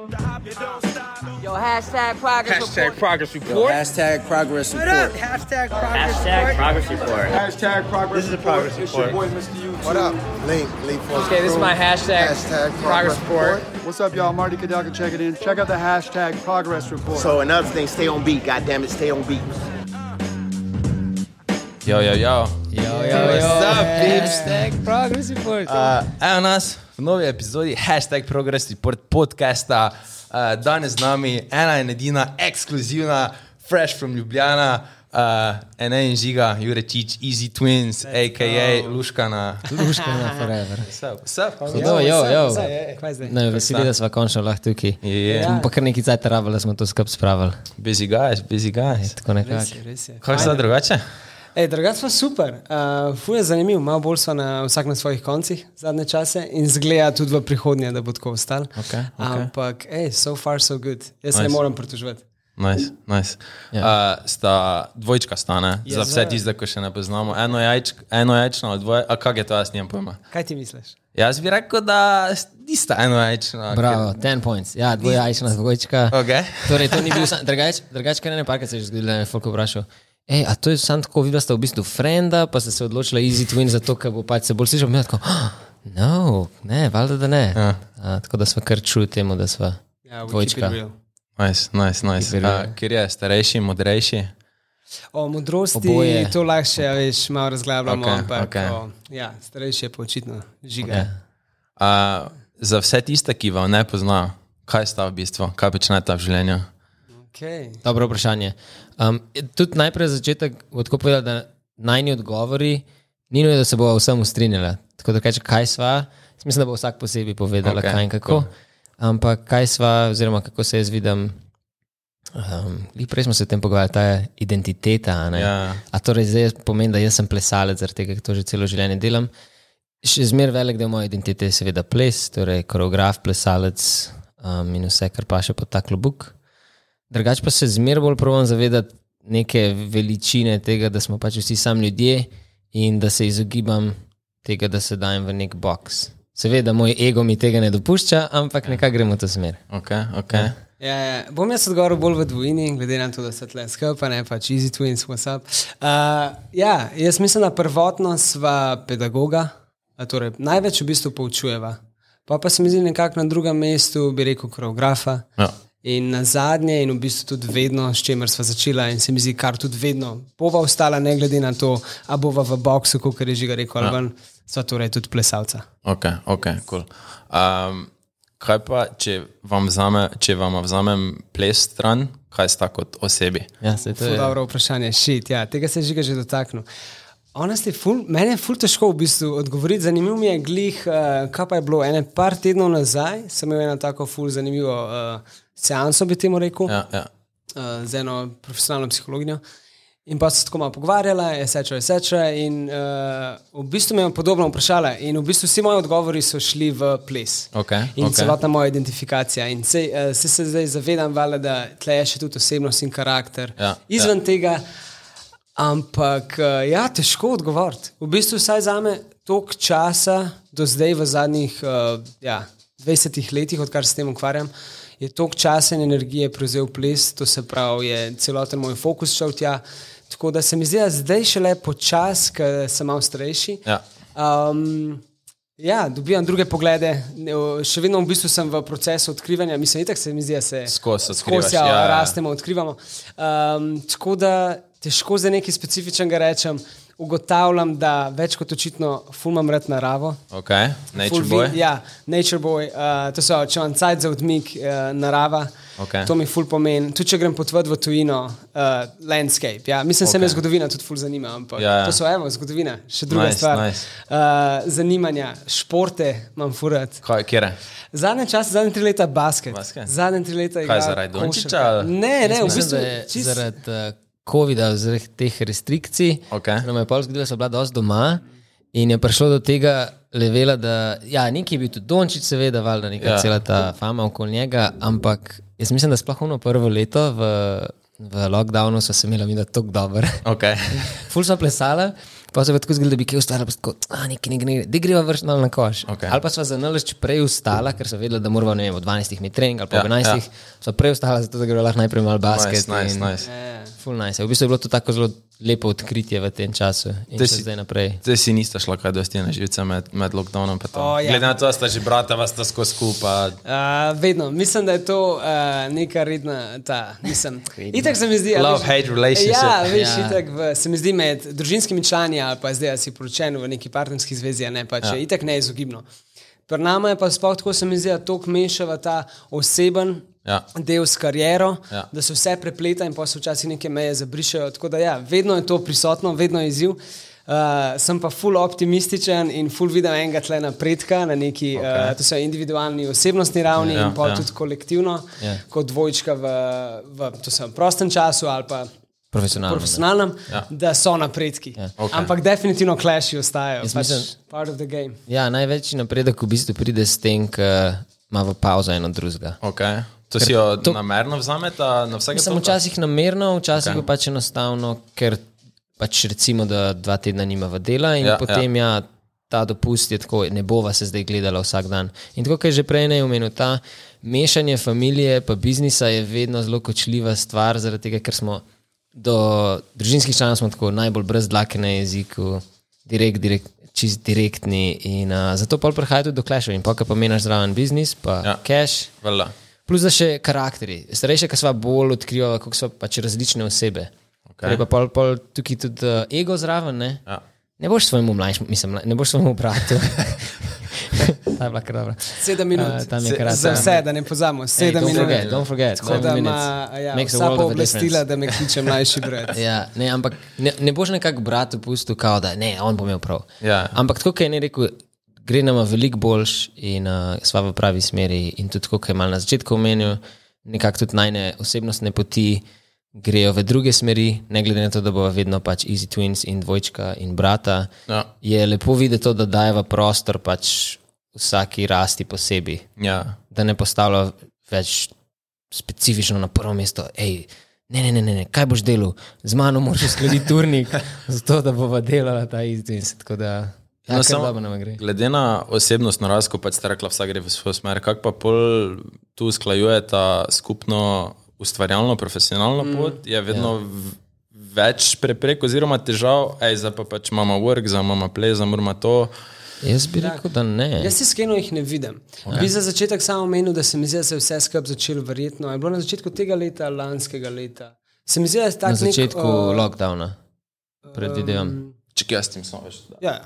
Yo, hashtag progress Hashtag report. progress report. Hashtag progress What up? report. Hashtag progress Hashtag report. progress report. Hashtag progress This is a progress It's your boy, report. Mr. YouTube. What up? Link, Link Force Okay, this is my hashtag, Hashtag progress report. What's up, y'all? Marty Kadaka checking in. Check out the hashtag progress report. So another thing, stay on beat. God damn it, stay on beat. Yo, yo, yo. Yo, yo, yo. What's up, peeps? Hashtag progress report. Uh, evo nas v novi epizodi hashtag Progress Report podcasta. Uh, danes z nami ena in edina ekskluzivna, fresh from Ljubljana, uh, ena in žiga, Jurečič, Easy Twins, a.k.a. Luškana. Luškana forever. Vse, Jo, jo, jo. Kaj zdaj? Ne, veseli, da smo končno lahko tukaj. Je. Smo pa kar nekaj cajt rabili, da smo to skupaj spravili. Busy guys, busy guys. Tako nekako. Res je, je. Sta drugače? Ej, drugače smo super. Uh, Fuje je zanimiv, malo bolj smo na vsak na svojih koncih zadnje čase in zgleda tudi v prihodnje, da bo tako ostalo. Okej, okej. Ampak, ej, so far so good. Jaz Nice. ne morem pritoževati. Nice, nice. Ja. Uh, sta dvojčka stane, Yes, za vse tiste, ki še ne poznamo. Eno, jajč, eno jajčno, ali dvoje, a kak je to, jaz nimam pojma. Kaj ti misliš? Jaz bi rekel, da nista eno jajčno. Bravo, 10 points. Ja, dvojajčna dvojčka. Okay. Torej, to ni bil sam, drugač, drugač kar ne parkrat se je že zgodilo, da je folk vprašal. Ej, a to je samo tako, videla sta v bistvu frenda, pa ste se odločila Easy Twin zato, ker bo pač se bolj slišal. Tako, "Ah, no, ne, valjda da ne. Ja. A, tako da smo kar čuli temu, da smo Ja, dvojčka. Nice, nice, nice. Uh, kjer je starejši, modrejši? O modrosti Oboje. to lahko še veš, malo razglabljamo, okay, ampak okay. o, ja, starejši je pa očitno žiga. Ja. Uh, za vse tiste, ki vam ne poznajo, kaj sta v bistvu, kaj počnete v življenju? Okay. Dobro vprašanje. Um, tudi najprej za začetek bo tako povedal, da najni odgovori ni nujno, da se bo vsem strinjala. Tako da kaže, kaj sva, jaz mislim, da bo vsak posebej povedala, okay, kaj in kako. cool. Ampak kaj sva, oziroma kako se jaz vidim. Um, prej smo se o tem pogovarjali, ta identiteta. a ne. Ja. A torej zdaj pomeni, da jaz sem plesalec, zaradi tega, ker to že celo življenje delam. Še zmeraj velik del moje identitete je seveda ples, torej koreograf, plesalec um, in vse, kar pa še pod ta klobuk. Drugač pa se zmeraj bolj provam zavedati neke veličine tega, da smo pač vsi sami ljudje in da se izogibam tega, da se dajem v nek box. Seveda, moj ego mi tega ne dopušča, ampak nekako gremo v to smer. Okay, okay. Ja, ja, bom jaz odgovoril bolj v dvojini, glede na to, da se tle skupaj, ne pač Easy Twins, what's up. Uh, ja, jaz mislim, da prvotno sva pedagoga, a torej največ v bistvu poučujeva. Pa pa se mi zdi nekako na drugem mestu, bi rekel, koreografa. Ja. In na zadnje, in v bistvu tudi vedno, s čimer sva začela, in se mi zdi, kar tudi vedno bova ostala, ne glede na to, a bova v boksu, kot je že rekel, ali ven, sva torej tudi plesalca. Ok, ok, cool. Um, kaj pa, če vam, vzame, če vam vzamem ples stran, kaj sta kot osebi? Ja, se to je. dobro vprašanje, šit, ja, tega se je žiga že dotaknil. Honestly, ful, meni je ful težko v bistvu odgovoriti. Zanimivo mi je, glih, uh, kaj pa je bilo. Ene par tednov nazaj sem imel eno tako ful zanimivo uh, seanso, bi temu rekel, Ja, ja. uh, z eno profesionalno psihologinjo. In pa se tako malo pogovarjala, je seča, je seča. In uh, v bistvu me je podobno vprašala. In v bistvu vsi moji odgovori so šli v ples. Okay, In okay. celotna moja identifikacija. In se, uh, se, se zdaj zavedam, vale, da tle je še tudi osebnost in karakter. Ja, Izven ja. tega, ampak uh, ja, težko odgovoriti. V bistvu vsaj za me toliko časa do zdaj, v zadnjih uh, ja, 20 letih, odkar se s tem ukvarjam. Je toliko časa in energije prevzel ples, to se pravi, je celoten moj fokus šel tja. Tako da se mi zdi, da zdaj šele počasi, ker sem malo starejši. Ja. Um, ja, dobivam druge poglede, še vedno v bistvu sem v procesu odkrivanja, mislim, itak se mi zdi, da se Skozi ja, ja, ja. rastemo, odkrivamo. Um, tako da težko za nekaj specifičnega rečem. Ugotavljam, da več kot očitno fulmam rad naravo. Ok, nature boy. Ja, nature boy. Uh, to so, imam cajt za odmik, uh, narava. Okej. To mi ful pomeni. Tudi če grem potvati v tujino, uh, landscape. Ja. Mislim, da se me zgodovina tudi ful zanima. Ampak Ja, ja. to so, evo, zgodovina, še druga Nice, stvar. nice. Uh, zanimanja, športe imam furat. Kaj, kjere? Zadnje čase, zadnje tri leta basket. Basket? Zadnje tri leta Kaj, igram zaradi Dončića, košarko. ali? Ne, ne, v bistvu zaradi uh, COVID-a, zaradi teh restrikcij, Okej. nam je pol zgodilo, da so bila dosti doma in je prišlo do tega levela, da ja, nekje je bil tudi Dončić, seveda, valjda neka Ja. ja. cela ta fama okoli njega, ampak jaz mislim, da sploh ono prvo leto v, v lockdownu so se imeli mi da tako dobro. Ok. Ful smo plesali, Pa se je tako zgodilo, da bi kaj ustala, pa tako, a nekaj ne gre, da greva vrš malo na koš. Okej. Ali pa sva za nalašč prej ustala, ker so vedela, da moramo, ne vem, ob 12 imeti trening ali pa Ja, ob 11, ja. ja. sva prej ustala, zato da greva lahko najprej malo basket. Nice, nice, in- nice. Full nice. V bistvu je bilo to tako zelo lepo odkritje v tem času še si- zdaj naprej. Zdaj si nista šla kaj dosti na živce med, med lockdownom. pa to. O, ja. Glede na to, da sta že brata, vas sta skozi skupaj. Uh, vedno, mislim, da je to uh, neka redna, ta, mislim. Itak se mi zdi, a Love, veš- hate relationship. Ja, veš, Ja. itak v, se mi zdi med družinskimi člani ali pa zdaj, si poročen v neki partnerski zvezi, a ne pač ja. itak neizogibno. Pri nama je pa sploh tako, se mi zdi, da to mešava ta oseben Ja. del s kariero, Ja. da se vse prepleta in pa se včasih neke meje zabrišajo. Tako da ja, vedno je to prisotno, vedno je izziv. Uh, sem pa full optimističen in full vidim enega tle napredka na neki, okay. Uh, to so individualni, osebnostni ravni Ja, ja, in pa ja. ja. tudi kolektivno, Ja. ja. kot dvojčka v, v to se, prostem času ali pa Profesionalno. ne. profesionalnem, Ja. da so napredki. Ja. Okay. Ampak definitivno clashi ostajajo. Pač mislim- part of the game. Ja, največji napredek v bistvu pride s tem, ker ima v pauzo eno drugega. Okay. To si jo to- namerno vzameta na vsake Sem toliko? včasih namerno, včasih okay. pa pač enostavno, ker pač recimo, da dva tedna nima v dela in Ja, ja, potem ja. ja, ta dopust je tako, ne bova se zdaj gledala vsak dan. In tako, kot je že prej ne omenil, ta mešanje familije pa biznisa je vedno zelo kočljiva stvar, zaradi tega, ker smo do družinskih članov smo tako najbolj brez dlake na jeziku, direkt, direkt. Čist direktni, in uh, zato pa prihaja tudi do klešov. In pa, ko pa meniš zraven biznis, pa ja. cash, Vela. Plus, da še karakteri. Starejše, ki smo bolj odkrivali, kako so pač različne osebe. Okay. Okay. Pa pol, pol tukaj tudi uh, ego zraven. Ne? Ja. ne boš svojemu mlajšemu, mislim, ne boš svojemu bratu. Ta je bila kar dobra. Sedem minut. Uh, Se- kar Za vse, da ne pozamo. Sedem don't minut. forget, don't forget, Tako da ima ja, vsa pooblastila, da me kliče mlajši brat. Ja, ne, ampak ne, ne boš nekako bratu pustil, kao, da ne, on bo imel prav. Ja. Ampak tako, kot je ne rekel, gre nama veliko boljš in uh, sva v pravi smeri. In tudi, kot je malo na začetku omenil, nekako tudi najne osebnostne poti grejo v druge smeri, ne glede na to, da bo vedno pač easy twins in dvojčka in brata. Ja. Je lepo videti to, da dajeva prostor pač vsaki rasti posebej Ja. da ne postavlja več specifično na prvo mesto. Ej, ne, ne, ne, ne, ne, kaj boš delal, z mano moraš uskladiti turnik, zato da bova delala ta izdelek. Tako da, ja, no, samo-. Glede na osebnostno rast, ko pač ste rekla, vsak gre v svojo smer, kako pa pol tu usklajujeta skupno ustvarjalno, profesionalno mm, pot, je vedno ja. več preprek oziroma težav, ej, zdaj pa pač imamo work, zdaj imamo play, zdaj moramo to. Jaz bi rekel, da ne. Jaz iskreno jih ne vidim. Okay. Bi za začetek samo omenil, da se mi zdi, da se je vse skupaj začelo verjetno. Je bilo na začetku tega leta, lanskega leta. Se mi zdi, da je Na tako začetku nek, uh, lockdowna, predvidevam. Če jaz tim smo več, da Ja.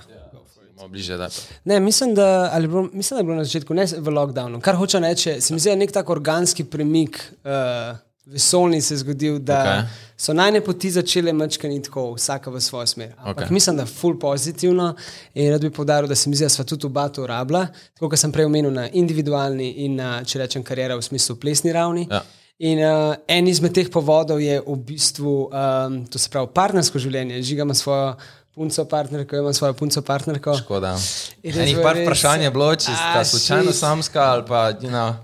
Bliže, da. Ne, mislim, da, je bilo, mislim, da je bilo na začetku, ne v lockdownu. Kar hoče reči, se mi zdi, da je nek tak organski premik uh, vesolni se je zgodil, da okay. so najne poti začele mečkani tako, vsaka v svojo smer. Ampak okay. mislim, da ful pozitivno in rad bi povdaril, da se mi zdi, da sva tudi oba to rabila, tako kot sem prej omenil na individualni in na, če rečem, karijera v smislu plesni ravni. Ja. In uh, en izmed teh povodov je v bistvu, um, to se pravi, partnersko življenje. Žiga ima svojo punco partnerko, ima svojo punco partnerko. Škoda. Enih what par vprašanj je bilo, če sta Ah, slučajno shit. samska ali pa, you know,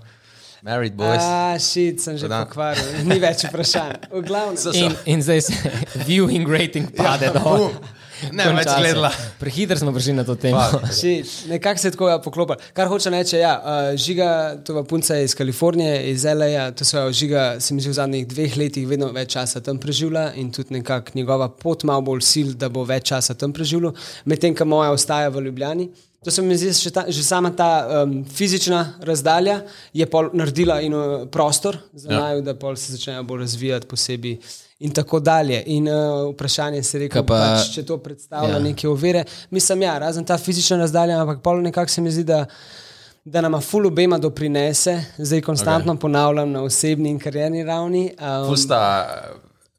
married boys. A, šit, sem že pokvaril, ni več vprašanj. V glavnem. In, in zdaj se viewing rating pade dol. Ne, več gledala. Prehiter smo prišli na to temo. Nekako se je tako ja, poklopil. Kar hoče reči, ja, uh, žiga, to je punca iz Kalifornije, iz LA, to se je žiga, se mi zdi v zadnjih dveh letih vedno več časa tam preživela in tudi nekako njegova pot malo bolj sil, da bo več časa tam preživela, medtem ko moja ostaja v Ljubljani. To se mi zdi, že, ta, že sama ta um, fizična razdalja je pol naredila in uh, prostor za Ja. ja. naju, da pol se začnejo bolj razvijati posebej. In tako dalje. In uh, vprašanje je rekel, Kaj pa- pač, če to predstavlja Ja. neke ovire. Mislim, ja, razen ta fizična razdalja, ampak pol nekako se mi zdi, da, da nama ful obema doprinese, zdaj konstantno okay. ponavljam na osebni in karjerni ravni. Um, Ful sta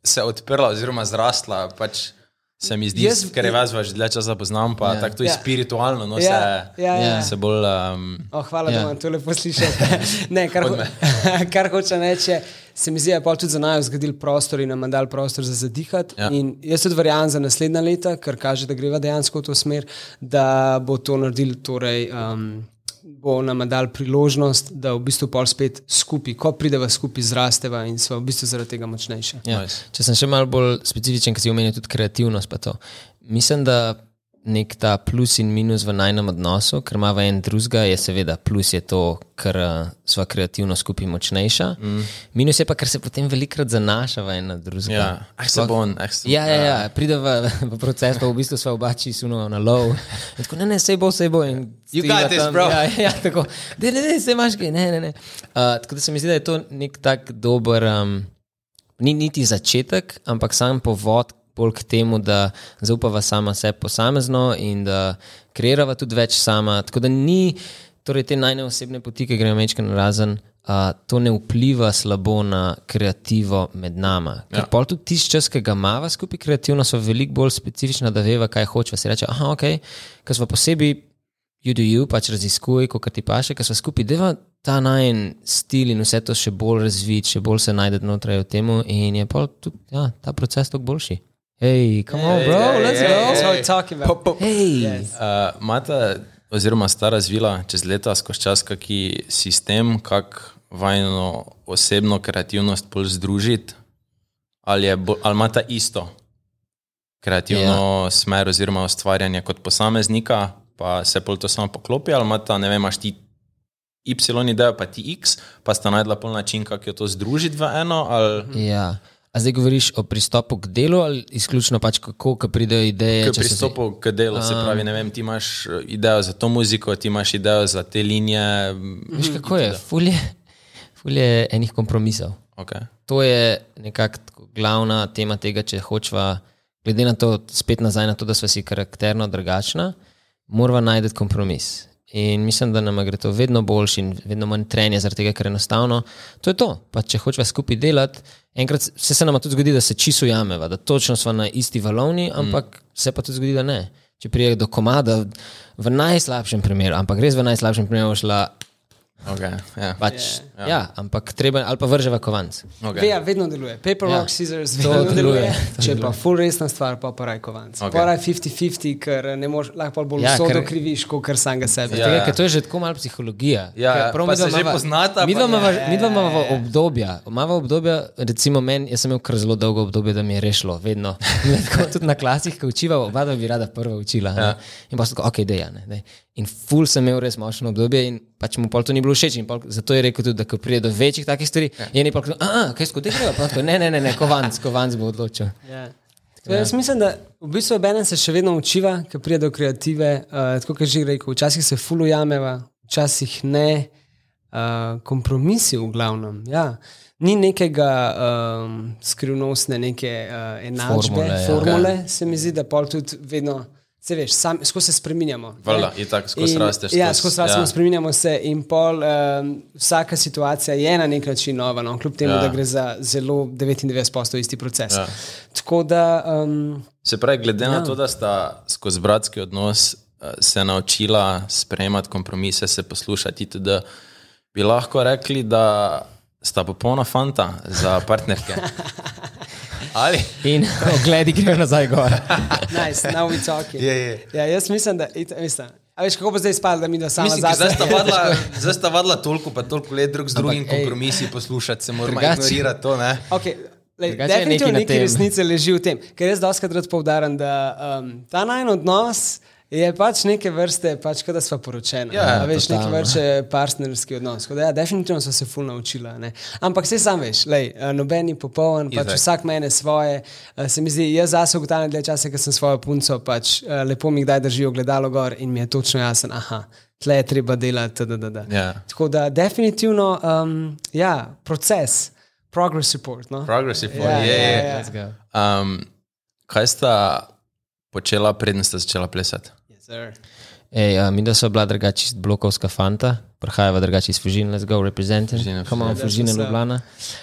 se odprla oziroma zrastla, pač se mi zdi, Jaz- ker je vas že dlje časa poznam, pa Ja. yeah. tako tudi Ja. yeah. spiritualno, no Ja, se, ja, ja. se bolj... Um, Oh, hvala, Ja. da imam to lepo slišati. ne, kar, ho kar hoče reči, se mi zdi, da je pol tudi za naju zgradil prostor in nam dal prostor za zadihati. Ja. In jaz tudi verjamem za naslednja leta, ker kaže, da greva dejansko v to smer, da bo to naredil, torej um, bo nam dal priložnost, da v bistvu pol spet skupaj, ko prideva skupaj, zrasteva in smo v bistvu zaradi tega močnejše. Ja. Nice. Če sem še malo bolj specifičen, ker si omenil tudi kreativnost, pa to. mislim, da nek ta plus in minus v najnem odnosu, ker ima v en drugega, je seveda plus je to, ker uh, sva kreativno skupaj močnejša. Mm. Minus je pa, ker se potem velikrat zanaša v eno drugega. Ja, ah, se bon, ah, se Ja, ja, ja, pride v, v proces, pa v bistvu sva oba čisto na lov. In Tako, ne, ne, sej bo, sej bo. in You got this, tam, bro. Ja, ja, tako, ne, ne, ne, sej imaš kaj, ne, ne. ne. Uh, tako da se mi zdi, da je to nek tak dober, um, ni niti začetek, ampak sam povod bolj k temu, da zaupava sama sebi posamezno in da kreirava tudi več sama. Tako da ni, torej te najneosebne poti, ki grejo mečke na razen. Uh, to ne vpliva slabo na kreativo med nami. Ker Ja. pol tudi tisti čas, ki ga imamo skupaj kreativno, so veliko bolj specifična, da veva, kaj hoče. Se reče, ah, ok, ker smo posebej you do you, pač raziskuj, kot ti paše, ker smo skupaj, deva ta najen stil in vse to še bolj razviti, še bolj se najde znotraj v tem in je pol tudi ja, ta proces toliko boljši. Hej, come on, bro, Ej, let's ej, go. That's what we're talking about. Hej, Uh, Mata, oziroma sta razvila čez leta skozi čas kaki sistem, kako vajno osebno kreativnost bolj združiti, ali, je ali imata isto kreativno ja. smer oziroma ustvarjanje kot posameznika, pa se pol to samo poklopi, ali imata, ne vem, imaš ti Y idejo, pa ti X, pa sta najdla pol način, kako jo to združiti v eno, ali Ja. A zdaj govoriš o pristopu k delu ali izključno pač kako, ko pridejo ideje? K so se- pristopu k delu, se pravi, ne vem, ti imaš eh, idejo za to muziko, ti imaš idejo za te linije. Veš, kako je? Ful je, ful je enih kompromisov. Okay. To je nekako glavna tema tega, če hočeva, glede na to, spet nazaj na to, da smo si karakterno drugačna, moramo najti kompromis. In mislim, da nam gre to vedno boljši in vedno manj trenja, zaradi tega, ker enostavno to je to. Pa če hočeva skupaj delati, enkrat se, se nam tudi zgodi, da se čisto jameva, da točno smo na isti valovni, ampak mm. se pa tudi zgodi, da ne. Če prije do komada, v najslabšem primeru, ampak res v najslabšem primeru šla. Okay, ja. Pač, yeah. ja, ampak treba, ali pa vrževa kovanc. Okay. Ja, vedno deluje. Paper, Ja. rock, scissors, To vedno deluje, deluje. to Če pa full resna stvar, pa pa raj kovanc. Okay. Pa raj 50-50, ker ne moreš, lahko pa bolj Ja, ja, vso ker- dokriviš, kot kar samega sebe. Ja. Tega, ker to je že tako malo psihologija. Ja, prav pa midva se že poznata, Midva pa- imava ja, midva imava obdobja. Imava obdobja, recimo meni, jaz sem imel kar zelo dolgo obdobje, da mi je rešilo, vedno. Tako tudi na klasih, ko učiva, oba dva bi rada prva učila. Ja. In pa sem tako, ok, deja. Ne, dej. In ful sem imel res močno obdobje in pač mu to ni bilo všeč. Pol, zato je rekel tudi, da ko pride do večjih takih stvari, ja. je ne pa rekel, a, kaj skodi greva, pa tako, ne, ne, ne, ne, kovanc, kovanc bo odločil. Ja. Ja. Jaz mislim, da v bistvu obenem se še vedno učiva, ker pride do kreative. Uh, tako kot že rekel, včasih se fulu jameva, včasih ne. Uh, kompromisi v glavnem. Ja. Ni nekega um, skrivnostne neke uh, enačbe, Formule, ja. formule se mi zdi, da pol tudi vedno. Se veš, sam, skozi se spremenjamo. Valjda, ne. itak, skozi In- rasteš, Ja, skozi- rastemo, ja. ja. spremenjamo se in pol um, vsaka situacija je na nek način nova, no, kljub temu, Ja. da gre za zelo 99% isti proces. Ja. Tako da. Um, Se pravi, glede ja. na to, da sta skozi bratski odnos eh, se naučila sprejemati kompromise, se poslušati, tudi bi lahko rekli, da sta popolna fanta za partnerke. Ali? In ogledi grejo nazaj gor. Nice, now we talking. Je, je. Ja, jaz mislim, da. It, mislim, a veš, kako bo zdaj izpadlo, da mi da sama Mislim, da zdaj sta vadla, zdaj sta vadla toliko, pa toliko let drug z drugim ej, kompromisi poslušati, se moramo ignorirati to, ne? Okay, lej, definitivno nekaj resnice leži v tem, ker jaz doskrat rad poudarjam, da um, ta najn odnos je pač neke vrste, pač kot da sva poročena. Ja, A veš, neki totalno. vrste partnerski odnos. Da, ja, definitivno sem se ful naučila. Ne. Ampak vse sam veš, lej, noben ni popoln, pač vsak mene svoje. Se mi zdi, jaz zase ugotavljam dlje časa, ker sem svojo punco, pač lepo mi kdaj držijo gledalo gor in mi je točno jasen, aha, tle je treba delati. Da, da, da. Ja. Tako da definitivno, um, ja, proces, progress report. No? Progressive Ja, je, je, ja, je. ja. Let's go. Um, kaj sta počela, preden sta začela plesati? Yes, sir. Ej, uh, mi da so bila drugače iz blokovska fanta, prihajava drugače iz Fužina, let's go, representing. Fužine, Come on, Fužine. Ljubljana.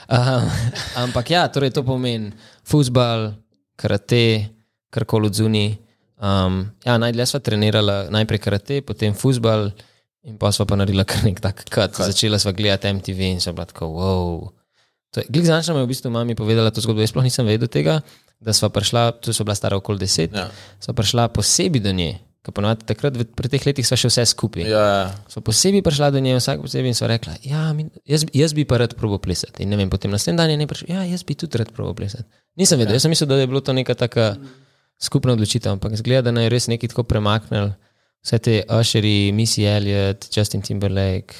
Um, ampak ja, torej to pomeni futbal, karate, karkoli od zuni. Um, ja, najdlje sva trenirala najprej karate, potem futbal in pa sva pa naredila kar nek tak kat. Začela sva gledati MTV in sva bila tako, wow. To je- Glik značaj mi je v bistvu mami povedala to zgodbo, jaz sploh nisem vedel tega, da sva prišla, tu sva bila stara okoli deset, Ja. sva prišla posebej do nje, ker ponovadi takrat, v- pri teh letih sva še vse skupaj. Ja, ja. Sva posebej prišla do nje, vsak posebej in sva rekla, ja, mi, jaz, jaz bi pa rad probo plesati. In ne vem, potem naslednji dan je ne prišel, ja, jaz bi tudi rad probo plesati. Nisem vedel, jaz sem mislil, da je bilo to neka taka skupna odločitev, ampak zgleda, da naj res nekaj tako premaknili. Vse te Usheri, Missy Elliott, Justin Timberlake,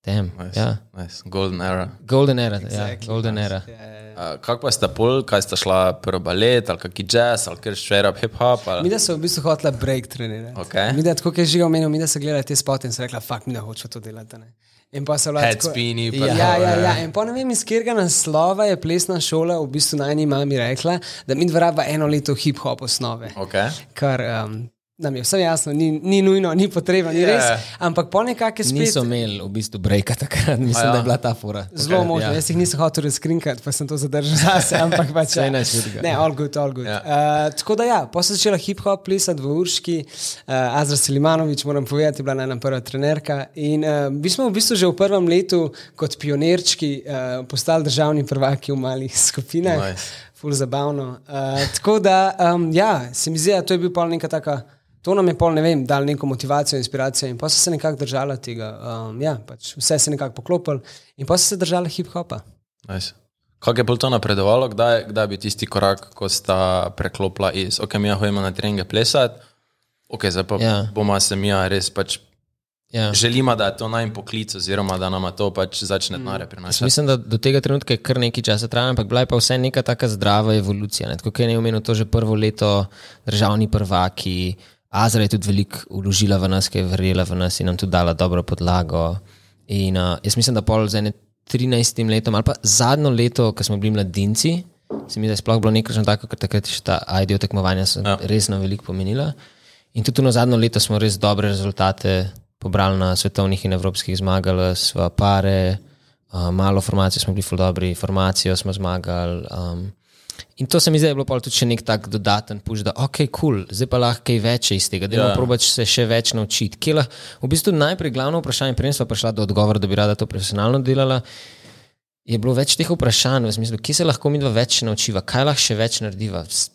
tem. Nice. Ja. Nice. Golden era. Golden era, ja, Exactly, Golden nice. era. Ja, ja, ja. Uh, kako pa sta pol, kaj sta šla prvo balet, ali kaki jazz, ali kar straight up hip hop? Ali... Mi da so v bistvu hotela break trenirati. Okej. Mi da tako, je že omenil, mi da so gledali te spote in so rekla, fuck, mi da hočemo to delati. a Ne? In pa so bila Head spini, pa Ja, ja, ja, ja. ja. In pa ne vem, iz katerega naslova je plesna šola v bistvu najni mami rekla, da mi dva raba eno leto hip-hop osnove. Okay. Kar um, nam je vse jasno, ni, ni nujno, ni potreba, ni Ja. res. Ampak po nekakšne spet. Niso imeli v bistvu breaka takrat, mislim, ja. da je bila ta fora. Zelo možno, Ja. jaz jih nisem hotel razkrinkati, pa sem to zadržal zase, ampak pač. Nič hudega. Ne, all good, all good. Ja. Ja. Uh, tako da ja, pa sem začela hip-hop plesati v Urški, uh, Azra Selimanovič, moram povedati, je bila najna prva trenerka. In uh, mi smo v bistvu že v prvem letu kot pionirčki uh, postali državni prvaki v malih skupinah. Nice. Ful zabavno. Uh, tako da, um, ja, se mi zdi, da to je bil pol neka taka. To nam je pol, ne vem, dal neko motivacijo, inspiracijo in pa so se nekako držala tega. Um, ja, pač vse se je nekako poklopilo in pa so se držala hip-hopa. Nice. Kako je pol to napredovalo, kdaj, kdaj bi tisti korak, ko sta preklopila iz, ok, mi hojimo na treninge plesati, ok, zdaj pa Ja. ja. bomo se mi res pač Ja. želimo, da je to naj poklic, oziroma da nam to pač začne denarje Jaz prinašati. Mislim, da do tega trenutka je kar nekaj časa trajalo, ampak bila je pa vse neka taka zdrava evolucija. Ne? Tako kot je omenil, to že prvo leto, državni prvaki, Azra je tudi veliko uložila v nas, ki je verjela v nas in nam tudi dala dobro podlago. In uh, jaz mislim, da pol z ene 13 letom ali pa zadnjo leto, ko smo bili mladinci, se mi zdi, da je sploh bilo nekaj tako, ker takrat je še ta IDO tekmovanja Ja. ja. resno veliko pomenila. In tudi na zadnjo leto smo res dobre rezultate pobrali na svetovnih in evropskih zmagali, sva pare, uh, malo formacij smo bili ful dobri, formacijo smo zmagali. Um, in to se mi da je bilo pol tudi še nek tak dodaten puš, da ok, kul, cool, zdaj pa lahko kaj več iz tega, da Ja. yeah. probač se še več naučiti. Kje lah- V bistvu najprej glavno vprašanje, preden smo prišla do odgovora, da bi rada to profesionalno delala, je bilo več teh vprašanj, v smislu, kje se lahko mi dva več naučiva, kaj lahko še več narediva. S-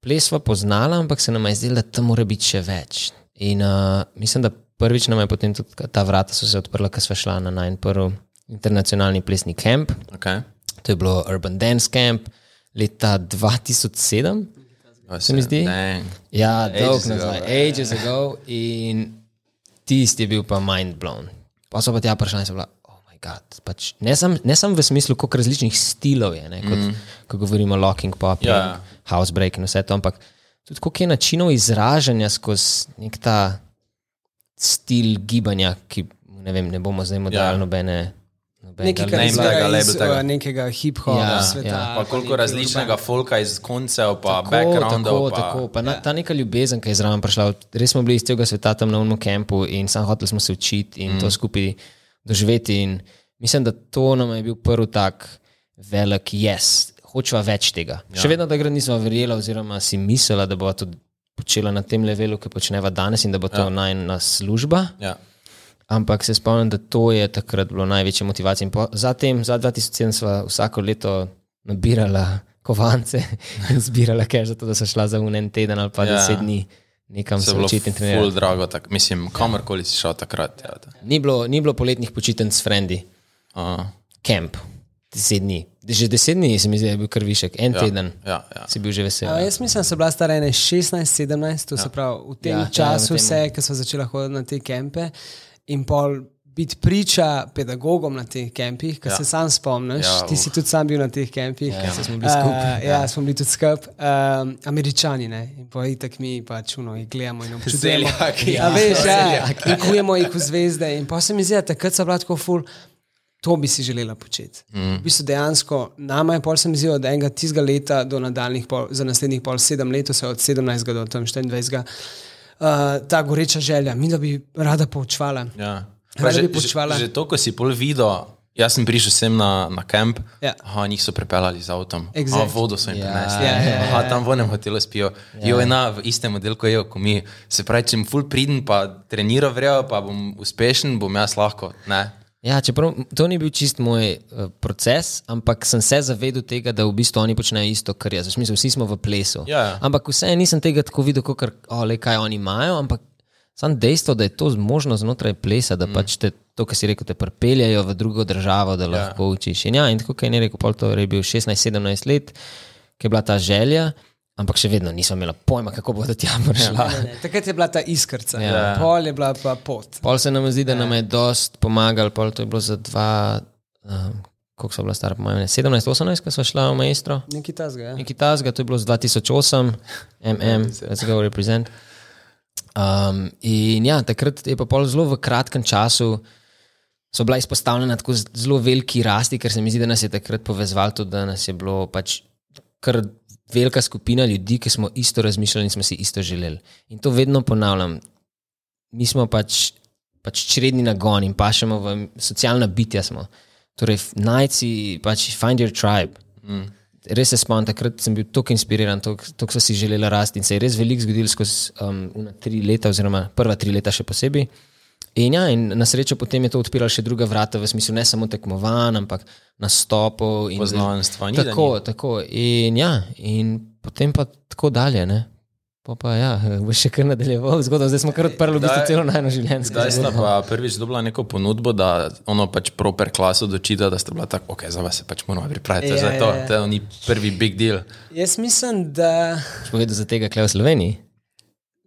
Ples sva poznala, ampak se nam je zdelo, da tam mora biti še več. In uh, mislim, da prvič nam je potem tudi ta vrata so se odprla, ko sva šla na najn prvi internacionalni plesni kamp. Okay. To je bilo Urban Dance Camp leta 2007. Se mi zdi? Dang. Ja, dolgo Ages ago, nazaj, bro. ages ago. In tisti je bil pa mind blown. Pa so pa tja in so bila, oh my god. Pač ne samo sam v smislu, koliko različnih stilov je, ne, kot, mm. ko govorimo locking pop, Ja. yeah. house break in vse to, ampak tudi koliko je načinov izražanja skozi nek ta stil gibanja, ki ne, vem, ne bomo zdaj Ja. dali nobene. Nekaj, kar tagga, iz uh, nekega hip-hopa Ja, ja, sveta. ja. Pa koliko različnega urbanega. folka iz koncev, pa Tako, backgroundov. tako, pa, tako. Pa na, ta neka ljubezen, ki je zraven prišla, res smo bili iz tega sveta tam na umu kampu in sam hoteli smo se učiti in mm. to skupaj doživeti. In mislim, da to nam je bil prvi tak velik yes, hočeva več tega. Ja. Še vedno tega nismo verjela, oziroma si mislila, da bo to počela na tem levelu, ki počneva danes in da bo to ja. najna služba. Ja. Ampak se spomnim, da to je takrat bilo največja motivacija. Po, zatem, za 2007, smo vsako leto nabirala kovance in zbirala kaj za to, da so šla za un en teden ali pa Ja. ja. deset dni nekam Se se je bilo učiti in ful trenirati. drago, tak, mislim, kamorkoli si šel takrat. Ja, da. Ni bilo, ni bilo poletnih počitnic s frendi, Aha. kamp, deset dni. Že deset dni se mi zdi, da je bil kar višek, en Ja, ja. teden. ja, ja. Si bil že vesel. A, jaz mislim, da so bila stara ene 16-17, to ja. se pravi v tem Ja, ja, ja, času, tem- vse, ki so začela hoditi na te kempe in pol biti priča pedagogom na teh kempih, ki Ja. ja. se sam spomniš, Ja, ja, ti si uh. tudi sam bil na teh kempih. Ja, saj smo bili skupaj. Uh, ja, ja, smo bili tudi skupaj. Um, Američani, ne, in pa itak mi pač uno, jih gledamo in. Zeljaki. Ja, veš, ja, in kujemo jih v zvezde. In pa se mi zdi, da takrat so bila tako ful. To bi si želela početi. Mm. V bistvu dejansko nama je pol se mi zdi od enega tistega leta do nadaljnih, pol, za naslednjih pol sedem let, to se od 17 do tam 24, uh, ta goreča želja, mi da bi rada poučvala. Ja. Rada Pa Že, bi že, počvala. že to, ko si pol videl, jaz sem prišel sem na, na kamp, Ja. aha, njih so prepeljali z avtom, Exactly. aha, vodo so jim Ja, prinesli, ja, ja, aha, tam v enem hotelu spijo, ja. jo ena v istem oddelku je, ko mi, se pravi, če jim ful pridem, pa treniram vrejo, pa bom uspešen, bom jaz lahko, ne. Ja, čeprav to ni bil čist moj uh, proces, ampak sem se zavedel tega, da v bistvu oni počnejo isto, kar jaz. Smislu, vsi smo v plesu. Ja, ja. Ampak vseeno nisem tega tako videl, kot ole, kaj oni imajo. Ampak samo dejstvo, da je to možno znotraj plesa, da mm. pač te, to, kar si rekel, te pripeljajo v drugo državo, da lahko ja. učiš. In ja, in tako kot je ne rekel, pol to je bil 16-17 let, ki je bila ta želja. Ampak še vedno nismo imeli pojma, kako bo do tja prišla. Ne, ne, takrat je bila ta iskrca, Ja. ja. pol je bila pa pot. Pol se nam zdi, da nam je dost pomagal, pol to je bilo za dva, um, koliko so bila stara, po mojem, ne, 17-18, ko smo šla v maestro. Nekaj tasga. Ja. Nekaj tasga, to je bilo z 2008, MM, let's go represent. Um, in ja, takrat je pa pol zelo v kratkem času. So bila izpostavljena tako zelo veliki rasti, ker se mi zdi, da nas je takrat povezval tudi, da nas je bilo pač kar velika skupina ljudi, ki smo isto razmišljali in smo si isto želeli. In to vedno ponavljam. Mi smo pač, pač čredni nagon in pašemo v socialna bitja. Smo. Torej, najci, pač find your tribe. Mm. Res se spomnim, takrat sem bil tako inspiriran, tako so si želeli rasti in se je res veliko zgodilo skozi um, tri leta, oziroma prva tri leta še posebej. In, ja, in na srečo potem je to odpiralo še druga vrata, v smislu ne samo tekmovanj, ampak nastopov in Poznanstva, ni, Tako, ni. tako. In, ja, in potem pa tako dalje. Ne? Pa, pa ja, boš še kar nadaljeval zgodbo, zdaj smo kar odprli v bistvu celo najno življenjsko. Zdaj sta pa prvič dobila neko ponudbo, da ono pač proper klaso dočita, da sta bila tako, ok, za vas se pač moramo pripraviti Ja, za to. ja, ja. To ni prvi big deal. Jaz mislim, da povedal za tega, kaj v Sloveniji?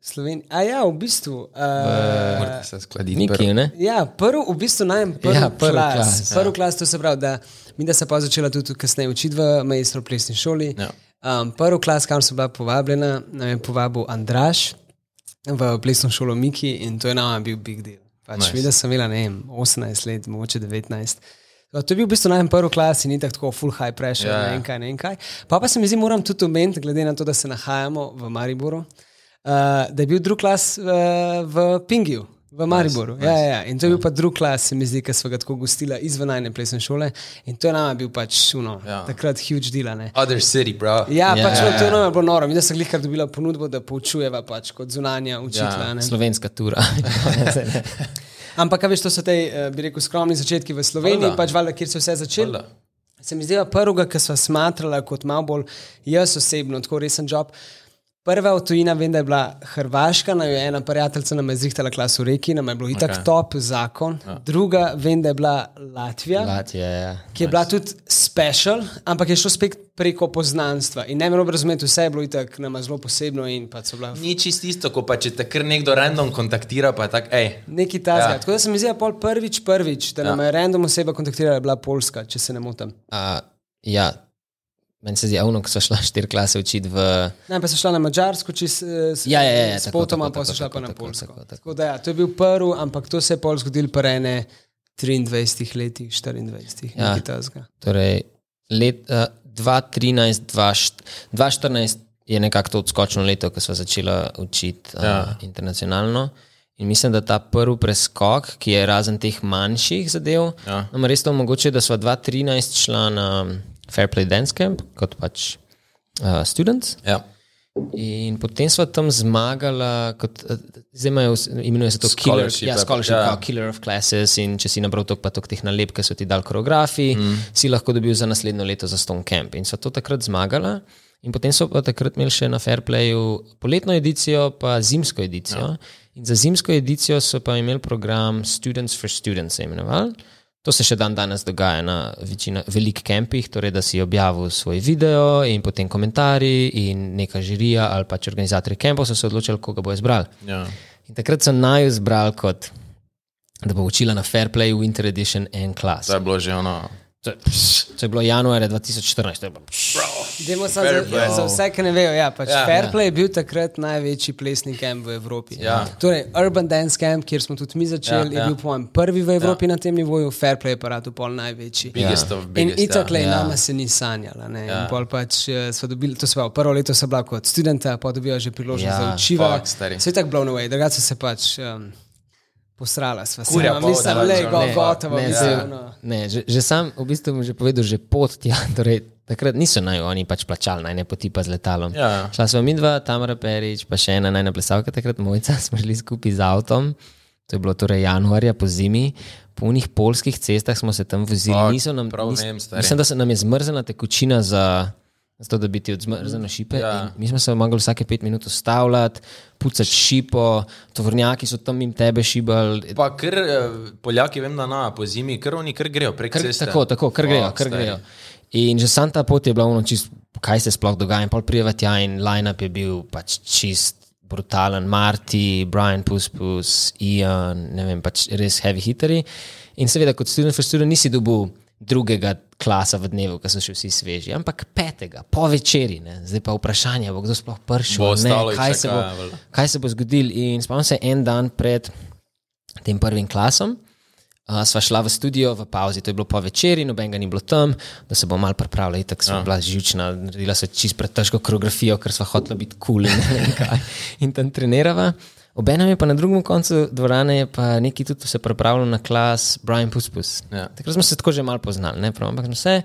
Slovenija. A ja, v bistvu. Uh, Morate se skladiti. Nikjer, ne? Ja, prvi, v bistvu najem prvi Ja, ja, prvi klas. klas, klas. Prvi ja. klas, to se pravi, da mi da se pa začela tudi kasneje učiti v majstro plesni šoli. Ja. Um, prvi klas, kam sem bila povabljena, nam je povabil Andraš v plesno šolo Miki in to je nama bil big deal. Pač Nice. Videla sem imela, ne vem, 18 let, mogoče 19. To je bil v bistvu najem prvi klas in ni tako full high pressure, Ja, yeah. ja. ne vem kaj, ne vem kaj. Pa pa se mi zdi, moram tudi omeniti, glede na to, da se nahajamo v Mariboru, uh, da je bil drug klas uh, v Pingiju. V Mariboru. Nice, ja, ja, ja. In to je bil pa drug klas, se mi zdi, ki smo ga tako gostila izven najne plesne šole. In to je nama bil pač uno, Ja. ja. takrat huge deal. a ne. Other city, bro. Ja, Ja, pač ja, ja, to je nama bilo noro. Mi da sem glihkar dobila ponudbo, da poučujeva pač kot zunanja učitelja. Ja, Ja, Slovenska tura. Ampak, a veš, to so te, eh, bi rekel, skromni začetki v Sloveniji, Valjda. pač valjda, kjer se je vse začelo. Valjda. Se mi zdi, da prvega, ki smo smatrali kot malo bolj jaz osebno, tako resen job. Prva od tujina, vem, da je bila Hrvaška, naj jo je ena prijateljica nam je zrihtala klas v reki, nam je bilo itak okay. top zakon. Ja. Druga, vem, da je bila Latvija. Latvija, ja. ki je bila tudi special, ampak je šlo spet preko poznanstva. In ne me razumeti, vse je bilo itak nama zelo posebno in pa so bila Ni čist isto, ko pa če te kar nekdo random kontaktira, pa je tako, hej. neki tasga. Ja. Ja. Tako da se mi zdi, da pol prvič, prvič, da nam Ja. je random oseba kontaktirala, je bila Poljska, če se ne motim. A, ja. Meni se zdi, avno, ko so šla štiri klase učiti v. Ne, pa so šla na Mačarsko, če s, Ja, ja, ja, s tako, potoma, pa so šla tako, pa na tako, Poljsko. tako, tako. Tako da ja, to je bil prvi, ampak to se je pol zgodilo pa ene 23 letih, 24, Ja. ja. tasga. Torej, let, uh, 2013, 2014 je nekako to odskočno leto, ko smo začela učiti uh, Ja. ja. internacionalno. In mislim, da ta prvi preskok, ki je razen teh manjših zadev, Ja. nam res to omogoča, da smo 2013 šla na Fair Play Dance Camp kot pač uh, študent. Ja. In potem smo tam zmagali, kot, eh, zdaj imajo, imenuje se to Killer, ja, ja. scholarship Ja. Killer of Classes. In če si nabral toliko, pa toliko teh nalepk, ki so ti dal koreografi, mm. si lahko dobil za naslednjo leto za Stone Camp. In so to takrat zmagali. In potem so pa takrat imeli še na Fairplayu poletno edicijo, pa zimsko edicijo. Ja. In za zimsko edicijo so pa imeli program Students for Students, imenoval. To se še dan danes dogaja na večina, velikih kampih, torej da si objavil svoj video in potem komentarji in neka žirija ali pač organizatorji kampov so se odločili, koga bo izbral. Ja. In takrat so naj izbral kot, da bo učila na Fairplay Winter Edition en klas. To je bilo že ono. To, to je bilo januarja 2014. to je bilo- Dajmo samo Fair za, play. za vse, ki ne vejo. Ja, pač Ja. ja, Fairplay je bil takrat največji plesni kamp v Evropi. Ja. Torej, Urban Dance Camp, kjer smo tudi mi začeli, Ja, ja, ja. je bil po mojem prvi v Evropi ja. na tem nivoju, Fairplay je pa rado pol največji. Biggest In biggest. itak le ja. ja. nama se ni sanjala. Ne? Ja. Ja. Pol pač eh, sva dobili, to se pravi, prvo leto sem bila kot študenta, pa dobiva že priložnost Ja, ja, za učiva. fuck, stari. Se je tako blown away, drugače se pač um, posrala sva. Kurja Sama, pol, mislim, le, go, ne, gotovo, Ne, mislim, zdaj- ono. ne, že, že sam v bistvu bom že povedal, že pot tja. Torej, takrat niso naj oni pač plačali, naj ne poti pa z letalom. Ja. Šla smo mi dva, Tamara Perič, pa še ena najna plesalka, takrat mojca, smo šli skupaj z avtom. To je bilo torej januarja po zimi. Po unih polskih cestah smo se tam vozili. Fuck, Niso nam, prav vem, stari. mislim, da se nam je zmrzela tekočina za, za to, da bi ti odzmrzelo šipe. Ja. Ja. Mi smo se mogli vsake pet minut ustavljati, pucati šipo, tovornjaki so tam jim tebe šibali. Pa ker eh, Poljaki, vem, da na po zimi, ker oni kar grejo prek Kar, ceste. tako, tako, kar grejo, Fuck, kar stari. grejo. In že sam ta pot je bila ono čist kaj se sploh dogaja. In pol prijeva tja in line-up je bil pač čist brutalen. Marty, Brian Puspus, Ian, ne vem, pač res heavy hitteri. In seveda, kot student for student nisi dobil drugega klasa v dnevu, ko so še vsi sveži, ampak petega, po večeri. Ne. Zdaj pa vprašanje, bo kdo sploh prišel, Bo ne, kaj, se bo, kaj se bo zgodilo. In spomnim se en dan pred tem prvim klasom. Uh, sva šla v studio v pauzi, to je bilo po večeri, noben ga ni bilo tam, da se bo mal pripravila, tako sva ja. bila živčna, naredila so čist pretežko koreografijo, ker sva hotela biti kul cool in, in tam trenirava. Obenem je pa na drugem koncu dvorane pa neki tudi se pripravljal na klas Brian Puspus. Ja. Takrat smo se tako že malo poznali, ne prav, ampak smo se.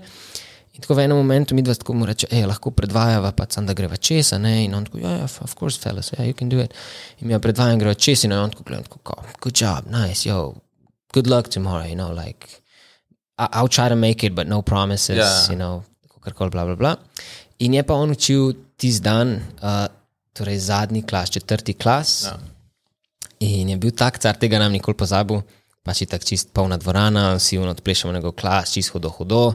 In tako v enem momentu mi dva tako mu reče, hej, lahko predvajava, pa sem da greva česa, ne, in on tako, ja, ja, of course, fellas, yeah, you can do it. In mi jo predvajam, greva česa, in on tako gleda, tako, "Ko, good job, nice, yo, good luck tomorrow, you know, like, I'll try to make it, but no promises, Ja. you know, kakorkoli, bla, bla, bla. In je pa on učil tisti dan, uh, torej zadnji klas, četrti klas. Ja. In je bil tak car, tega nam nikoli pozabil, pač je tako čist polna dvorana, vsi on odplešemo njegov klas, čist hudo, hudo.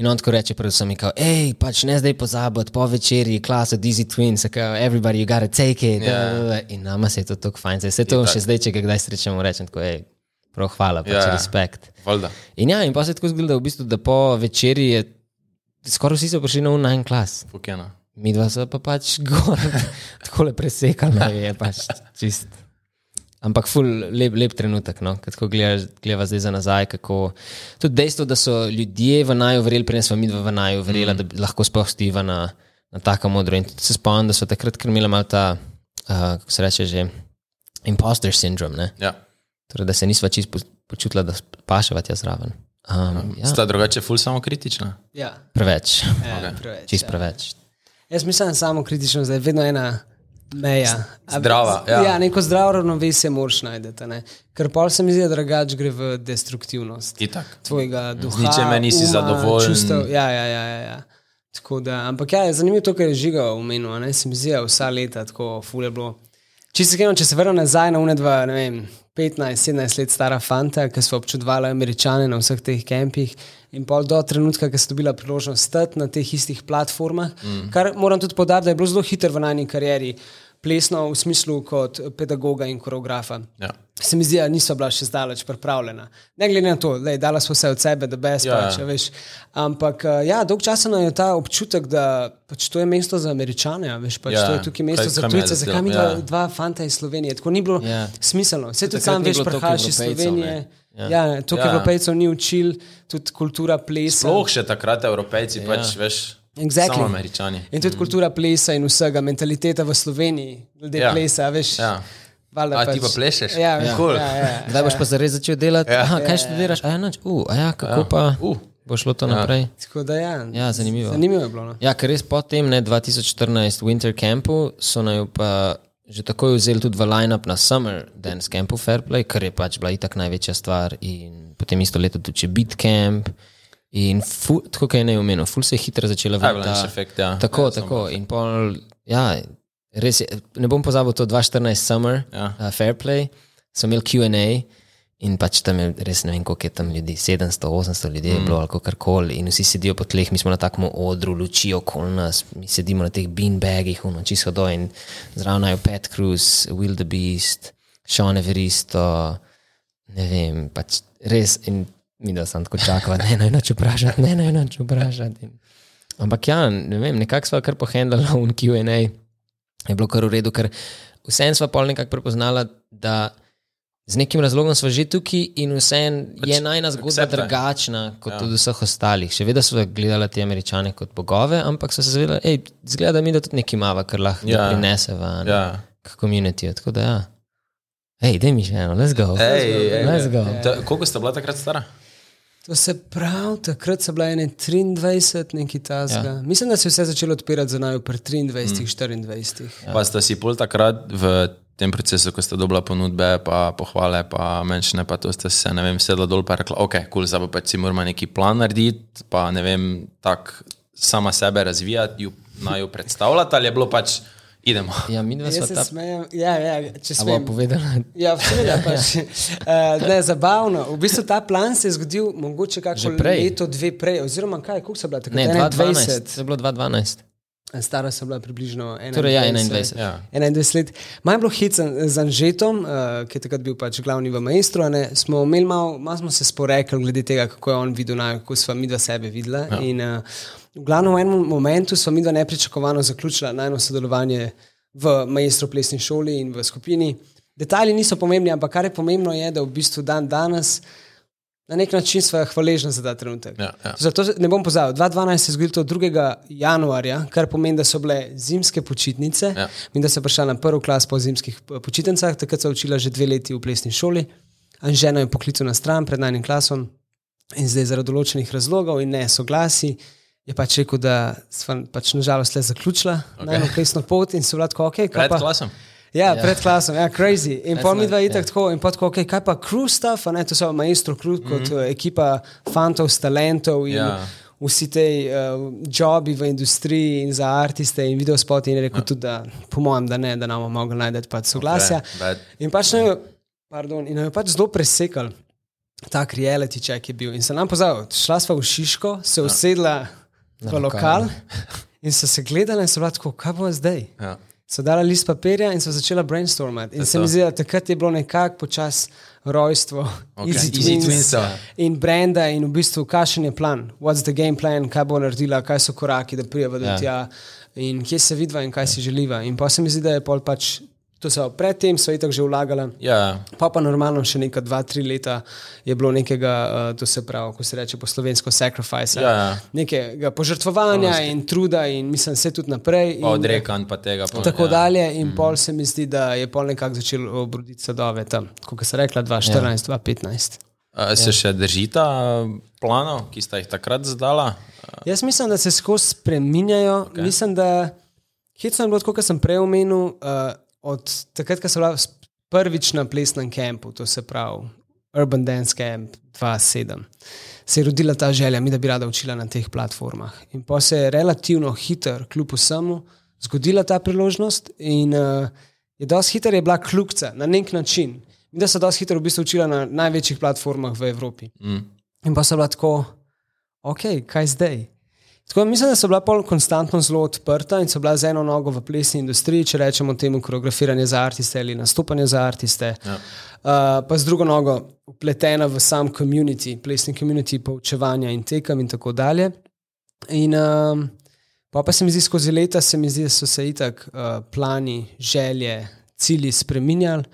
In on tako reče, predvsem mi kao, hej, pač ne zdaj pozabiti, po večerji, klas od Easy Twins, kao, everybody, you gotta take it. Ja. In nama se je to tako fajn, se to še zdaj, če ga kdaj srečamo, rečem tako, hej, prav hvala, pač Ja. respekt. Valjda. In ja, in pa se je tako zgodilo, da v bistvu, da po večerji je skoraj vsi so prišli na un klas. Fukena. Mi dva so pa pač gor, tako le presekali, je pač čist. Ampak ful, lep, lep trenutek, no? Ko tako gledaš, gledaš zdaj za nazaj. Kako... Tudi dejstvo, da so ljudje v naju verjeli, prej smo mi dva v naju verjeli, mm. da lahko sploh stiva na, na tako modro. In tudi se spomnim, da so takrat kar imeli malo ta, uh, kako se reče že, imposter syndrom, ne? Ja. Torej, da se nisva čist po- počutila, da pašava tja zraven. Um, ja, Sta drugače ful samo kritična. Ja, preveč, ja, preveč. čist ja. preveč. Jaz mislim, samo kritično, da je vedno ena meja. Zdrava, z- ja. ja neko zdravo ravnovesje moraš najti. ne. Ker pol se mi zdi, da drugač gre v destruktivnost Itak. tvojega duha. ničemer nisi uma, zadovoljen. Čustev, ja, ja, ja, ja, ja. Tako Da, ampak ja, je zanimivo to, kar je žiga omenil. Se mi zdi, da je vsa leta tako fulje bilo. Čisto iskreno, če se vrnem nazaj na unedva, ne vem, 15-17 let stara fanta, ki so občudovali američane na vseh teh kampih. In pol do trenutka, ko sem dobila priložnost stati na teh istih platformah, mm. kar moram tudi podariti, da je bilo zelo hitro v najni karieri, plesno v smislu kot pedagoga in koreografa. Ja. Se mi zdi, da niso bila še zdaleč pripravljena. Ne glede na to, da dala smo vse od sebe, da brez Ja, pač, ja. veš. Ampak eh, ja, dolg časa nam je ta občutek, da pač to je mesto za američane, veš, pač Ja, to je tukaj mesto kaj- za tujce, zakaj mi dva, ja. dva fanta iz Slovenije. Tako ni bilo Ja. smiselno. Vse tudi sam veš, prihajaš iz Slovenije. ne. Ja, ja to, kar Ja. Evropejcev ni učil, tudi kultura plesa. Sploh še takrat Evropejci, ja. pač veš, Exactly. samo Američani. In tudi kultura plesa in vsega, mentaliteta v Sloveniji, glede Ja. ja. plesa, veš. Ja. valjda A ti pa plešeš? Ja, Ja. ja. Cool. ja, ja. Kdaj boš pa zares začel delati? Ja. Aha, kaj študiraš? A ja, nič. Uh, a ja, kako pa Uh. bo šlo to naprej? Tako da ja, Ja, zanimivo. zanimivo je bilo. No. Ja, ker res potem, ne, 2014 Winter Campu, so naj pa že takoj vzeli tudi v line-up na Summer Dance Campu Fairplay, kar je pač bila itak največja stvar. In potem isto leto tudi Beat Camp. In ful, tako kot je ne omenil, ful se je hitro začela efekt, ja. Tako, Ja, tako. In pol, ja, res je, ne bom pozabil to 2014 Summer Ja. uh, Fairplay, sem imel QA. In pač tam je res ne vem, koliko je tam ljudi, 700, 800 ljudi mm. je bilo ali kar koli. In vsi sedijo po tleh, mi smo na takem odru, luči okoli nas, mi sedimo na teh beanbagih, uno, čisto do in zraven je Pat Cruz, Will the Beast, Sean Everisto, ne vem, pač res. In mi da sem tako čakal, ne naj noč vprašati, ne naj noč vprašati. Ampak ja, ne vem, nekako smo kar pohendali v QA, je bilo kar v redu, ker vsem smo pol nekako prepoznali, da. Z nekim razlogom smo že tukaj, in vseeno je najna zgodba acceptaj. drugačna kot ja. od vseh ostalih. Še vedno so gledali te američane kot bogove, ampak so se zavedali, da zgleda mi, da tudi nekaj mava, kar lahko ja. Prineseva Ja. k komunitiju. Tako da ja. Hej, daj mi še eno, let's go. Ej, ej, let's go. Ta, koliko sta bila takrat stara? To se pravi, takrat so bile ene 23, nekaj tasga. Ja. Mislim, da se je vse začelo odpirati za naju pri 23, mm. 24. Ja. Pa sta si pol takrat v tem procesu, ko sta dobila ponudbe, pa pohvale, pa menšine, pa to ste se, ne vem, sedla dol pa rekla, ok, kul, cool, zdaj pa pač si moramo neki plan narediti, pa ne vem, tako sama sebe razvijati, ju, naj jo predstavljati, ali je bilo pač, Idemo. Ja, mi dva smo ta. smejem. Ja, ja, če smem. povedala? Ja, seveda, pač, uh, ne, zabavno. V bistvu ta plan se je zgodil mogoče kakšno leto, dve prej, oziroma kaj, koliko so bila takrat? Ne, 2012. 21. To je bilo 2012. Stara sem bila približno 21. Torej, ja, 21. Ja. 21 let. Maj je bilo hit z Anžetom, uh, ki je takrat bil pač glavni v Maestru. a ne, Smo imeli malo, malo smo se sporekli glede tega, kako je on videl, naj, kako sva mi dva sebe videla. Ja. In, uh, v glavnem v enem momentu sva mi dva nepričakovano zaključila najno sodelovanje v Maestru plesni šoli in v skupini. Detajli niso pomembni, ampak kar je pomembno je, da v bistvu dan danes. Na nek način smo hvaležni za ta trenutek. Ja, ja. Zato ne bom pozabil. 2012 se je zgodilo to 2. januarja, kar pomeni, da so bile zimske počitnice. Ja. In da sem prišla na prvi klas po zimskih eh, počitnicah, takrat sem učila že dve leti v plesni šoli. Anžena je poklical na stran pred najnim klasom in zdaj zaradi določenih razlogov in ne soglasi. Je pač rekel, da sva pač nažalost le zaključila okay. najmo plesno pot in so bila tako, ok, kaj Pred pa. klasom. Ja, pred klasom, ja, crazy. In pa mi dva itak tako, in pa tako, okay, kaj pa crew stuff, ne, to so maestro crew kot mm -hmm. ekipa fantov s talentov in Ja. ja. vsi ti uh, jobi v industriji in za artiste in video spoti in je rekel ja. tudi, da po mojem, da ne, da nam bomo mogli najti pač soglasja. Okay, but- in pač ne, pardon, in nam je pač zelo presekal. Tak reality check je bil. In se nam pozval, šla sva v Šiško, se usedla v lokal. in so se gledali in so tako, kaj bo zdaj? Ja. So dali list papirja in so začela brainstormati. In se mi zdi, da takrat je bilo nekako počas rojstvo Okay. Easy Easy Twins Twinsov. in brenda in v bistvu kakšen je plan, what's the game plan, kaj bo naredila, kaj so koraki, da prijeva do Ja. tja in kje se vidva in kaj si želiva. In pa se mi zdi, da je pol pač, to so predtem so itak že vlagala. Ja, Pa pa normalno še neka dva, tri leta je bilo nekega, uh, to se pravi, ko se reče po slovensko, sacrifice, Ja, ja. nekega požrtvovanja in truda in mislim, se tudi naprej. odrekan pa tega. Pa, tako ja. dalje. In mm. pol se mi zdi, da je pol nekako začel obroditi sadove tam, kot se rekla, 2014, ja. 2015. A Se še držita planov, ki sta jih takrat zadala? Jaz mislim, da se skozi spreminjajo. Okay. Mislim, da hitro je bilo kot sem prej omenil, uh, od takrat, ko sem bila prvič na plesnem kampu, to se pravi Urban Dance Camp 2007. Se je rodila ta želja, mi da bi rada učila na teh platformah. In pa se je relativno hiter, kljub vsemu, zgodila ta priložnost, in uh, je dosti hiter, je bila kljukca na nek način. Mi da so dosti hiter v bistvu učila na največjih platformah v Evropi. Mm. In pa so bila tako, ok, kaj zdaj? Tako, mislim, da so bila pol konstantno zelo odprta in so bila z eno nogo v plesni industriji, če rečemo temu koreografiranje za artiste ali nastopanje za artiste, ja. uh, pa z drugo nogo upletena v sam community, plesni community, poučevanja in tekem in tako dalje. In um, pa, pa se mi zdi, skozi leta se mi zdi, da so se itak uh, plani, želje, cilji spreminjali.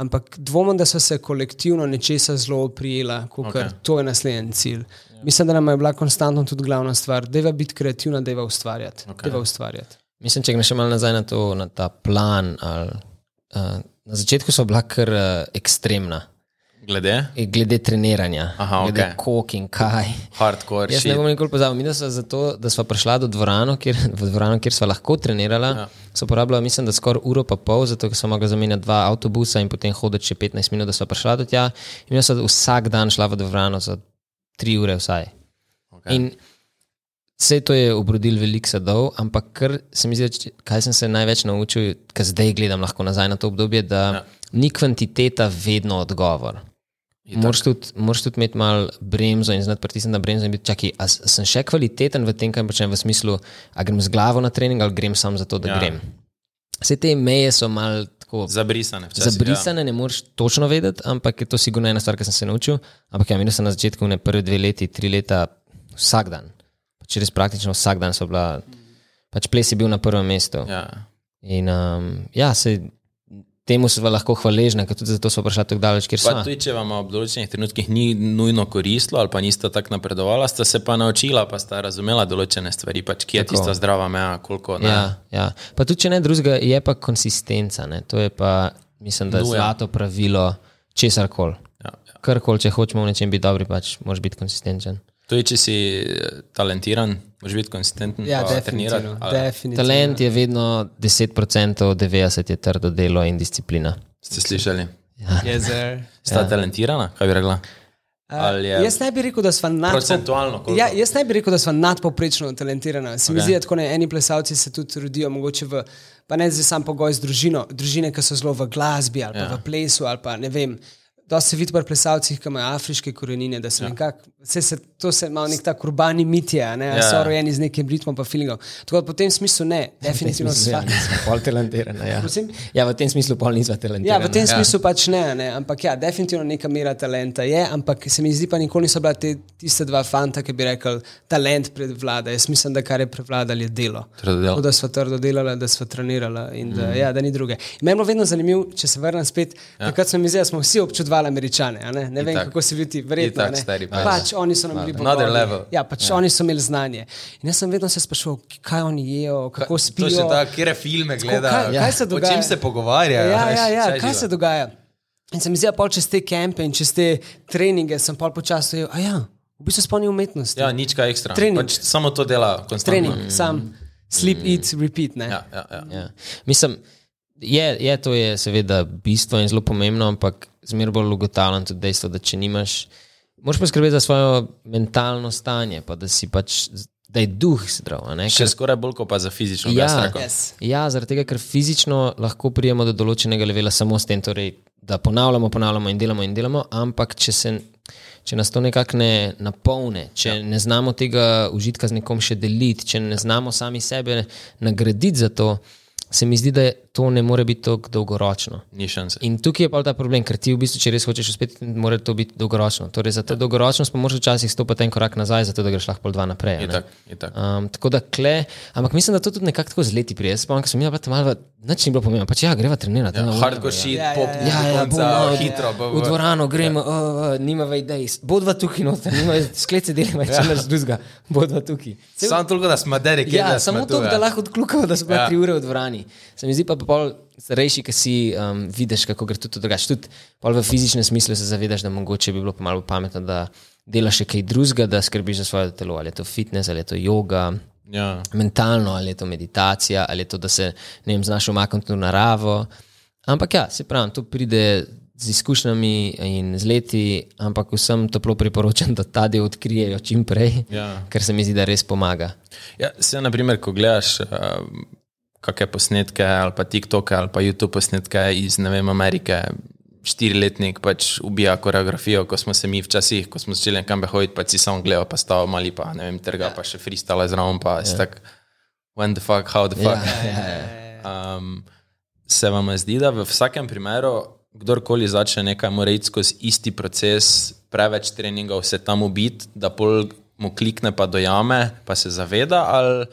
Ampak dvomim, da so se kolektivno nečesa zelo oprijela, kot okay. to je naslednji cilj. Ja. Mislim, da nam je bila konstantno tudi glavna stvar, da je biti kreativna, da je ustvarjati. Okay. ustvarjati. Mislim, če greš še malo nazaj na, to, na ta plan. Ali, uh, na začetku so bila kar uh, ekstremna, Glede? eh, glede treniranja, Aha, glede okej. kok in kaj. Hardcore. Jaz shit. ne bom nikoli pozabil. Mi, smo zato, da smo prišla do dvorano, kjer, dvorano, kjer smo lahko trenirala, Ja. so porabila, mislim, da skoraj uro pa pol, zato ker smo mogli zamenjati dva avtobusa in potem hoditi še 15 minut, da smo prišla do tja. In jaz sem vsak dan šla v dvorano za tri ure vsaj. Okay. In vse to je obrodil veliko sadov, ampak kar se mi zdi, kaj sem se največ naučil, ker zdaj gledam lahko nazaj na to obdobje, da ja. ni kvantiteta vedno odgovor. Moraš tudi, moraš tudi imeti malo bremzo in znati pritisniti na bremzo in biti, čakaj, a s- sem še kvaliteten v tem, kaj počnem, v smislu, a grem z glavo na trening ali grem samo zato, da Ja. ja. grem. Vse te meje so mal tako Zabrisane. včasih, Zabrisane ne moreš točno vedeti, ampak je to sigurno ena stvar, ki sem se naučil. Ampak ja, minil sem na začetku, ne prve dve leti, tri leta, vsak dan. Pač res praktično vsak dan so bila, pač ples je bil na prvem mestu. Ja. In um, ja, se, temu smo lahko hvaležni, ker tudi zato smo prišli tako daleč, kjer smo. tudi, če vam ob določenih trenutkih ni nujno koristilo, ali pa niste tako napredovala, ste se pa naučila, pa ste razumela določene stvari, pač kje je Tako. tista zdrava meja, koliko ne. Ja, ja. Pa tudi, če ne drugega, je pa konsistenca. Ne? To je pa, mislim, da je zlato pravilo česar koli. Ja, ja. Karkoli, če hočemo v nečem biti dobri, pač moraš biti konsistenten. Tudi, če si eh, talentiran, moraš biti konsistenten. Ja, trenirati. Talent je vedno 10%, 90% je trdo delo in disciplina. Ste slišali? Yes, sir. Sta ja. talentirana, kaj bi rekla? Uh, jaz ne bi rekel, da smo nadpo... Procentualno, koliko? Ja, jaz ne bi rekel, da smo nadpoprečno talentirani. Se okay. mi zdi, da ne eni plesalci se tudi rodijo mogoče v pa ne zdaj sam pogoj z družino, družine, ki so zelo v glasbi ali pa Ja. v plesu ali pa ne vem. Dosti se vidi pri plesalcih, ki imajo afriške korenine, da se ja. nekako, se, se, to se ima nek tak urbani mitje, ne, ja. Ja. so rojeni z nekim ritmom pa feelingom. Tako da po tem smislu ne, definitivno Smislu, ja, sva. nismo pol talentirani. Ja. Prosim? ja, v tem smislu pol nismo Ja, talentirani. v tem smislu pač ne, ne, ampak ja, definitivno neka mera talenta je, ampak se mi zdi pa nikoli niso bila te, tiste dva fanta, ki bi rekel, talent predvlada. Jaz mislim, da kar je prevladalo je delo. Tako da smo trdo delali, da smo trenirali in da, mm. ja, da ni druge. Meni je bilo vedno zanimivo, če se vrnem spet, ja. takrat mi zdaj, smo vsi občudovali američane, a ne, ne vem, Itak. kako si bil ti, verjetno. Itak, ne. stari, pač. pač oni so nam bili level. Ja, pač ja. oni so imeli znanje. In jaz sem vedno se sprašoval, kaj oni jejo, kako spijo. To še tako, kje filme gledajo, kaj- kaj se o čem se pogovarjajo. Ja, veš, ja, ja. vse kaj se dogaja? In se mi zdi, da pol čez te kempe in čez te treninge sem pol počasi, a ja, v bistvu spomni umetnosti. Ja, nič kaj ekstra. Trening. Pač samo to dela konstantno. Trening, sam, sleep, eat, repeat. Ne? Ja, ja, ja. Ja. Mislim, je, je to je seveda bistvo in zelo pomembno, ampak zmeraj bolj ugotavljam tudi dejstvo, da če nimaš, moraš poskrbeti za svoje mentalno stanje, pa da si pač, da je duh zdrav. a ne, Še ker- skoraj bolj kot pa za fizično. Ja. Yes. Ja, zaradi tega, ker fizično lahko prijemo do določenega levela samo s tem, torej, da ponavljamo, ponavljamo in delamo in delamo, ampak če, se, če nas to nekako ne napolne, če ja. ne znamo tega užitka z nekom še deliti, če ne znamo sami sebe nagraditi za to, se mi zdi, da je to ne more biti tako dolgoročno. Ni šanse. In tukaj je pa ta problem, ker ti v bistvu, če res hočeš uspeti, mora to biti dolgoročno. Torej, za to dolgoročnost pa moraš včasih stopiti en korak nazaj, zato da greš lahko pol dva naprej. a ne. Itak, itak. Um, tako da kle, ampak mislim, da to tudi nekako tako z leti prije. Jaz spomnim, ko sem imel tam malo, nič ni bilo pomembno, pač ja, greva trenirati. Ja, hardcore shit, Ja, ja, pop, ja. Ja, ja, konca, bomo, hitro. bo- V dvorano gremo, ja. uh, nima idej, bodva tukaj noter, nima sklece delima, če naš drugega, bodva tukaj. Samo toliko, da smo derek. Ja, samo to, da lahko odkljukamo, da smo Ja. ja. tri ure v dvorani. Se mi zdi pa pol starejši, ki si um, vidiš, kako gre tudi drugače. Tudi v fizičnem smislu se zavedaš, da mogoče bi bilo pa malo pametno, da delaš še kaj drugega, da skrbiš za svoje telo, ali je to fitness, ali je to yoga. Ja. Mentalno, ali je to meditacija, ali je to, da se ne vem, znaš umakniti v naravo. Ampak ja, se pravi, to pride z izkušnjami in z leti, ampak vsem toplo priporočam, da ta del odkrijejo čim prej, Ja. ker se mi zdi, da res pomaga. Ja, se, naprimer, ko gledaš uh, kakšne posnetke ali pa TikToke ali pa YouTube posnetke iz vem, Amerike, štiriletnik pač ubija koreografijo, ko smo se mi včasih, ko smo začeli nekam hoditi, pa si samo gledal, pa stava mali, pa ne vem, trga, pa še freestyle zraven, pa si tak, when the fuck, how the fuck. Um, se vam zdi, da v vsakem primeru, kdorkoli začne nekaj, mora iti skozi isti proces, preveč treningov se tam ubiti, da pol mu klikne, pa dojame, pa se zaveda, ali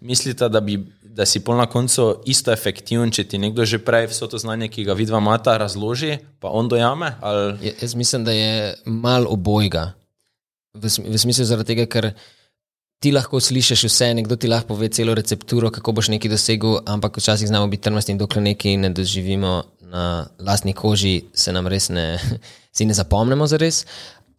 mislite, da, bi, da si pol na koncu isto efektiven, če ti nekdo že prej vso to znanje, ki ga vidva mata, razloži, pa on dojame? Ali... Ja, Jaz mislim, da je mal obojga. V, v smislu zaradi tega, ker ti lahko slišiš vse, nekdo ti lahko pove celo recepturo, kako boš nekaj dosegel, ampak včasih znamo biti trmasti in dokler nekaj ne doživimo na lastni koži, se nam res ne, si ne zapomnimo za res.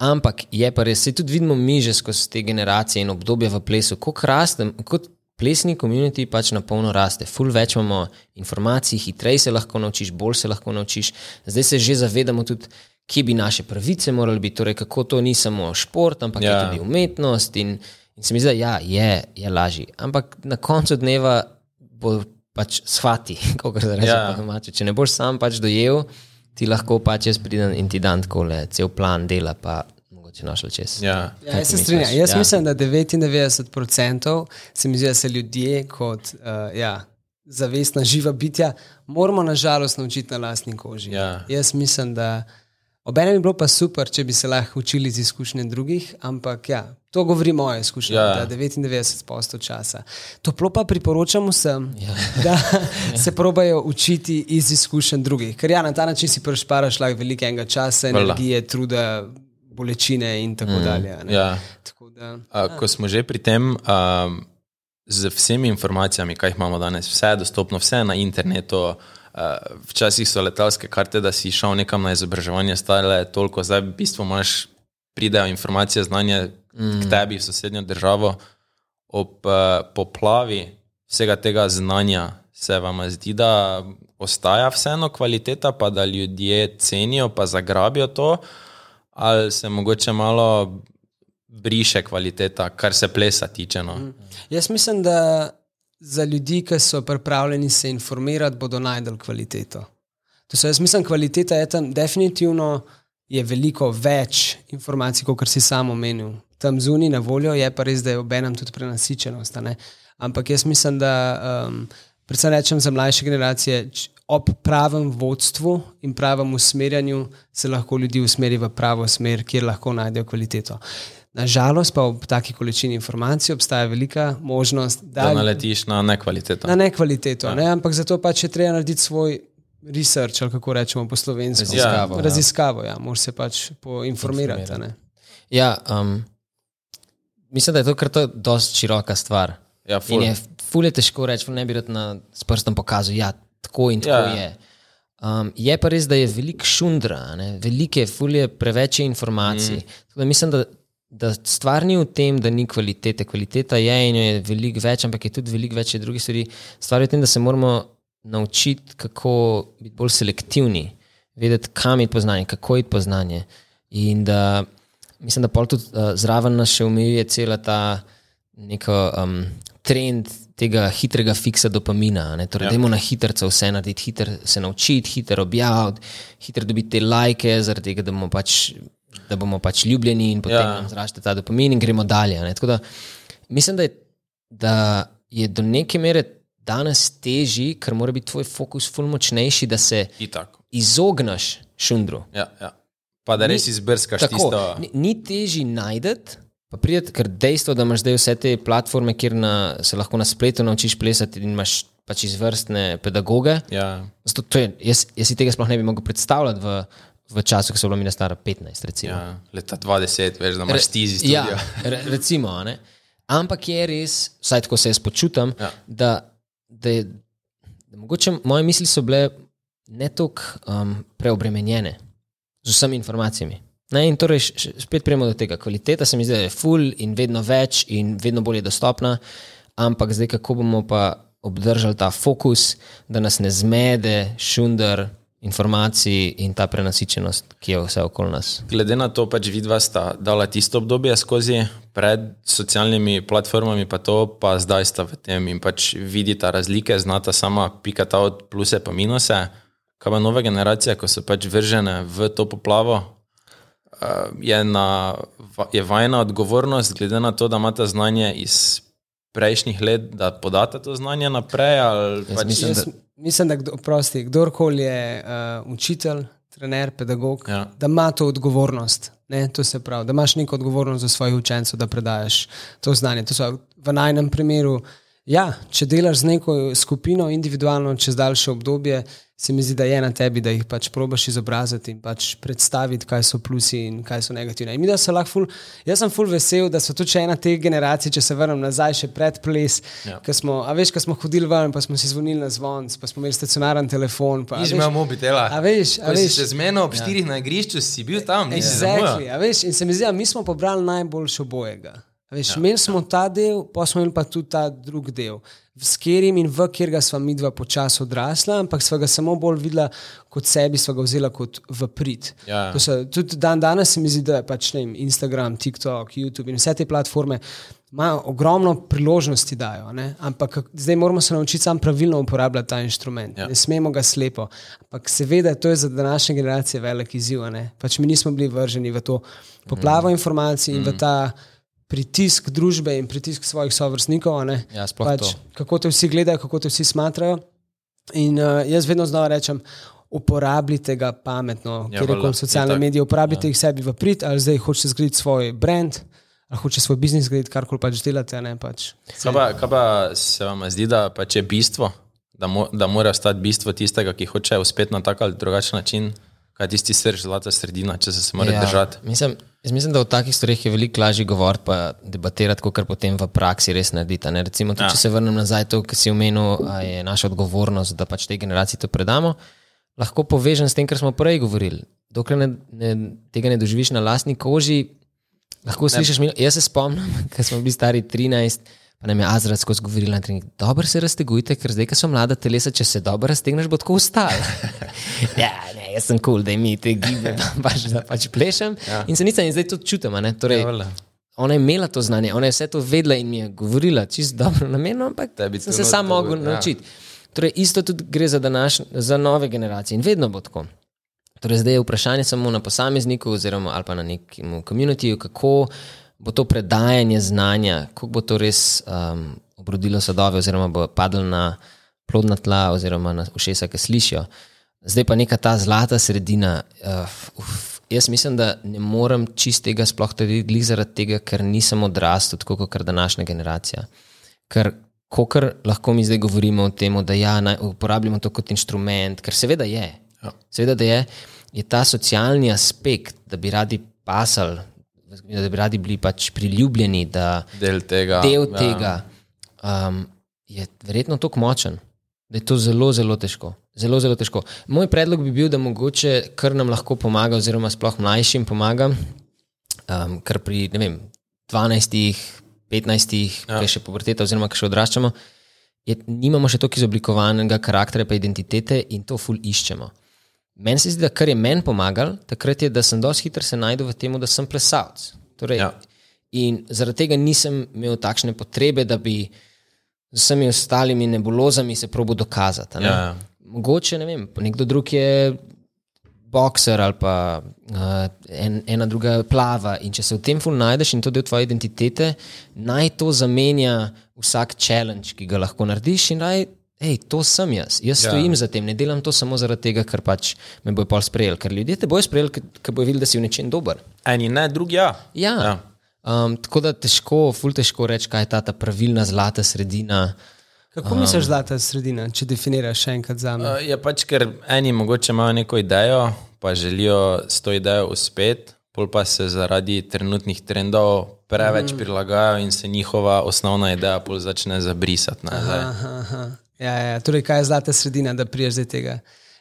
Ampak je pa res, se tudi vidimo mi že skozi te generacije in obdobje v plesu, kako rastem, kot plesni komunity pač na polno raste. Ful več imamo informacij, hitreje se lahko naučiš, bolj se lahko naučiš. Zdaj se že zavedamo tudi, kje bi naše pravice morali biti, torej kako to ni samo šport, ampak ja. Je tudi umetnost. In, in se mi zdi, da ja, je, je lažje. Ampak na koncu dneva bo pač shvati, kako se reče Ja. domače. Če ne boš sam pač dojel, ti lahko pač jaz pridem in ti dan tako le cel plan dela, pa mogoče našel čez. Ja. Ja, jaz se strinjam. Jaz Ja. mislim, da 99% se mi zdi, da se ljudje kot uh, ja, zavestna živa bitja moramo nažalost naučiti na lastni koži. Ja. Jaz mislim, da obenem bi bilo pa super, če bi se lahko učili iz izkušnje drugih, ampak ja, to govori moja izkušnja, Ja. da 99% časa. Toplo pa priporočam vsem, ja. da se probajo učiti iz izkušenj drugih, ker ja, na ta način si prešparaš lahko veliko enega časa, energije, truda, bolečine in tako mm. dalje. a ne. Ja. Tako da, A, ko smo že pri tem, um, z vsemi informacijami, ki jih imamo danes, vse je dostopno, vse je na internetu. Uh, včasih so letalske karte, da si šel nekam na izobraževanje, stale toliko, zdaj v bistvu imaš, pridejo informacije, znanje mm. k tebi v sosednjo državo. Ob uh, poplavi vsega tega znanja se vam zdi, da ostaja vseeno kvaliteta, pa da ljudje cenijo, pa zagrabijo to, ali se mogoče malo briše kvaliteta, kar se plesa tiče. No. Jaz mislim, da za ljudi, ki so pripravljeni se informirati, bodo najdel kvaliteto. To se jaz mislim, kvaliteta je tam definitivno je veliko več informacij, kot si sam omenil. Tam zunaj na voljo je pa res, da je obenem tudi prenasičenost. Ampak jaz mislim, da um, predvsem rečem za mlajše generacije, ob pravem vodstvu in pravem usmerjanju se lahko ljudi usmeri v pravo smer, kjer lahko najdejo kvaliteto. Nažalost pa ob taki količini informacij obstaja velika možnost, da, Da naletiš na nekvaliteto. na nekvaliteto, ja. ne? ampak zato pač je treba narediti svoj research, ali kako rečemo po slovensko. Raziskavo, ja. Raziskavo, ja, moraš se pač poinformirati. a ne. Ja, um, mislim, da je to kar to dosti široka stvar. Ja, In ful. je ful je težko reči, ne bi rad na, s prstom pokazal, ja, tako in tako Ja. je. Um, je pa res, da je veliko šundra, ne? veliko je, ful je preveč je informacij. Mm. Mislim, da, da stvar ni v tem, da ni kvalitete. Kvaliteta je in jo je veliko več, ampak je tudi veliko več drugih stvari. Stvar je v tem, da se moramo naučiti, kako biti bolj selektivni, vedeti, kam je poznanje, kako je poznanje. In da mislim, da pol tudi uh, zraven nas še omejuje cela ta neko um, trend tega hitrega fiksa dopamina. Ne? Torej, ja. Dajmo na hitro vse narediti, hitro se naučiti, hitro objaviti, hitro dobiti te lajke, zaradi tega, da bomo pač, da bomo pač ljubljeni in potem ja. Nam zraste ta dopamin in gremo dalje. Da, mislim, da je, da je do neke mere danes težji, ker mora biti tvoj fokus ful močnejši, da se Itak. izogneš šundru. Ja, ja. Pa da res izbrskaš Tako, tisto. ni, ni težji najti, pa prideti, ker dejstvo, da imaš zdaj vse te platforme, kjer na, se lahko na spletu naučiš plesati in imaš pač izvrstne pedagoge. Ja. Zato, to je, jaz, jaz si tega sploh ne bi mogel predstavljati v, v času, ko so bila mi stara 15. Recimo. Ja, leta 20, veš, da imaš ti z Ja, re, recimo, ne. Ampak je res, vsaj tako se jaz počutim, Ja. da, da, je, da mogoče moje misli so bile ne toliko um, preobremenjene z vsemi informacijami. Ne, in torej, spet prijemo do tega. Kvaliteta se mi zdi, da je full in vedno več in vedno bolj je dostopna, ampak zdaj kako bomo pa obdržali ta fokus, da nas ne zmede šundar informacij in ta prenasičenost, ki je vse okoli nas. Glede na to, pač vidva sta dala tisto obdobje skozi pred socialnimi platformami, pa to, pa zdaj sta v tem in pač vidita razlike, znata sama pikata od pluse pa minuse. Kaj pa nove generacije, ko so pač vržene v to poplavo, je, na, je vajna odgovornost, glede na to, da imata znanje iz prejšnjih let, da podata to znanje naprej. ali Pač, mislim, Jaz mislim, da kdo, prosti, kdorkoli je uh, učitelj, trener, pedagog, Ja. da ima to odgovornost. Ne, to se pravi, da imaš neko odgovornost za svoje učence, da predaš to znanje. To so v najnem primeru. Ja, če delaš z neko skupino individualno čez daljše obdobje, se mi zdi, da je na tebi, da jih pač probaš izobraziti in pač predstaviti, kaj so plusi in kaj so negativne. In mi, da so lahko ful, jaz sem ful vesel, da so tudi še ena teh generacij, če se vrnem nazaj, še pred ples, ja. ko smo, a veš, ko smo hodili ven, pa smo si zvonili na zvon, pa smo imeli stacionaren telefon. Pa, veš, imel mobitela. A veš, a veš. se zmenil ob štirih na igrišču, si bil tam, nisi Exactly, zamujal. veš, in se mi zdi, da mi smo pobrali najboljše obojega. Veš, ja. Imeli smo ta del, pa smo imeli pa tudi ta drugi del, s katerim in v katerega sva mi dva počasi odrasla, ampak sva ga samo bolj videla kot sebi, sva ga vzela kot v prid. Ja. So, tudi dan danes se mi zdi, da je pač, ne vem, Instagram, TikTok, YouTube in vse te platforme imajo ogromno priložnosti, dajo, ne? ampak zdaj moramo se naučiti sam pravilno uporabljati ta inštrument. Ja. Ne smemo ga slepo. Ampak seveda, to je za današnje generacije velik izziv. Pač mi nismo bili vrženi v to poplavo mm. informacij in mm. v ta pritisk družbe in pritisk svojih sovrstnikov. Ja, pač, to. kako te vsi gledajo, kako te vsi smatrajo. In uh, jaz vedno znova rečem, uporabite ga pametno, Ja, ker valjda, je socialne medije, uporabite ja. jih sebi v prid, ali zdaj hočete zgraditi svoj brand, ali hočete svoj biznis zgraditi, karkoli pač delate. Ne, pač. Kaj pa, kaj pa se vam zdi, da pač je bistvo, da, mo, da mora ostati bistvo tistega, ki hoče uspeti na tak ali drugačen način, kaj je tisti srč, zlata sredina, če se, se mora ja. držati. Mislim, jaz mislim, da v takih stvareh je veliko lažje govoriti, pa debatirati, kot potem v praksi res narediti. Ne? Recimo, tudi, Ja. če se vrnem nazaj to, kar si omenil, je naša odgovornost, da pač tej generaciji to predamo. Lahko povežem s tem, kar smo prej govorili. Dokler ne, ne, tega ne doživiš na lastni koži, lahko slišiš. Jaz se spomnim, ko smo bili stari 13. Pa nam je Azra skozi govorila, da je dobro se raztegujte, ker zdaj, ko so mlada telesa, če se dobro raztegneš, bo tako ustal. ja, ne, jaz sem kul, cool, da mi te gibe, pač, da pač plešem. Ja. In se nisem in zdaj to čutim. Torej, Ja, ona je imela to znanje, ona je vse to vedela in mi je govorila, čist dobro namerno, ampak sem se sam mogel ja. naučiti. Torej, isto tudi gre za, današ, za nove generacije in vedno bo tako. Torej, zdaj je vprašanje samo na posamezniku oziroma ali pa na nekem komunitiju, kako bo to predajanje znanja, kako bo to res um, obrodilo sadove oziroma bo padlo na plodna tla oziroma na ušesa, ki slišijo. Zdaj pa neka ta zlata sredina. Uh, uf, jaz mislim, da ne morem čistega sploh narediti zaradi tega, ker nisem odrastel tako kot današnja generacija. Ker Kokar lahko mi zdaj govorimo o tem, da ja, naj uporabljamo to kot inštrument, ker seveda je. Ja. Seveda, da je, je ta socialni aspekt, da bi radi pasali, da bi radi bili pač priljubljeni, da Del tega. del ja. tega um, je verjetno tako močen, da je to zelo, zelo težko. Zelo, zelo težko. Moj predlog bi bil, da mogoče kar nam lahko pomaga, oziroma sploh mlajšim pomaga, um, ker pri vem, 12, 15, ja. ki je še puberteta, oziroma ki še odraščamo, je, nimamo še toliko izoblikovanega karaktera, pa identitete in to ful iščemo. Meni se zdi, da kar je meni pomagalo, takrat je, da sem dosti hitro se najdel v tem, da sem plesalec. Torej, Ja. In zaradi tega nisem imel takšne potrebe, da bi z vsemi ostalimi nebulozami se probo dokazati. ne. Ja, ja. Mogoče ne vem, nekdo drug je bokser ali pa uh, en, ena druga plava. In če se v tem ful najdeš in to del tvoje identitete, naj to zamenja vsak challenge, ki ga lahko narediš in naj. Hej, to sem jaz. Jaz Ja. stojim za tem, ne delam to samo zaradi tega, ker pač me bojo pol sprejeli. Ker ljudje te bojo sprejeli, ker bojo videli, da si v nečem dober. Eni ne, drugi ja. Ja. Ja. Um, tako da težko, ful težko reči, kaj je ta, ta pravilna zlata sredina. Kako misliš, zlata sredina, če definiraš še enkrat za me? Uh, Je pač, ker eni mogoče imajo neko idejo, pa želijo s to idejo uspeti, pol pa se zaradi trenutnih trendov preveč mm. prilagajajo in se njihova osnovna ideja pol začne zabrisati. Ne. Aha, aha. Ja, ja, torej, kaj je zlata sredina, da priješ do tega?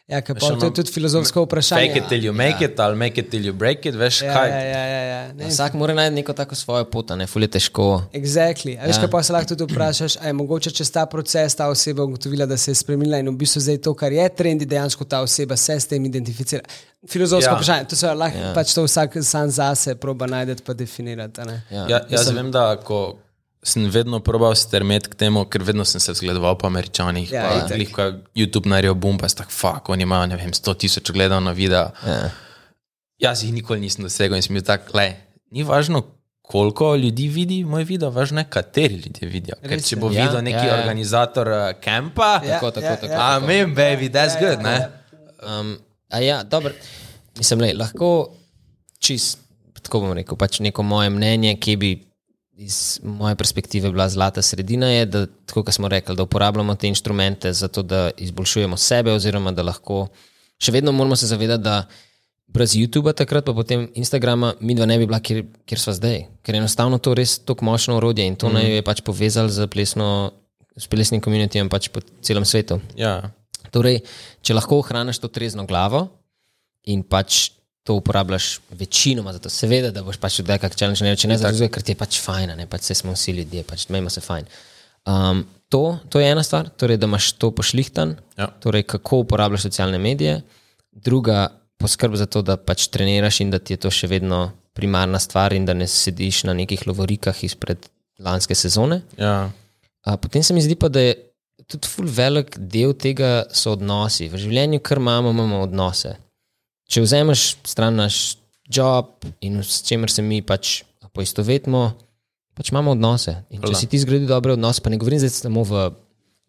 Ja, ker pol, to je tudi filozofsko vprašanje. Fake it till you make it, ali make it till you break it, veš Ja, kaj. ja, ja, ja, ja. Ne, Vsak mora najti neko tako svojo pot, a ne ful je težko. Exactly. A veš, Ja. kaj pa se lahko tudi vprašaš, ali je mogoče čez ta proces ta oseba ugotovila, da se je spremenila in v bistvu zdaj to, kar je trendi, dejansko ta oseba se s tem identificira. Filozofsko Ja. ja. vprašanje, to se lahko ja. pač to vsak sam zase proba najti pa definirati. a ne. Ja. Ja, jaz vem, da ko sem vedno probal strmeti k temu, ker vedno sem se zgledoval po američanih. Ja, Ja, itak. glih, ko YouTube naredil bum, pa je tako, fuck, oni imajo, ne vem, 100 tisoč gledal na videa. Ja. Jaz jih nikoli nisem dosegel in sem bil tak, le, ni važno, koliko ljudi vidi moj video, važno je, kateri ljudje vidijo. Ker Res če je. bo Ja, videl neki ja, ja. organizator uh, kampa, Ja, Tako, tako, ja, tako. ja. amen, baby, that's good, ne? Um, a ja, dobro. Mislim, lej, lahko čist, tako bom rekel, pač neko moje mnenje, ki bi iz moje perspektive bila zlata sredina, je, da, tako kot smo rekli, da uporabljamo te inštrumente za to, da izboljšujemo sebe, oziroma da lahko še vedno moramo se zavedati, da brez YouTuba takrat, pa potem Instagrama, mi dva ne bi bila, kjer, kjer smo zdaj. Ker je enostavno to res tako močno orodje in to mm. naj jo je pač povezalo z plesno, s plesnim komunitijem pač po celem svetu. Ja, Torej, če lahko ohraniš to trezno glavo in pač to uporabljaš večinoma, zato seveda, da boš pač oddelal kak challenge, ne, če ne zato, ker ti je pač fajn, ne pač se smo vsi ljudje, pač imamo se fajn. Um, to, to je ena stvar, torej, da imaš to pošlihtan, Ja. torej, kako uporabljaš socialne medije, druga poskrb za to, da pač treniraš in da ti je to še vedno primarna stvar in da ne sediš na nekih lovorikah izpred lanske sezone. ja. A, potem se mi zdi pa, da je tudi ful velik del tega so odnosi. V življenju, kar imamo, imamo odnose. Če vzameš stran naš job in s čimer se mi pač poistovetimo, pač imamo odnose. In če si ti zgradi dobre odnose, pa ne govorim zdaj samo v,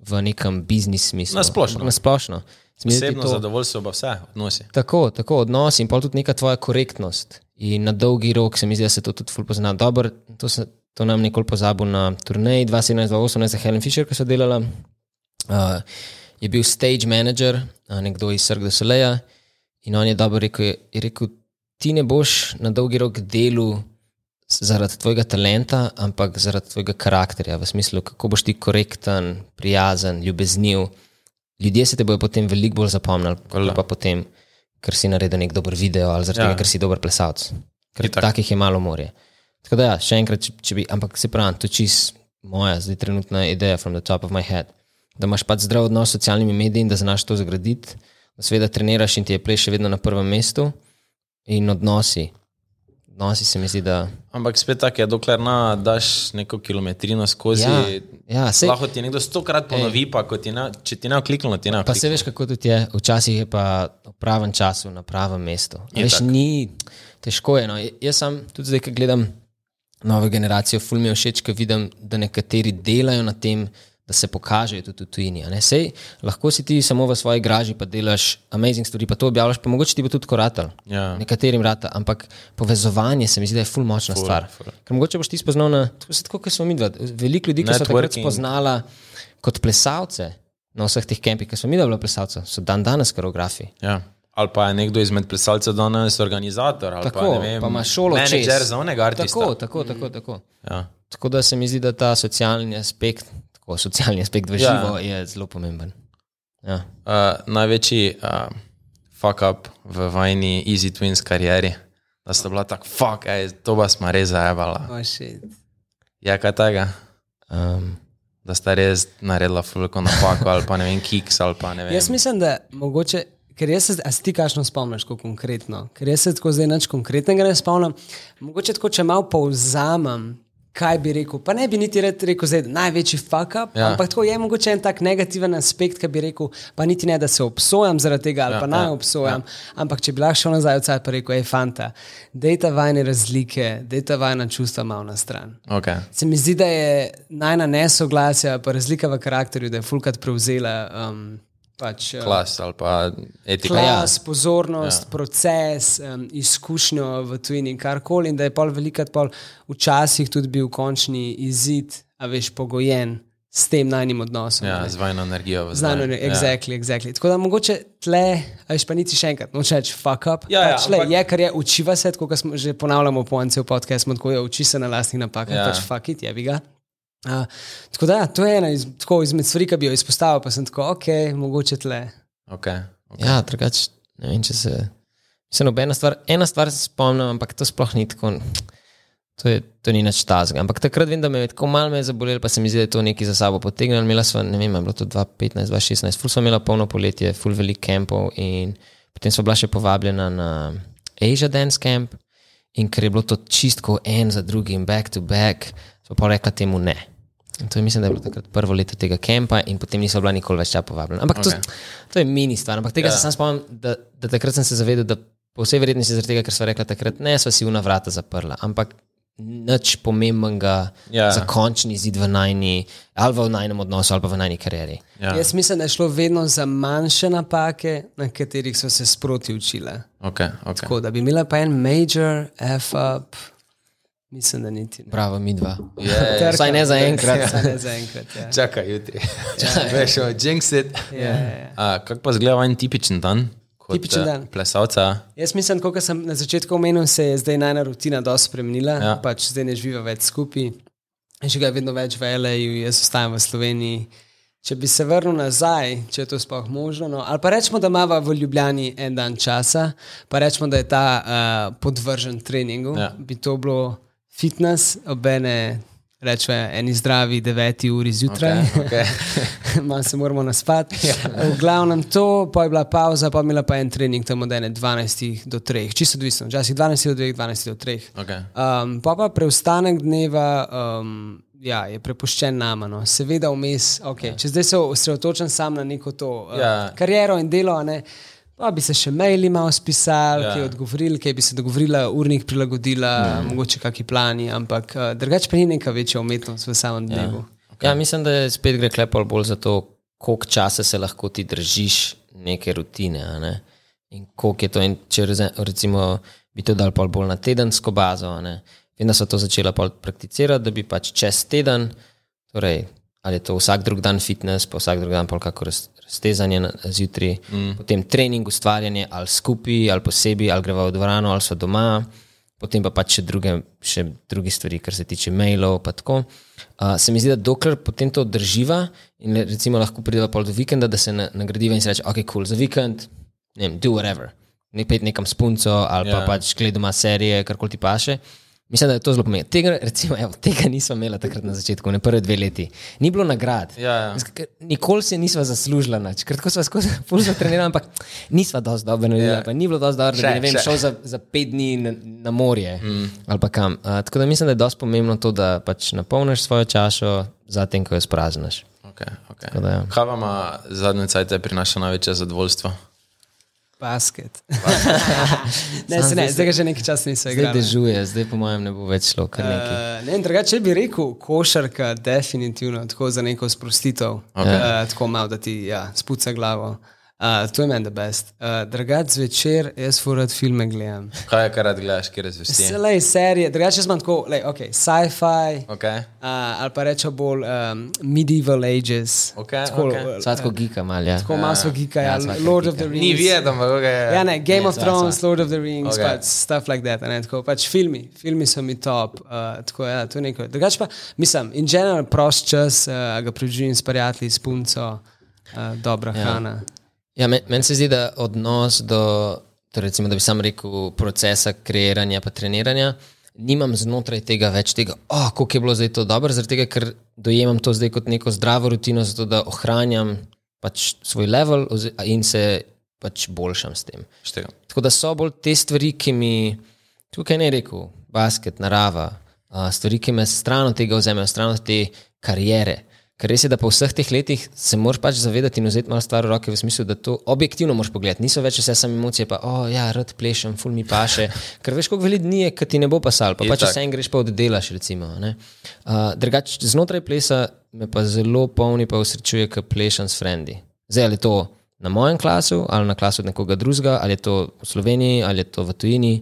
v nekem biznis smislu. Na splošno. Na splošno. Osebno zadovoljstvo pa vse odnosi. Tako, tako odnos in pa tudi neka tvoja korektnost. In na dolgi rok se mi zdi, da se to tudi ful pozna. Dobro, to, se, to nam nikoli pozabil na turnaji 2017-2018 za Helen Fisher, ki so delala. Uh, je bil stage manager, uh, nekdo iz Cirque du Soleil, in on je dobro rekel, je, je rekel, ti ne boš na dolgi rok delu zaradi tvojega talenta, ampak zaradi tvojega karakterja, v smislu, kako boš ti korekten, prijazen, ljubezniv. Ljudje se te bodo potem veliko bolj zapomnili, Hvala. pa potem, ker si naredil nek dober video ali zaradi Ja. tega, ker si dober plesalec. Ker Itak. takih je malo morje. Tako da, ja, še enkrat, če, če bi, ampak se pravi, to je čist moja, zdaj trenutna ideja from the top of my head. Da imaš pač zdrav odnos s socialnimi mediji in da znaš to zgraditi, seveda treniraš in ti je pleš še vedno na prvem mestu in odnosi. odnosi se mi zdi, da. Ampak spet tako je, dokler na daš neko kilometrino skozi. Ja, ja, sej- lahko ti nekdo stokrat ponovi, pa ko ti ne, če ti ne kliknilo, ti ne. Pa se veš, kako tudi je, včasih je pa v pravem času, na pravem mestu. Je Veš, tako. ni težko je. No. Jaz sam tudi zdaj, ko gledam novo generacijo, ful mi je všeč, ko vidim, da nekateri delajo na tem, da se pokažejo tudi v tujini. Sej, lahko si ti samo v svoji graži, pa delaš amazing stvari, pa to objavljaš, pa mogoče ti bo tudi koratel. Ja. Nekaterim rata, ampak povezovanje se mi zdi, da je ful močna Ful, stvar. ful. Ker mogoče boš ti spoznal na, tako se tako, kot smo mi dva, veliko ljudi, ki so takrat Networking. spoznala kot plesalce na vseh teh kempih, ki smo mi dva plesalca, so dan danes koreografi. Ja. Ali pa je nekdo izmed plesalcev danes organizator, ali Tako, pa, vem, pa ima šolo čez. menedžer za onega artista. Tako, tako, tako. tako. Ja. Tako da se mi zdi, da ta socialni aspekt, tako socialni aspekt v Ja. živo je zelo pomemben. Ja. Uh, največji uh, fuck up v vajni Easy Twins karieri, da sta bila tako, fuck, ej, to pa smo res zajebala. Oh, shit. Je kaj tega? Um, Da sta res naredila fulko napako, ali pa ne vem, kiks, ali pa ne vem. Jaz mislim, da mogoče. Ker jaz se, a se ti kašno spomniš, kako konkretno? Ker jaz se tako zdaj nič konkretnega ne spomnim. Mogoče tako, če malo povzamem, kaj bi rekel. Pa ne bi niti rekel, da je največji fuck up, Ja. ampak tako je mogoče en tak negativen aspekt, ki bi rekel, pa niti ne, da se obsojam zaradi tega ali Ja, pa naj ja, ja, obsojam. Ja. Ampak če bi lahko šel nazaj, odsaj pa rekel, hej, fanta, dejta vajne razlike, dejta vajna čustva malo na stran. Okay. Se mi zdi, da je najna nesoglasja, pa razlika v karakterju, da je Fulkat prevzela um, pač, uh, Klas ali pa etika. klas, pozornost, ja. proces, um, izkušnjo v tujini, karkoli, in da je pol velikrat pol včasih tudi bil končni izid, a veš, pogojen s tem najnim odnosom. Ja, ne. z vajno energijo. Znano je, exactly, exactly. Tako da mogoče tle, a veš pa niti še enkrat, noče reči fuck up. Ja, ja, pač, le, ampak- je, kar je, učiva se, tako kot smo že ponavljamo po encel podcast, smo tako je, uči se na lastnih napakah, Ja. ja. pač fuck it, je bi ga. Uh, tako da, ja, to je ena iz, tako izmed stvari, ki bi jo izpostavil, pa sem tako, ok, mogoče tle. Okay. Okay. ja, drugače, ne vem, če se. Mislim, nobena stvar, ena stvar se spomnim, ampak to sploh ni tako. To, je, to ni nič tazga. Ampak takrat vem, da me je tako malo me zabolelo, pa se mi zdi, da je to nekaj za sabo potegnilo. Imela sva, ne vem, bilo to 2015, 2016, ful smo imela polno poletje, ful velik kampov in potem sva bila še povabljena na Asia Dance Camp in ker je bilo to čistko en za drugim, back to back, smo pa rekla temu ne. In to je, mislim, da je bilo takrat prvo leto tega kampa, in potem nisem bila nikoli več tja povabljena. Ampak okay. To, to je mini stvar. Ampak tega Ja. ja. se sam spomnim, da, da takrat sem se zavedel, da po vsej verjetnosti zaradi tega, ker smo rekla takrat ne, sva si una vrata zaprla. Ampak nič pomembnega Ja. ja. za končni zid v najni, ali v najnem odnosu, ali pa v najni karieri. Ja. Jaz mislim, da je šlo vedno za manjše napake, na katerih so se sproti učile. Okay, okay. Tako da bi imela pa en major F-up, mislim, da niti ne. Bravo, mi dva. Je, je. Trka. Vsaj ne za enkrat. Vsaj ne za enkrat. Ja. Čakaj, jutri. Veš, jinx it. Ja, ja, ja. A, Kako pa zgleda en tipičen dan? Kot, Tipičen eh, dan. Plesalca. Jaz mislim, kot sem na začetku omenil, se je zdaj najna rutina dosti spremenila. Ja. Ja. Pač zdaj ne živiva več skupaj, že ga je vedno več v L.A.U., jaz ostajam v Sloveniji. Če bi se vrnil nazaj, če je to sploh možno, no, ali pa rečemo, da imamo v Ljubljani en dan časa, pa rečemo, da je ta uh, podvržen treningu, Ja. bi to bilo fitness, obene, rečemo, eni zdravi deveti uri zjutraj. Okay, okay. Malo se moramo naspati. Ja. V glavnem to, pa je bila pauza, pa je imela pa en trening tam od 12 do 3, čisto odvisno, včasih 12 do 2, 12 do 3. Okay. Um, pa pa preostanek dneva um, ja, je prepuščen nama. No. Seveda vmes, okay. ja. če zdaj se osredotočam sam na neko to uh, Ja. kariero in delo, ne, pa bi se še maili malo spisali, Ja. ja. kaj odgovorili, kaj bi se dogovorila, urnik prilagodila, mm. mogoče kakšni plani, ampak uh, drugače pa ni neka večja umetnost v samem dnevu. Okay. Ja, mislim, da je spet gre klepol bolj za to, koliko časa se lahko ti držiš neke rutine. Ne? In koliko je to, in če recimo bi to dal bolj na tedensko bazo. ne. Vem, da so to začela prakticirati, da bi pač čez teden, torej ali je to vsak drug dan fitness, pa vsak drug dan pol kako na- zjutraj, mm. potem trening, ustvarjanje ali skupaj, ali posebej, ali greva v dvorano, ali so doma potem pa pač še druge, še druge stvari, kar se tiče mailov. Uh, se mi zdi, da dokler potem to drživa in recimo lahko prideva pol do vikenda, da se na, nagradiva in se reče, ok, cool, za vikend, ne vem, do whatever. Ne pet nekam s punco ali yeah. Ja. pa pač gledoma serije, karkoli ti paše. Mislim, da je to zelo pomembno. Tega, recimo, evo, tega nismo imeli takrat na začetku, ne prve dve leti. Ni bilo nagrad. Ja, ja. Nikoli se nisva zaslužila, nič. ker tako sva skozi pulso trenirala, ampak nisva dosti dobro naredila. Ja. Ni bilo dosti dobro, da Še, bi ne vem, še. šel za, za pet dni na, na morje mm. ali pa kam. Uh, tako da mislim, da je dosti pomembno to, da pač napolniš svojo čašo, zatem, ko jo sprazniš. Okay, okay. da, ja. Kaj vam zadnje cajt prinaša največje zadovoljstvo? Basket. ne, se ne, zdaj ga že nekaj časa nisem Zdaj igral. ne. dežuje, zdaj po mojem ne bo več šlo. Uh, ne, drugače bi rekel, košarka, definitivno, tako za neko sprostitev, okay. uh, tako malo, da ti ja, spuca glavo. Uh, to je meni, da best. Uh, drugače zvečer, jaz furat filme gledam. Kaj je, kar rad gledaš, kje razvesti? Selej serije, drugače sem tako, lej, ok, sci-fi. Okay. Uh, ali pa rečemo bolj um, medieval ages. Okej, tako, okej. eh, Sladko gika mal, ja. tako malo gika, Ja, ja, sva Lord of geeka. the Rings. Ni vedem, ampak okay. Ja, ne, Game Ne, of Thrones, sva. Lord of the Rings, Okay. okay. pač stuff like that. a Ne, tako, pač filmi, filmi so mi top. Uh, tako, ja, to je neko. Drugače pa, mislim, in general prost čas, uh, ga preživim s prijatelji, s punco, uh, dobra ja. hrana. Ja, men, meni se zdi, da odnos do, torej recimo, da bi sam rekel, procesa kreiranja in treniranja, nimam znotraj tega več tega, oh, kako je bilo zdaj to dobro, zaradi tega, ker dojemam to zdaj kot neko zdravo rutino, zato da ohranjam pač svoj level in se pač boljšam s tem. Štega. Tako da so bolj te stvari, ki mi, tukaj ne rekel, basket, narava, stvari, ki me stran od tega vzamejo, stran od te kariere. Ker res je, da po vseh teh letih se moraš pač zavedati in vzeti malo stvar v roke, v smislu, da to objektivno moraš pogledati. Niso več vse samo emocije, pa, oh, ja, rad plešem, ful mi paše. Ker veš, koliko veliko dni je, ki ti ne bo pasal, pa, pa če vse en greš, pa oddelaš. Recimo, uh, drugač, znotraj plesa me pa zelo polni, pa usrečuje, ker plešem s frendi. Zdaj, ali je to na mojem klasu, ali na klasu od nekoga drugega, ali je to v Sloveniji, ali je to v tujini.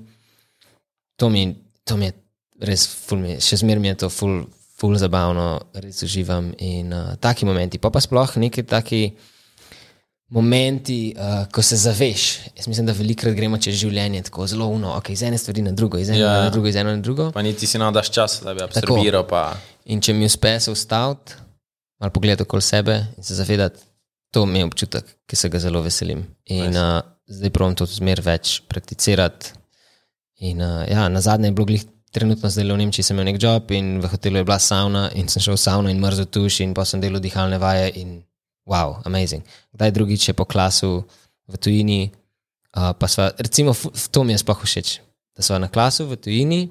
To mi, to mi je res, ful mi, še zmeraj mi je to ful, ful zabavno, res uživam in uh, taki momenti. Pa pa sploh neki taki momenti, uh, ko se zaveš. Jaz mislim, da velikokrat gremo čez življenje tako zelo uno, ok, iz ene stvari na drugo, iz ene Ja. na drugo, iz ene na drugo. Pa niti si nadaš časa, da bi absorbiral. Pa... In če mi uspe se ustaviti, malo pogledati okoli sebe in se zavedati, to mi je občutek, ki se ga zelo veselim. In uh, zdaj pravim to zmer več prakticirati. In uh, ja, na zadnje je bilo glih. Trenutno zdaj v Nemčiji sem imel nek job in v hotelu je bila sauna in sem šel v savno in mrzel tuš in pa sem delal dihalne vaje in wow, amazing. Kdaj drugič je po klasu v tujini, uh, pa sva, recimo, fu- f- to mi je sploh všeč, da sva na klasu v tujini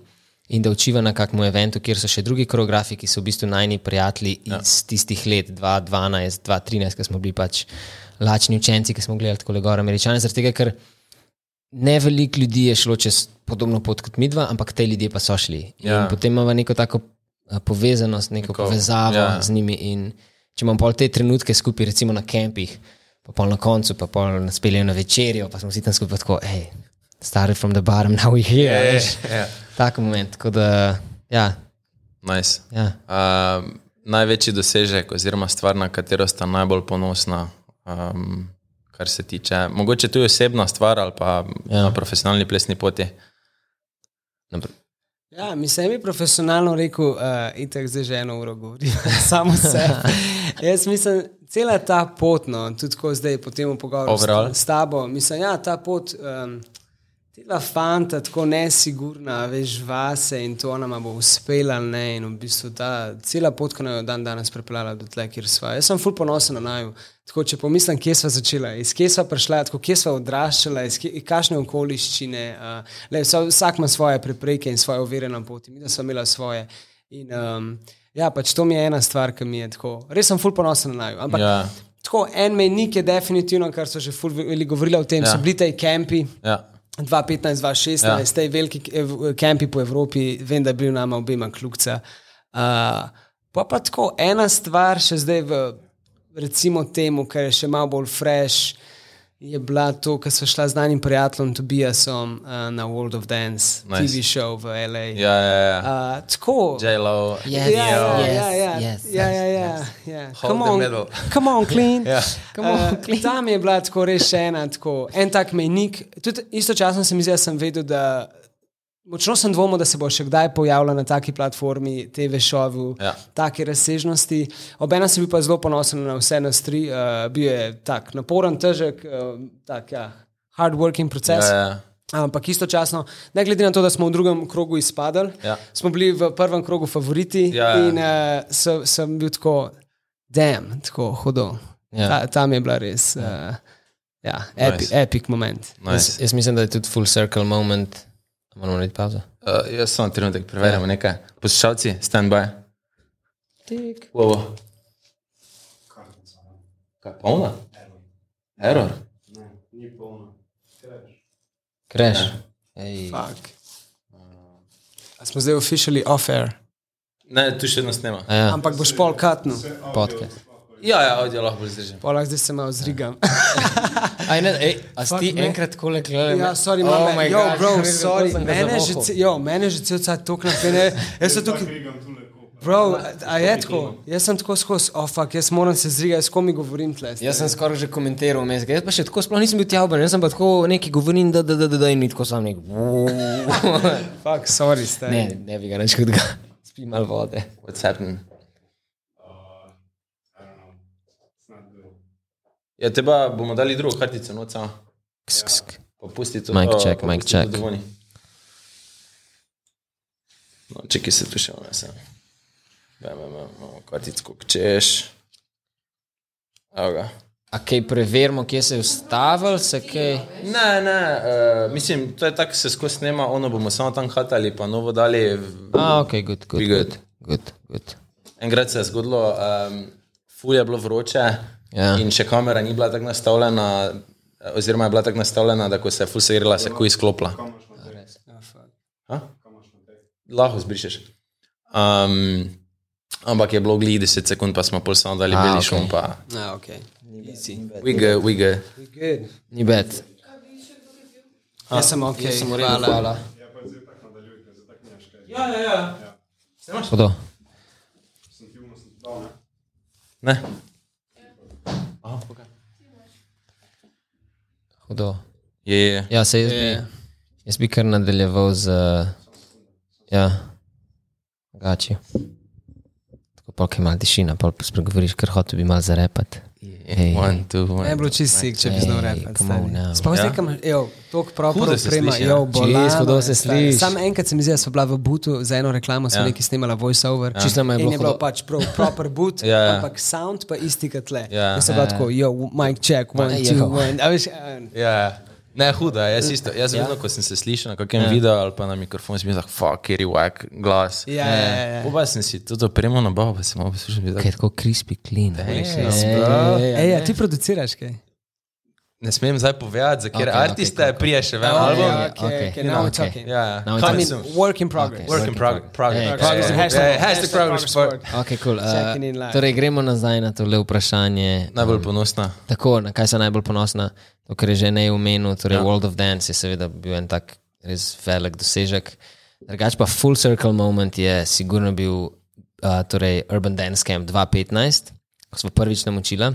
in da učiva na kakšnem eventu, kjer so še drugi koreografi, ki so v bistvu najni prijatelji iz ja. tistih let 2012, 2013, ko smo bili pač lačni učenci, ki smo gledali tako le gor američane, zaradi tega, ker ne veliko ljudi je šlo čez podobno pot kot mi dva, ampak te ljudje pa so šli. In Ja. potem imamo neko tako a, povezanost, neko Neko- povezavo ja. z njimi. In če imamo pol te trenutke skupaj, recimo na kempih, pa pol na koncu, pa pol nas peljejo na večerjo, pa smo vsi tam skupaj tako, hej, started from the bottom, now we here. Ja, veš. ja. Tak moment, tako da, ja, Nice. ja. Uh, največji dosežek, oziroma stvar, na katero sta najbolj ponosna, um, kar se tiče, mogoče tudi osebna stvar ali pa ja. na profesionalni plesni poti. Napr- Ja, mislim, bi profesionalno rekel, uh, itek zdaj že eno uro govorim, samo sebe. Jaz mislim, cela ta pot, no, tudi ko zdaj po tem pogovoru s, s tabo, mislim, ja, ta pot, um, tela fanta, tako nesigurna, veš, vase in to nama bo uspela, ali ne, in v bistvu ta cela pot, ki nam jo dan danes prepeljala do tle, kjer sva. Jaz sem ful ponosen na naju. Tako, če pomislim, kje smo začela, iz kje smo prišla, tako, kje smo odraščala, iz kje, kakšne okoliščine. Uh, le, vsak, ima svoje prepreke in svoje ovire na poti, mi smo imeli svoje. In, um, ja, pač to mi je ena stvar, ki mi je tako. Res sem ful ponosen na naju. Ampak Ja. tako, en mejnik je definitivno, kar so že ful veliko govorili o tem, ja. so bili ti kampi. Ja. 2015, 2016, Ja. te veliki kampi po Evropi, vem, da je bil nama obema kljukca. Uh, pa pa tako ena stvar, še zdaj v recimo temu, kar je še malo bolj fresh, je bila to, ko smo šla z znanim prijateljem Tobiasom uh, na World of Dance, Nice. TV show v LA. Ja, ja, ja. Uh, tako. J-Lo, Yes, Ja, ja, ja, ja, yes, ja, ja, ja, ja. Hold Come the on, middle. come on, clean. Ja. Come on, Eh, clean. Tam je bila tako res še ena, tako, en tak mejnik. Tudi istočasno se mi zdi, da sem vedel, da močno sem dvomil, da se bo še kdaj pojavila na taki platformi, TV šovu, Ja. take razsežnosti. Obenem sem bil pa zelo ponosen na vse nas tri. Uh, bil je tak naporen, težek, uh, tak, ja, hard working proces. Ja, ja. Ampak istočasno, ne glede na to, da smo v drugem krogu izpadli, Ja. smo bili v prvem krogu favoriti Ja, ja. in uh, sem, sem bil tako, dam, tako hudo. Ja. Ta, tam je bila res uh, ja, epi, nice. epic moment. Nice. Jaz, jaz mislim, da je tudi full circle moment. Moramo narediti pauzo. Uh, jaz samo trenutek preverjamo ja. nekaj. Poslušalci, stand by. Tik. Wow. Kaj polna? Error. Crash. Ej. Fuck. A smo zdaj officially off-air, Ne, tu še vedno snema. A Ja, ampak boš pol katno. podcast. Ja, ja, audio lahko bolj zdržim. Polah zdaj se malo zrigam. Aj, ne, ej, a si ti enkrat kole gledal? Ja, sorry, oh my yo, God, bro, sorry. Mene že, jo, mene že cel cel tok napene. Jaz sem tukaj. Bro, a, je tako? Jaz sem tako skozi, oh fuck, jaz moram se zrigati, s kom mi govorim tle. Jaz sem skoraj že komentiral vmes, jaz pa še tako sploh nisem bil tjavben, jaz sem pa tako neki govorim, da, da, da, da, da in ni tako sam nek. Fuck, sorry, ste. ne, ne bi ga reč hudega. Spi mal vode. What's happening? Ja, teba bomo dali drugo kartico, no, samo. Ksk, ksk. Pa pusti to. Mic o, check, pusti check. No, čekaj se tu še vne sem. Bam, bam, imamo kartico, češ. Evo ga. A kaj preverimo, kje se je ustavil, se kaj. Ne, ne, uh, mislim, to je tako, se skozi snema, ono bomo samo tam hatali, pa novo dali. v- A, ok, good, good. Good. Good, good. Enkrat se je zgodilo, um, ful je bilo vroče Ja. in še kamera ni bila tako nastavljena, oziroma je bila tako nastavljena, da ko se je ful segrela, se je kuj izklopila. Ha? Lahko zbrišeš. Um, ampak je bilo glih 10 sekund, pa smo pol samo dali A, beli ok. šum, pa Ah, ok. Easy. we good, we good. Good. Ni bed. Jaz sem ok, Jaz sem redu, hvala. hvala. Hudo. Ne? Hudo. Je, je. Ja, se jaz bi, jaz bi kar nadaljeval z. Ja, gači. Tako pa, kaj malo tišina, pa spregovoriš, ker hotel bi malo zarepati. Ej. One, two, one. Ne bi bilo čist sik, če bi znal on now. Sploh Ja. kam, evo, tok proper se oprema, sliši, ja. jo, bolano. Se je. Sam enkrat se mi zdi, da so bila v butu za eno reklamo, so Ja. neki snimala voice-over. Čisto nama je In bilo je bilo hudo. pač prav, proper boot, Ja, ja. ampak sound pa isti kot tle. Ja. Jaz sem bila tako, yo, mic check, one, je, two, jo. one. A veš, Ja, ne, huda, jaz isto. Jaz vedno, ko sem se slišal na kakem ja. videu ali pa na mikrofon, sem bil tak, fuck, kjer je whack glas. Ja, ja, ja, ja. Pa sem si to opremo nabavil, pa sem malo poslušal. Kaj je tako crispy clean. Ej, bro. ej, Ej, a ti produciraš kaj? Ne smem zdaj povedati, za kjer Ok, okay, ok, artiste okay, prije še Oh, album. yeah, okay, okay, okay, now okay. talking. Ja, ja. Now Coming soon. work in progress. Work in prog- progress. Ej, Progress. okay. Hashtag- Ej, Hashtag progress report. Ok, cool. Uh, torej, gremo nazaj na tole vprašanje. Najbolj ponosna. Tako, na kaj sem najbolj ponosna, to, kar je že ne omenil, torej Ja. ja. World of Dance je seveda bil en tak res velik dosežek. Drugač pa Full Circle Moment je sigurno bil uh, torej Urban Dance Camp 2015, ko smo prvič namočila.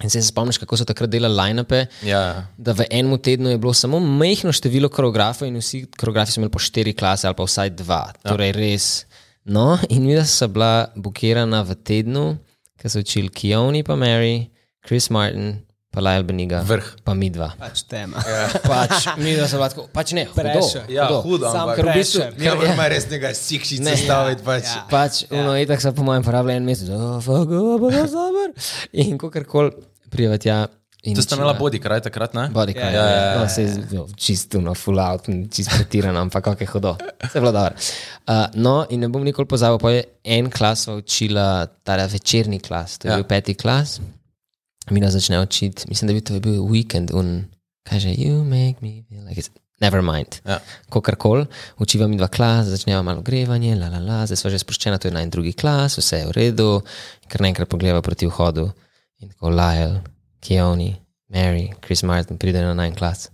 In se spomniš, kako so takrat delali line-upe, Ja, da v enem tednu je bilo samo majhno število koreografov in vsi koreografi so imeli po štiri klase ali pa vsaj dva. Ja. Torej res. No, in mi so bila bukirana v tednu, ki so učili Kioni, pa Mary, Chris Martin, pa Lyle Beniga. Vrh. Pa mi dva. Pač tema. Pač, mi dva so bila tako, pač ne, hudo. Ja hudo, Sam ampak Ker v bistvu, ne ker, moremo res tega sikšice Ne. staviti. Pač. Ja. pač ja. uno, itak so po mojem porabili en mesec, oh, fuck, oh, pa da zaber. In kakorkoli prijavati, ja. in To sta imela body kraj takrat, ne? Body Ja, ja, ja, ja, ja, ja, no, se je čisto, no, full out, čisto pretirano, ampak kako je hudo. Se je bilo dobro. Uh, no, in ne bom nikoli pozabil, pa je en klas učila, ta večerni klas, to je Ja. ja. bil peti klas. Mi nas začne učiti, mislim, da bi to bil weekend, un, kaže, you make me feel like it's. Never mind. Ja. Kakorkoli, učiva mi dva klas, začneva malo grevanje, la, la, la, zdaj smo že sproščena, to je naj drugi klas, vse je v redu, ker naenkrat pogledava proti vhodu in tako Lyle, Keoni, Mary, Chris Martin pridejo na naj klas.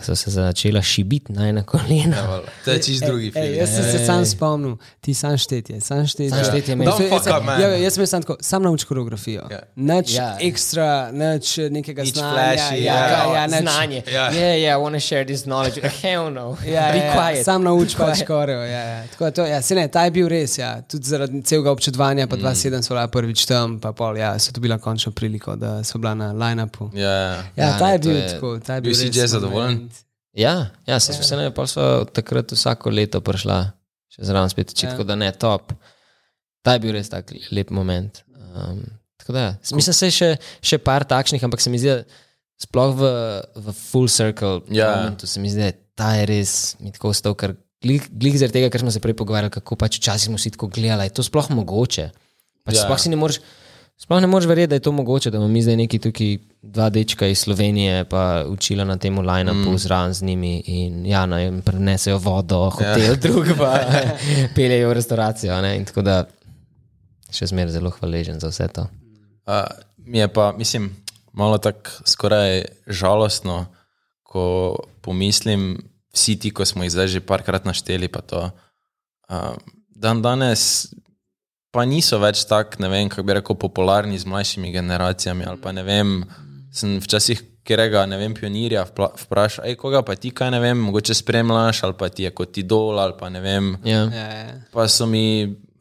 Ko so se začela šibiti naj na kolena. To je čist drugi Ej, film. jaz sem se sam spomnil, ti sam štetje, sam štetje. Sam štetje me- Jaz- jaz- up, man. Ja, jaz sem sam tako, sam nauč koreografijo. Ja. Nič Ja. ekstra, nič nekega Nič znanja. flashy, ja, ja. ja, ja, nič. Znanje. Ja. Yeah, yeah, I want to share this knowledge. Hell no. Ja, Be ja, ja, quiet. sam nauč pač Quiet. koreo. Ja, ja. Tako to, ja, se ne, ta je bil res, ja. tudi zaradi celega občudovanja, pa 2-7 so bila prvič tam, pa pol, ja, so dobila končno priliko, da so bila na line-upu. Ja, Ja, Ja, ta je bil tako, ta je bil Bil si res že zadovoljen? Moment. Ja, ja se vse ne, pa so takrat vsako leto prišla, še zraven spet oči, Ja. da ne, top. Ta je bil res tak lep moment. Um, tako da, ja. mislim, se še, še par takšnih, ampak se mi zdi, sploh v, v full circle Ja. momentu se mi zdi, da ta je res mi tako ostal, ker glih, zaradi tega, ker smo se prej pogovarjali, kako pač včasih smo si tako gledali, je to sploh mogoče. Pač Ja. ja. sploh si ne moreš. Sploh ne moreš verjeti, da je to mogoče, da bomo mi zdaj neki tukaj dva dečka iz Slovenije, pa učila na tem line-upu mm. zraven z njimi in ja, no, jim prenesejo vodo, hotel, ja. drug pa peljejo v restauracijo. Ne? In tako da še zmeraj zelo hvaležen za vse to. Uh, mi je pa, mislim, malo tako skoraj žalostno, ko pomislim, vsi ti, ko smo jih zdaj že parkrat našteli, pa to. Uh, dan danes pa niso več tako, ne vem, kako bi rekel, popularni z mlajšimi generacijami. Ali pa ne vem, sem včasih kjerega, ne vem, pionirja vprašal, ej, koga pa ti kaj ne vem, mogoče spremljaš, ali pa ti je kot idol, ali pa ne vem. Ja. Ja, ja. Pa so mi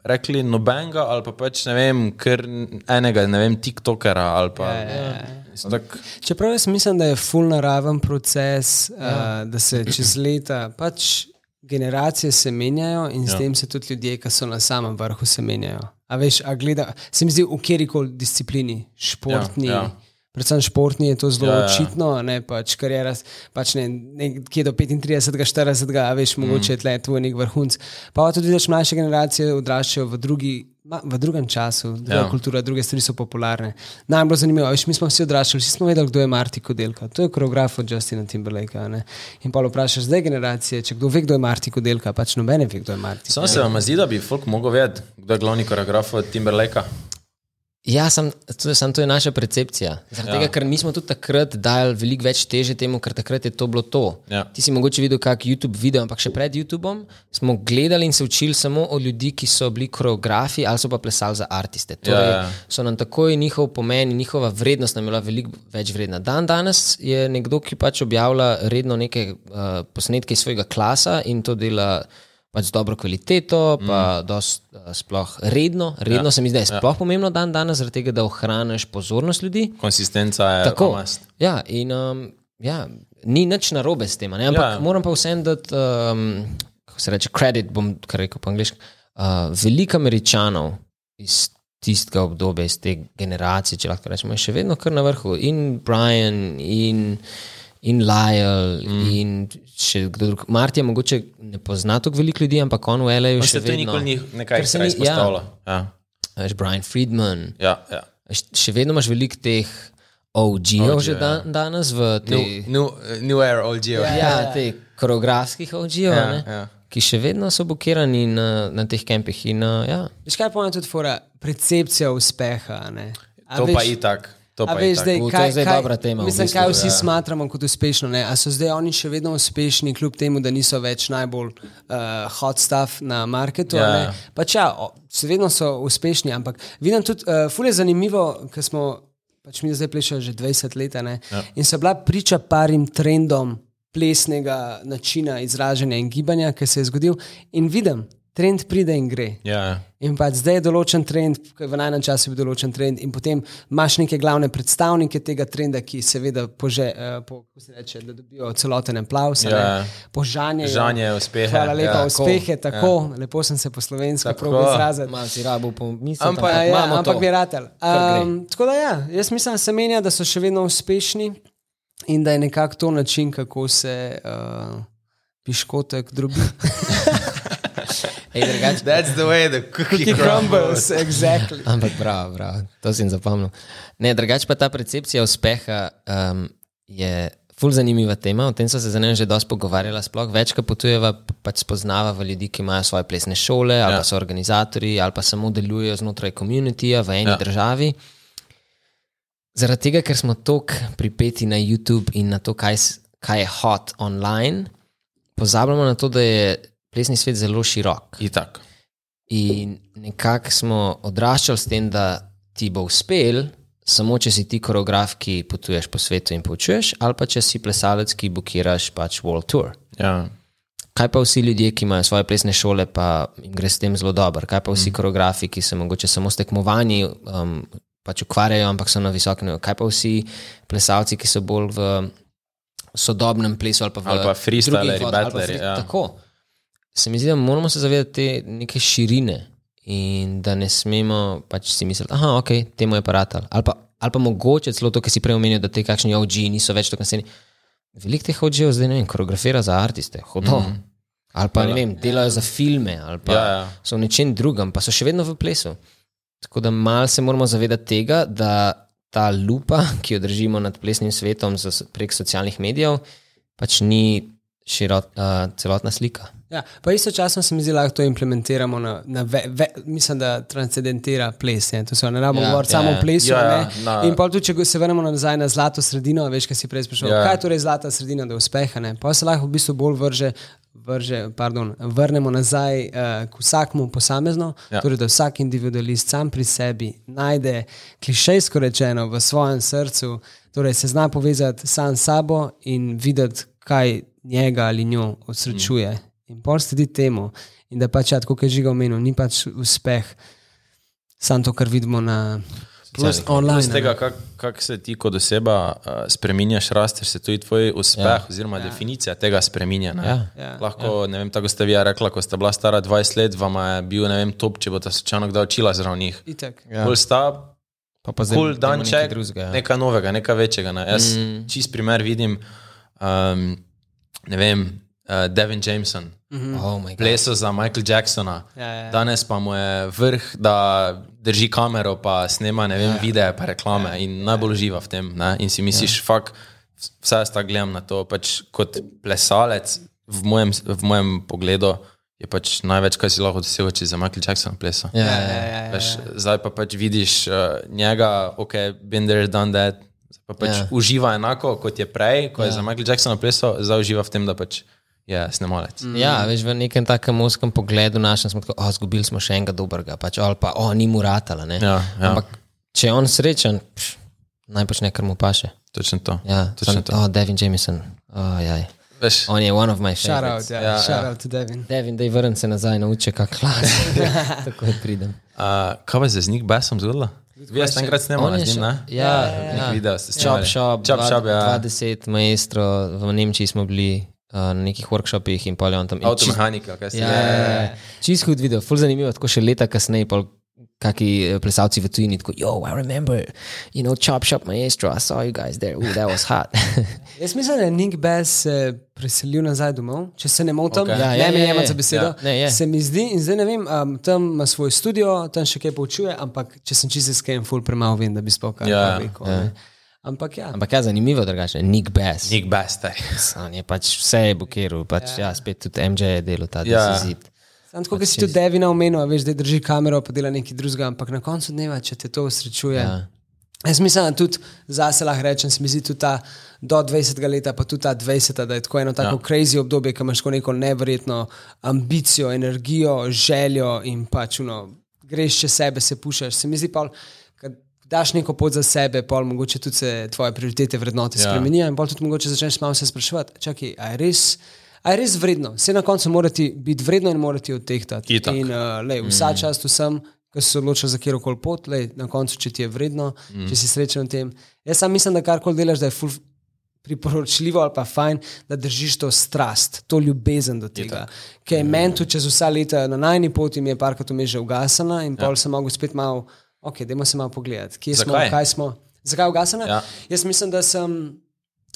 rekli nobenega, ali pa pač ne vem, ker enega, ne vem, TikTokera ali pa. Ja, ja. Tak, Čeprav jaz mislim, da je full naraven proces, ja. uh, da se čez leta pač generacije se menjajo in s ja. tem se tudi ljudje, ki so na samem vrhu, se menjajo. A veš, a gleda, se mi zdi v kjerkoli disciplini, športni. Ja. ja. Predvsem športni je to zelo Ja, ja, ja. ja. očitno, ne pač kariera, pač ne, nekje do 35, 40, a veš, mogoče je tle tvoj nek vrhunc. Pa pa tudi vidiš, mlajše generacije odraščajo v, drugi, v drugem času, druga Ja. kultura, druge stvari so popularne. Najbolj zanimivo, veš, mi smo vsi odraščali, vsi smo vedeli, kdo je Marti Kodelka. To je koreograf od Justina Timberlakea. ne. In pa vprašaš zdaj generacije, če kdo ve, kdo je Marti Kodelka, pač nobene ve, kdo je Marti. Samo se vam zdi, da bi folk mogel vedeti, kdo je glavni koreograf od Timberlakea. Ja, sam, to, sam to je naša percepcija. Zaradi ja. tega, ker mi smo tudi takrat dali veliko več teže temu, ker takrat je to bilo to. Ja. Ti si mogoče videl kak YouTube video, ampak še pred YouTubeom smo gledali in se učili samo o ljudi, ki so bili koreografi ali so pa plesali za artiste. Torej, Ja, ja. so nam takoj njihov pomen in njihova vrednost nam je bila veliko več vredna. Dan danes je nekdo, ki pač objavlja redno neke uh, posnetke iz svojega klasa in to dela pač dobro kvaliteto, pa mm. dost, uh, sploh redno. Redno ja. se mi zdi, da je sploh ja. pomembno dan danes, zaradi tega, da ohraniš pozornost ljudi. Konsistenca je Tako. must. Ja, in um, ja, ni nič narobe s tem, ne? ampak Ja. ja. moram pa vsem dati, um, kako se reče, kredit, bom kar rekel po angliško. Uh, veliko američanov iz tistega obdobja, iz te generacije, če lahko rečemo, je še vedno kar na vrhu. In Brian, in, in Lyle, mm. in še kdo drug. Martija mogoče ne pozna tako veliko ljudi, ampak on v L.A. Še se to vedno. nikoli ni nekaj se ni- izpostavilo. Ja. Ja, veš, Brian Friedman. Ja, ja. Še vedno imaš veliko teh OG-ov OG, že ja. dan, danes v New, tej. new, new Air OG. Ja, ja te koreografskih OG-ov, Ja, ja, ja. ki še vedno so blokirani na, na teh kampih. In, uh, ja. Veš kaj pomeni tudi fora, percepcija uspeha. a ne? A To veš- pa itak. To pa veš, zdaj, U, to kaj, je zdaj kaj, dobra tema, v Mislim, bistvu, kaj vsi ja. ja. smatramo kot uspešno. Ne? A so zdaj oni še vedno uspešni, kljub temu, da niso več najbolj uh, hot stuff na marketu. Ja. Ja. Pač ja, še vedno so uspešni, ampak vidim tudi, uh, ful je zanimivo, ker smo, pač mi zdaj plešemo že 20 let ne, ja. in so bila priča parim trendom plesnega načina izražanja in gibanja, ki se je zgodil. In vidim, trend pride in gre. Ja, In pa zdaj je določen trend, je v najnem času bil določen trend, in potem imaš neke glavne predstavnike tega trenda, ki seveda pože, uh, po, kako se reče, da dobijo celoten aplaus. a Ja. ne. Požanjejo. Žanjejo uspehe, Hvala lepa, ja. ja, uspehe, tako, ja. lepo sem se po slovensko prav izrazil. Malo si rabo pomisliti, Ampak- Ja, ja, ampak bi ratelj. gre. Um, tako da ja, jaz mislim, da se menja, da so še vedno uspešni in da je nekako to način, kako se uh, piškotek drobi. Ej, drugače, That's the way the cookie, Ki crumbles. crumbles, exactly. Ampak prav, prav, to si zapomnil. Ne, drugače pa ta percepcija uspeha um, je ful zanimiva tema. O tem so se za nami že dosti pogovarjala. Sploh večkrat potujeva, pa- pač spoznava v ljudi, ki imajo svoje plesne šole, ali Ja. pa so organizatori, ali pa samo delujejo znotraj komunitija v eni Ja. državi. Zaradi tega, ker smo tako pripeti na YouTube in na to, kaj, kaj je hot online, pozabljamo na to, da je plesni svet zelo širok. Itak. In nekako smo odraščali s tem, da ti bo uspel, samo če si ti koreograf, ki potuješ po svetu in poučuješ, ali pa če si plesalec, ki bukiraš pač World Tour. Ja. Kaj pa vsi ljudje, ki imajo svoje plesne šole, pa jim gre s tem zelo dobro? Kaj pa vsi mm. koreografi, ki se mogoče samo s tekmovanji um, pač ukvarjajo, ampak so na visokem nivoju? Kaj pa vsi plesalci, ki so bolj v sodobnem plesu ali pa v Ali pa vodah, ali pa free- ja. Tako. Se mi zdi, da moramo se zavedati te neke širine in da ne smemo pač si misliti, da ok, temu je paratal. Ali pa, ali pa mogoče celo to, kar si prej omenil, da te kakšni OG niso več tako naseni. Veliko teh OG-jev zdaj ne vem, koreografira za artiste, hodo. Mm. Ali pa ne vem, delajo za filme, ali pa Ja, ja. so v nečem drugem, pa so še vedno v plesu. Tako da mal se moramo zavedati tega, da ta lupa, ki jo držimo nad plesnim svetom prek socialnih medijev, pač ni širot, uh, celotna slika. Ja, pa istočasno se mi zdi, da lahko to implementiramo na, na ve, ve, mislim, da transcendentira ples. Ne, to se ne rabimo Ja, ja, govoriti ja, samo ja. o plesu. Ja, Ja, ja, ja, na- In pa tudi, če se vrnemo nazaj na zlato sredino, veš, kaj si prej sprašoval. Ja. Ja. Kaj je torej zlata sredina do uspeha? Ne? Pa se lahko v bistvu bolj vrže. Vrže, pardon, vrnemo nazaj uh, k vsakmu posamezno, Ja. ja. torej da vsak individualist sam pri sebi najde, klišejsko rečeno, v svojem srcu, torej se zna povezati sam s sabo in videti, kaj njega ali njo osrečuje. Mm. In pol sledi temu. In da pač, ja, tako kot je žiga omenil, ni pač uspeh samo to, kar vidimo na Plus, online. plus tega, kako kak se ti kot oseba uh, spremenjaš, rasteš, se tudi tvoj uspeh, ja. oziroma ja. definicija tega spremenja. ne. Ja. Ja. Lahko, ja. ne vem, tako ste vi ja rekla, ko ste bila stara 20 let, vam je bil, ne vem, top, če bo ta slučajno kdaj učila zraven njih. Itak. Ja. Bolj sta, Pa pa zdaj dajmo dan nekaj ček, drugega, ja. nekaj novega, nekaj večjega. Ne. Jaz mm. čist primer vidim, um, ne vem, uh, Devin Jameson. Oh my God. Plesal za Michaela Jacksona, Ja, ja, ja. danes pa mu je vrh, da drži kamero, pa snema ne vem, videe, pa reklame in najbolj uživa v tem. Ne? In si misliš, ja. fakt, vse jaz tako gledam na to. Pač kot plesalec, v mojem, v mojem pogledu, je pač največ, kar si lahko dosegel, če za Michael Jackson plesa. Ja, Ja, ja, ja, ja. ja, ja. Veš, zdaj pa pač vidiš uh, njega, ok, been there, done that. Pa pač Ja. ja. uživa enako kot je prej, ko je za Michael Jacksona plesal, zdaj uživa v tem, da pač je snemalec. Mm. Ja, veš, v nekem takem oskem pogledu našem smo tako, oh, zgubili smo še enega dobrega, pač, ali pa, oh, ni mu ratala. ne." Ja, ja. Ampak, če je on srečen, pš, naj počne, kar mu paše. Točno to. Ja, Točno sem, to. oh, Devin Jameson, oh, jaj. Veš, on je one of my Shout out, favorites. ja, Ja, ja, shout ja. out to Devin. Devin, da je vrn se nazaj, nauči kak klas. Tako je pridem. Uh, kaj pa se z Nick Bassom zgodilo? Vi ste enkrat snemali On je z njim, ne? Ja, Nek ja. video ste Chop snemali. Shop, Chop Shop, ja. 20 maestro, v Nemčiji smo bili na nekih workshopih in pol je on tam. Avtomehanika, kaj ste Ja, ja, ja. čist hud video, ful zanimivo, tako še leta kasneje, pol kaki eh, plesalci v tujini, tako, yo, I remember, you know, Chop Shop Maestro, I saw you guys there, ooh, that was hot. Jaz mislim, da je Nick Bass se preselil nazaj domov, če se ne motim. Okay. Ja, Ja, ja, ne me ja, jemati ja. za besedo. Ja. Ne, je. se mi zdi, in zdaj ne vem, um, tam ima svoj studio, tam še kaj poučuje, ampak če sem čisto iskren, ful premalo vem, da bi sploh kaj Ja, ja, rekel. Ja. Ampak ja. Ampak ja, zanimivo drugače, Nick Bass. Nick Bass, stari. On je pač vse je bukiral, pač ja. ja, spet tudi MJ je delal ta Ja. decizit. Sam tako, kot si tudi Devina omenil, veš, da drži kamero, pa dela nekaj drugega, ampak na koncu dneva, če te to usrečuje. Ja. Jaz mislim, da tudi zase lahko rečem, se mi zdi tudi ta do 20 leta, pa tudi ta 20, da je tako eno tako ja. crazy obdobje, ki imaš neko neverjetno ambicijo, energijo, željo in pač uno, greš čez sebe, se pušaš. Se mi zdi pa, kad daš neko pot za sebe, pol mogoče tudi se tvoje prioritete, vrednote Ja. spremenijo in pol tudi mogoče začneš malo se spraševati, čakaj, a je res. A je res vredno? Vse na koncu morati biti vredno in morati odtehtati. Itak. In uh, lej, vsa mm. čast vsem, ki so se odločili za kjer koli pot, lej, na koncu, če ti je vredno, mm. če si srečen v tem. Jaz sam mislim, da karkoli delaš, da je ful priporočljivo ali pa fajn, da držiš to strast, to ljubezen do tega. Ker je meni tu čez vsa leta na najni poti, mi je parkrat vmes že ugasana in pol ja. sem mogel spet malo, ok, dajmo se malo pogledati, kje Zakaj? smo, kaj smo. Zakaj je ugasana? Ja. Jaz mislim, da sem,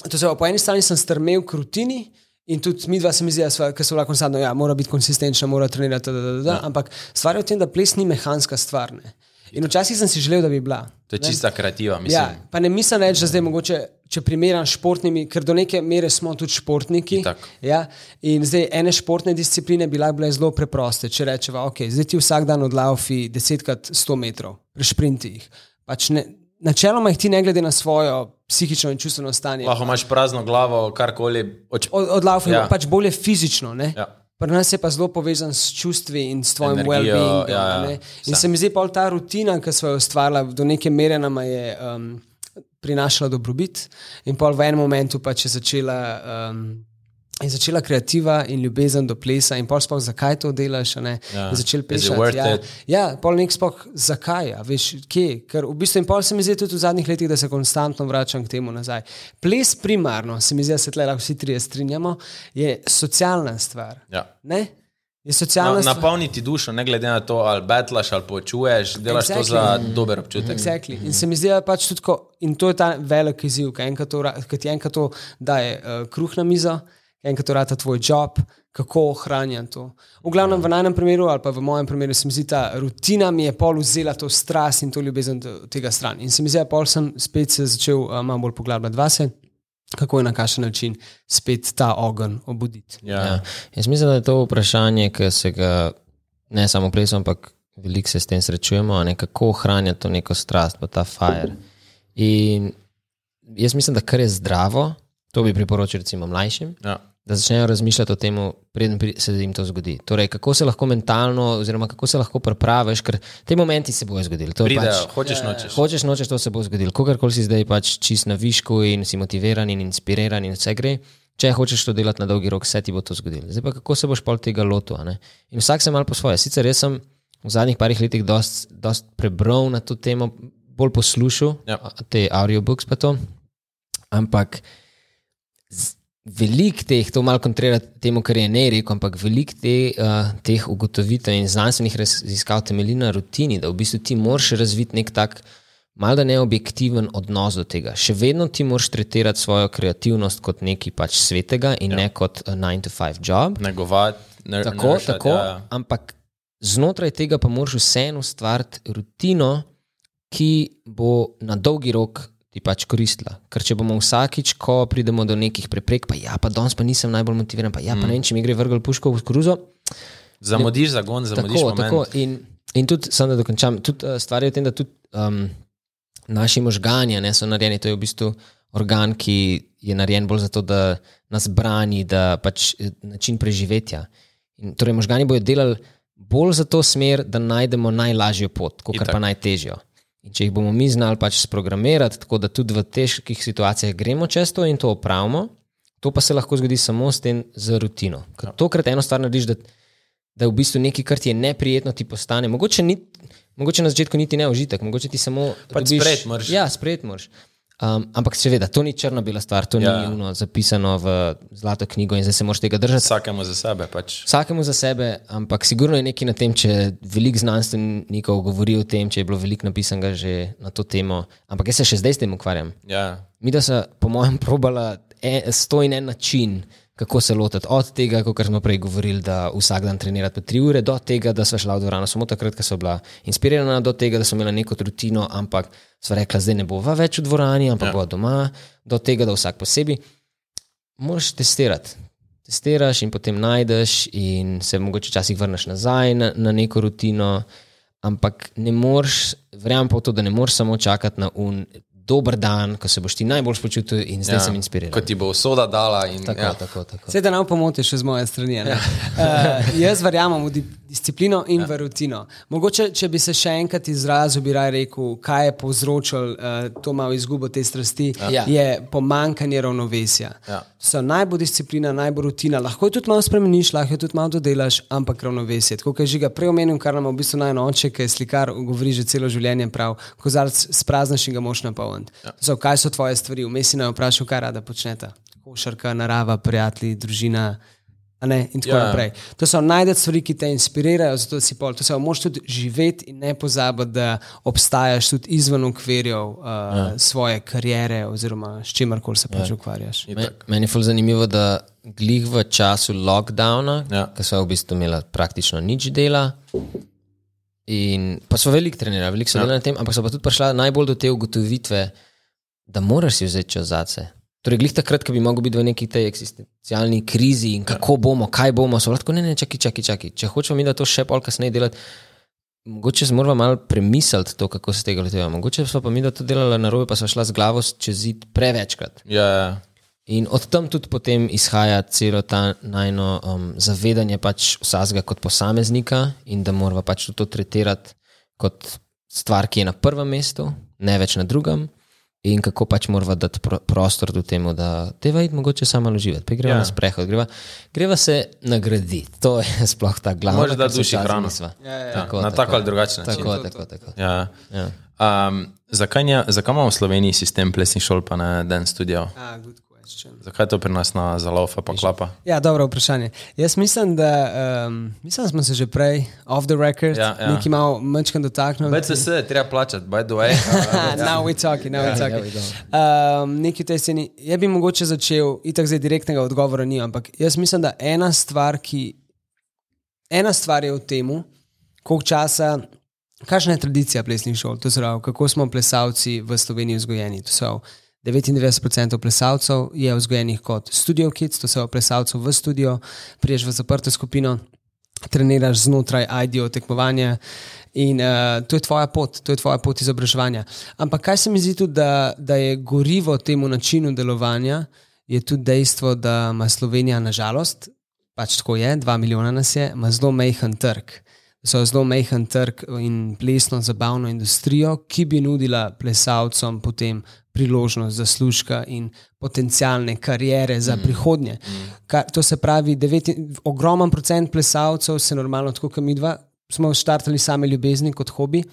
to se, po eni strani sem strmel k rutini. In tudi mi dva se mi zdi, da so lahko konstantno, ja, mora biti konsistenčna, mora trenirati, da, da, da, da. Ja. ampak stvar je v tem, da ples ni mehanska stvar. Ne. In včasih sem si želel, da bi bila. To je čista kreativa, mislim. Ja, pa ne mislim reči, da zdaj mogoče, če primerjam s športnimi, ker do neke mere smo tudi športniki. Itak. Ja, in zdaj ene športne discipline bi lahko bile zelo preproste. Če rečemo, ok, zdaj ti vsak dan odlaufi 10krat 100 metrov, prešprinti jih. Pač ne, načeloma jih ti ne glede na svojo psihično in čustveno stanje. Lahko imaš prazno glavo, karkoli. Oč... Od, odlaufi Ja. ja. pač bolje fizično. Ne? Ja. Pri nas je pa zelo povezan s čustvi in s tvojim well-beingom. ja, ja, a ne. in vse. se mi zdi, da ta rutina, ki smo jo ustvarjali, do neke mere nam je um, prinašala dobrobit, in pol v enem momentu pač je začela. Um, je začela kreativa in ljubezen do plesa, in pol sploh zakaj to delaš. ne, Ja. In začel worth Ja, it? ja, pol nek sploh zakaj, a veš, kje. Ker v bistvu in pol se mi zdi tudi v zadnjih letih, da se konstantno vračam k temu nazaj. Ples primarno, se mi zdi, da se tle lahko vsi trije strinjamo, je socialna stvar. Ja. Ne? Je Na, socialna stvar. napolniti dušo, ne glede na to, ali betlaš ali počuješ, delaš exactly. to za dober občutek. Exactly. In se mi zdi, da pač tudi, ko, in to je ta velik izziv, ki enkrat to ti enkrat to daje uh, kruh na mizo, enkrat to rata tvoj job, kako ohranjam to. V glavnem, v najnem primeru, ali pa v mojem primeru, se mi zdi, ta rutina mi je pol vzela to strast in to ljubezen do tega stran. In se mi zdi, da pol sem spet se začel uh, malo bolj poglabljati vase, kako je na kakšen način spet ta ogenj obuditi. Ja. Ja. Jaz mislim, da je to vprašanje, ki se ga ne samo plesom, ampak veliko se s tem srečujemo, a ne, kako ohranjati to neko strast, pa ta fire. In jaz mislim, da kar je zdravo, to bi priporočil recimo mlajšim, Ja. Da začnejo razmišljati o tem, preden se jim to zgodi. Torej, kako se lahko mentalno, oziroma kako se lahko pripraviš, ker te momenti se bojo zgodili. To je Pridejo, pač, hočeš nočeš. Hočeš, nočeš, to se bo zgodilo. Kogarkoli si zdaj pač čist na višku in si motiviran in inspiriran in vse gre. Če hočeš to delati na dolgi rok, se ti bo to zgodilo. Zdaj pa kako se boš pol tega lotil. a ne? In vsak se malo po svoje. Sicer jaz sem v zadnjih parih letih dost, dost prebral na to temo, bolj poslušal Ja. a- te audiobooks pa to. Ampak veliko teh, to malo kontrira temu, kar je ne rekel, ampak veliko te, uh, teh ugotovitev in znanstvenih raziskav temelji na rutini, da v bistvu ti moraš razviti nek tak. Mal da neobjektiven odnos do tega. Še vedno ti moraš tretirati svojo kreativnost kot nekaj pač svetega in ja. ne kot 9-to-5 job. Negovati, ne, Tako, ne rešati, tako, Ja, ja. ampak znotraj tega pa moraš vseeno ustvariti rutino, ki bo na dolgi rok ti pač koristila. Ker če bomo vsakič, ko pridemo do nekih preprek, pa ja, pa danes pa nisem najbolj motiviran, pa ja, pa ne vem, če mi gre vrgel puško v koruzo. Zamudiš zagon, zamudiš Tako, moment. tako. In, in tudi, samo da dokončam, tudi uh, stvar je v tem, da tudi um, naši možgani ne, so narejeni, to je v bistvu organ, ki je narejen bolj zato, da nas brani, da pač eh, način preživetja. In, torej, možgani bodo delali bolj za to smer, da najdemo najlažjo pot, kot pa najtežjo. In če jih bomo mi znali pač sprogramirati, tako da tudi v težkih situacijah gremo čez to in to opravimo, to pa se lahko zgodi samo s tem z rutino. Ker tokrat eno stvar narediš, da da v bistvu nekaj, kar ti je neprijetno, ti postane. Mogoče, ni, mogoče na začetku niti ne užitek, mogoče ti samo. Pač sprejet moraš. Ja, sprejet moraš. Um, ampak seveda, to ni črno-bela stvar, to Ja. ni uno, zapisano v zlato knjigo in zdaj se moraš tega držati. Vsakemu za sebe. Pač. Vsakemu za sebe, ampak sigurno je nekaj na tem, če veliko znanstvenikov govori o tem, če je bilo veliko napisanega že na to temo. Ampak jaz se še zdaj s tem ukvarjam. Ja. Mi, da so, po mojem, probala e- sto in en način, kako se lotiti. Od tega, kot smo prej govorili, da vsak dan trenirati po tri ure, do tega, da so šla v dvorano samo takrat, ko so bila inspirirana, do tega, da so imela neko rutino, ampak so rekla, zdaj ne bova več v dvorani, ampak ja. bo doma, do tega, da vsak posebej. Moraš testirati. Testiraš in potem najdeš, in se mogoče včasih vrneš nazaj na, na neko rutino, ampak ne moreš, verjamem pa v to, da ne moreš samo čakati na un dober dan, ko se boš ti najbolj počutil in zdaj ja. sem inspiriran. Ko ti bo usoda dala. In, Tako, ja. tako, tako. Sedaj nam pomotiš z moje strani. Ja. Uh, jaz verjamem v di disciplino in ja. v rutino. Mogoče, če bi se še enkrat izrazil, bi raje rekel, kaj je povzročilo uh, to malo izgubo te strasti, Ja. je pomankanje ravnovesja. Ja. So najbolj disciplina, najbolj rutina. Lahko jo tudi malo spremeniš, lahko jo tudi malo dodelaš, ampak ravnovesje. Tako kot je žiga prej omenil, kar nam v bistvu najnoče, ki je slikar, govori že celo življenje prav, kozarc spraznaš in ga moš napolniti. Ja. So, kaj so tvoje stvari? Vmes si naj vprašal, kaj rada počnete. Košarka, narava, prijatelji, družina. a Ne, in tako Ja. naprej. To so najdete stvari, ki te inspirirajo, zato si pol. To se moraš tudi živeti in ne pozabiti, da obstajaš tudi izven okvirjev uh, ja. svoje kariere oziroma s čimerkoli se pač ja. ukvarjaš. Me, meni je ful zanimivo, da glih v času lockdowna, Ja. ko so v bistvu imeli praktično nič dela. In pa so veliko trenirali, veliko so ja. delali na tem, ampak so pa tudi prišla najbolj do te ugotovitve, da moraš si vzeti čas zase. Torej, glih takrat, ko bi mogel biti v neki tej eksistencialni krizi in kako bomo, kaj bomo, so lahko ne, ne, čakaj, čakaj, čakaj. Če hočemo mi, da to še pol kasneje delati, mogoče moramo malo premisliti to, kako se tega lotevamo. Mogoče smo pa mi, da to delali na robe, pa so šla z glavo čez zid prevečkrat. Ja, ja. In od tam tudi potem izhaja celo ta najno um, zavedanje pač vsakega kot posameznika in da moramo pač tudi to tretirati kot stvar, ki je na prvem mestu, ne več na drugem. in kako pač moramo dati pro, prostor do temu, da teva id mogoče samo malo živeti. Pa greva Ja. ja. na sprehod, greva, greva se nagraditi. To je sploh ta glavna Moraš dati duši hrano. Ja, ja. Tako, na tako ali drugačen način. Tako, tako, tako. Ja. Ja. Um, zakaj, nja, zakaj imamo v Sloveniji sistem plesnih šol, pa ne dan studio? Question. Zakaj to pri nas na zalofa pa klapa? Ja, dobro vprašanje. Jaz mislim, da um, mislim, smo se že prej, off the record, Ja, ja. nekaj malo manjkam dotaknili. BCS je treba plačati, by the way. Ah, now we're talking, now we're talking. Um, nekaj v tej sceni. Jaz bi mogoče začel, itak zdaj direktnega odgovora ni, ampak jaz mislim, da ena stvar, ki. Ena stvar je v tem, koliko časa, kakšna je tradicija plesnih šol, to se pravi, kako smo plesalci v Sloveniji vzgojeni. To so 99% plesalcev je vzgojenih kot studio kids, to so plesalcev v studio, priješ v zaprto skupino, treniraš znotraj IDO tekmovanja in uh, to je tvoja pot, to je tvoja pot izobraževanja. Ampak kaj se mi zdi tudi, da, da je gorivo temu načinu delovanja, je tudi dejstvo, da ima Slovenija nažalost, pač tako je, dva milijona nas je, ima zelo mehen trg. So zelo mehen trg in plesno zabavno industrijo, ki bi nudila plesalcem potem priložnost zaslužka in potencijalne karijere za prihodnje. Kar, to se pravi, devet, ogromen procent plesalcev se normalno, tako kot mi dva, smo štartali same ljubezni kot hobi,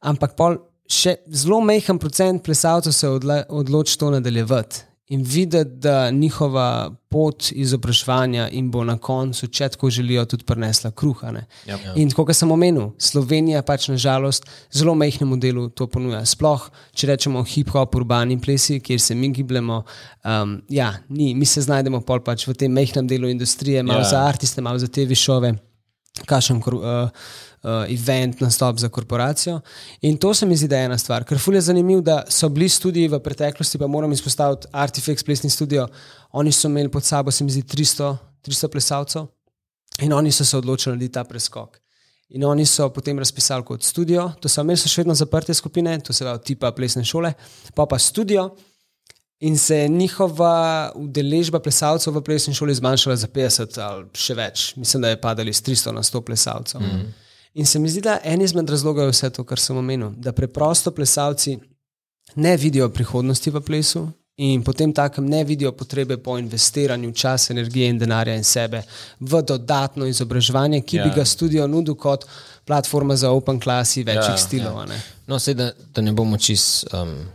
ampak pol še zelo mehen procent plesalcev se odla, odloči to nadaljevati. In videti, da njihova pot izobraževanja jim bo na koncu, če tako želijo, tudi prinesla kruha. ne. Yep. In kot sem omenil, Slovenija pač nažalost zelo majhnemu delu to ponuja. Sploh, če rečemo hip-hop, urbani plesi, kjer se mi gibljemo, um, ja, ni, mi se znajdemo pol pač v tem majhnem delu industrije, malo Ja. za artiste, malo za TV šove, kakšen kor- uh, uh, event, nastop za korporacijo. In to se mi zdi, da je ena stvar. Ker ful je zanimivo, da so bili studiji v preteklosti, pa moram izpostaviti Artifex plesni studio. Oni so imeli pod sabo, se mi zdi, 300, 300 plesalcev in oni so se odločili narediti ta preskok. In oni so potem razpisali kot studio, to so imeli so še vedno zaprte skupine, to se pravi tipa plesne šole, pa pa studio. In se je njihova udeležba plesalcev v plesni šoli zmanjšala za 50 ali še več. Mislim, da je padali z 300 na 100 plesalcev. Mm. In se mi zdi, da en izmed razlogov je vse to, kar sem omenil, da preprosto plesalci ne vidijo prihodnosti v plesu in potem takem ne vidijo potrebe po investiranju časa, energije in denarja in sebe v dodatno izobraževanje, ki ja. bi Ja. ga studio nudil kot platforma za open klasi večjih Ja, stilov. a ne. No, sej, da, da ne bomo čist um,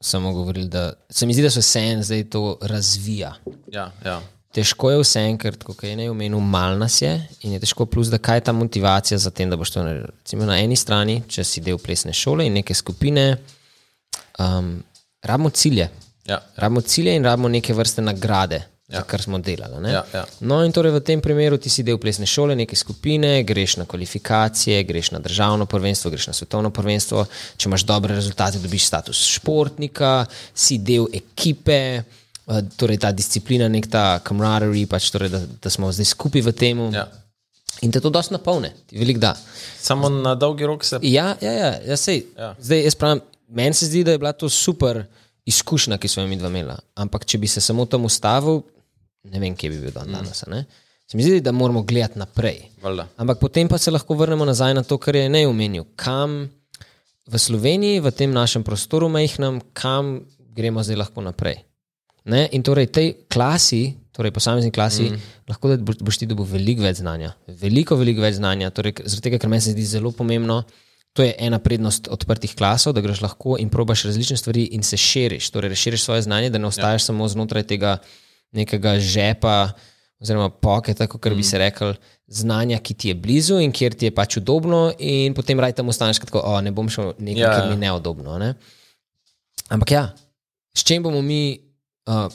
samo govorili, da se mi zdi, da se vse en zdaj to razvija. Ja, ja. Težko je vse en, ker kot je ne omenil, mal nas je in je težko, plus da kaj je ta motivacija za tem, da boš to naredil. Recimo na eni strani, če si del plesne šole in neke skupine, um, rabimo cilje. Ja, Rabimo cilje in rabimo neke vrste nagrade, ja. Za kar smo delali. ne. Ja, ja. No, in torej v tem primeru ti si del plesne šole, neke skupine, greš na kvalifikacije, greš na državno prvenstvo, greš na svetovno prvenstvo. Če imaš dobre rezultate, dobiš status športnika, si del ekipe. eh, Torej, ta disciplina, nek ta camaraderie, pač torej, da, da smo zdaj skupaj v tem. Ja. In te to dosti napolne, velik da. Samo na dolgi rok se. Ja, ja, ja, ja sej. Ja. Zdaj, jaz pravim, meni se zdi, da je bila to super izkušnja, ki smo jo mi dva imela. Ampak če bi se samo tam ustavil, ne vem, kje bi bil dan danes. a ne. Se mi zdi, da moramo gledati naprej. Valjda. Ampak potem pa se lahko vrnemo nazaj na to, kar je ne omenil. Kam v Sloveniji, v tem našem prostoru majhnem, kam gremo zdaj lahko naprej. Ne? In torej tej klasi, torej posamezni klasi, mm. lahko da boš, boš ti dobil veliko več znanja. Veliko, veliko več znanja. Torej, zaradi tega, ker meni se zdi zelo pomembno. To je ena prednost odprtih klasov, da greš lahko in probaš različne stvari in se širiš. Torej, razširiš svoje znanje, da ne ostaješ ja. samo znotraj tega nekega žepa oziroma poketa, kot mm. bi se rekel, znanja, ki ti je blizu in kjer ti je pač udobno, in potem raj tam ostaneš kot, o, ne bom šel nekaj, Ja, ja. kjer mi je neudobno. Ne? Ampak ja, s čim bomo mi uh,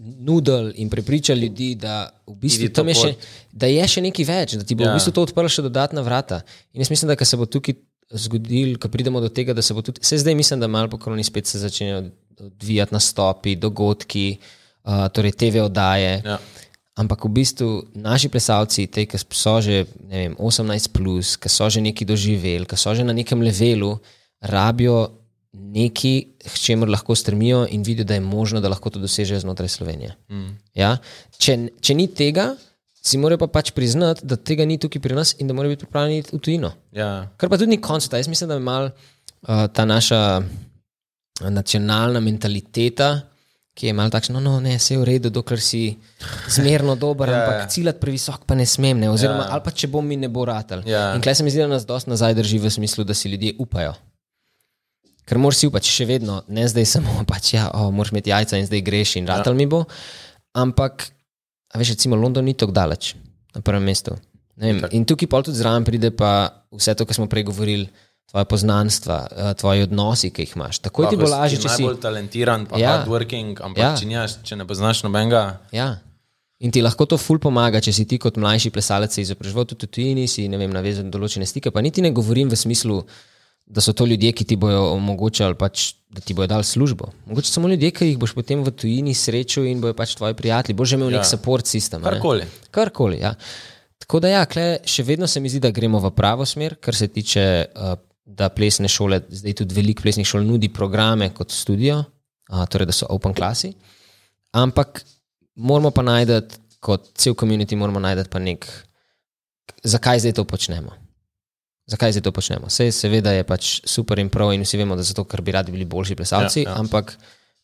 nudili in prepričali ljudi, da, v bistvu, Idi tam je še, da je še nekaj več, da ti bo ja. V bistvu to odprlo še dodatna vrata. In jaz mislim, da se bo tukaj zgodil, ko pridemo do tega, da se bo tudi, se zdaj mislim, da malo po koroni spet se začnejo odvijati nastopi, dogodki, uh, torej TV oddaje. Ja. Ampak v bistvu naši plesalci, te, ki so že vem, 18, plus, ki so že nekaj doživeli, ki so že na nekem levelu, rabijo nekaj, k čemur lahko stremijo in vidijo, da je možno, da lahko to dosežejo znotraj Slovenije. Mm. Ja? Če, če ni tega, si morajo pa pač priznati, da tega ni tukaj pri nas in da morajo biti pripravljeni v tujino. Ja. Kar pa tudi ni koncept. Jaz mislim, da je mal uh, ta naša nacionalna mentaliteta, ki je malo takšna, no, no, ne, vse je v redu, dokler si zmerno dober, Ja, ampak ja. ciljati previsok pa ne smem, ne, oziroma Ja. ali pa če bom mi ne bo ratal. Ja. In klej se mi zdi, da nas dosti nazaj drži v smislu, da si ljudje upajo. Ker moraš si upati še vedno, ne zdaj samo, pač, ja, oh, moraš imeti jajca in zdaj greš in ratal ja. mi bo. Ampak, veš, recimo London ni tako daleč na prvem mestu. In tukaj pol tudi zraven pride pa vse to, kar smo prej govorili, tvoje poznanstva, eh, tvoji odnosi, ki jih imaš. Takoj ti bo lažje, če si. najbolj talentiran, pa Ja. hardworking, ampak Ja. če, nimaš, če ne poznaš nobenega, Ja. In ti lahko to ful pomaga, če si ti kot mlajši plesalec se izobraževal tudi v tujini, si vem, navezan na določene stike. Pa niti ne govorim v smislu, da so to ljudje, ki ti bodo omogočali, pač, da ti bodo dali službo. Mogoče samo ljudje, ki jih boš potem v tujini srečal in bojo pač tvoji prijatelji. Boš imel ja. nek support sistem. a ne. Karkoli. Karkoli, ja. Tako da ja, kle, še vedno se mi zdi, da gremo v pravo smer, kar se tiče, uh, da plesne šole, zdaj tudi veliko plesnih šol nudi programe kot študijo, uh, torej da so open klasi. Ampak moramo pa najti, kot cel komunity, moramo najti pa nek, zakaj zdaj to počnemo. Zakaj zdaj to počnemo? Sej, seveda je pač super in prav, in vsi vemo, da zato, ker bi radi bili boljši plesalci, ja, Ja, ampak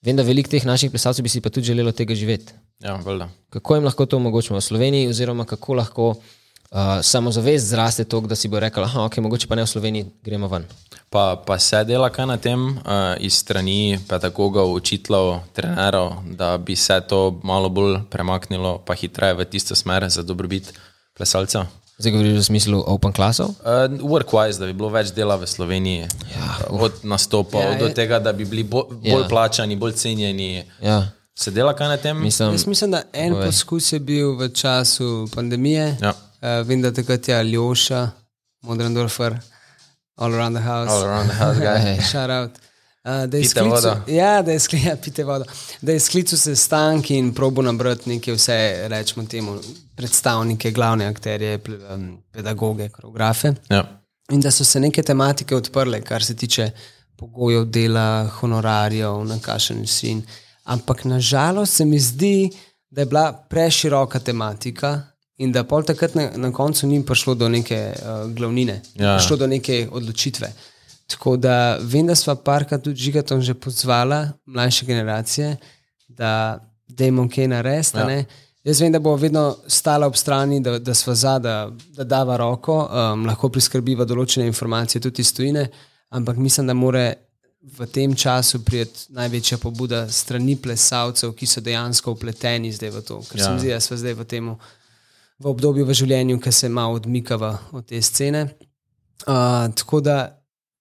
vem, da veliko teh naših plesalcev bi si pa tudi želelo tega živeti. ja, valjda. Kako jim lahko to omogočimo v Sloveniji, oziroma kako lahko uh, samozavest zraste toliko, da si bo rekel, da okay, mogoče pa ne v Sloveniji, gremo ven. Pa, pa se dela kaj na tem uh, iz strani pedagogov, učiteljev, trenerov, da bi se to malo bolj premaknilo, pa hitreje v tisto smer za dobrobit plesalcev. Zdaj govoriš v smislu open klasov? Uh, Workwise, da bi bilo več dela v Sloveniji, ja, od nastopov Ja, do je- tega, da bi bili bo, bolj Ja. plačani, bolj cenjeni. Ja, Se dela kaj na tem? mislim, Jaz mislim, da en Povej. poskus je bil v času pandemije. Ja. Uh, vem, da takrat je Aljoša, Modrendorfer, All Around the House. All around the house, guy. Shout out. Da je sklical-. Ja, da je sklical, ja, pite vodo. Da je sklical sestanki in probo nabrati neke vse, rečemo temu, predstavnike, glavne akterje, pedagoge, koreografe. Ja. In da so se neke tematike odprle, kar se tiče pogojev dela, honorarjev, na kakšen način. Ampak nažalost se mi zdi, da je bila preširoka tematika in da pol takrat na, na koncu ni prišlo do neke uh, glavnine, Ja. prišlo do neke odločitve. Tako da vem, da sva parka tudi žigatom že pozvala mlajše generacije, da dajmo kaj narediti. Ja. Ja. Jaz vem, da bo vedno stala ob strani, da, da sva za, da, da dava roko, um, lahko priskrbiva določene informacije tudi iz tujine, ampak mislim, da more v tem času prijeti največja pobuda strani plesalcev, ki so dejansko upleteni zdaj v to. Ker ja. se Ja. mi zdi, da smo zdaj v tem v obdobju v življenju, ki se malo odmikava od te scene. Uh, tako da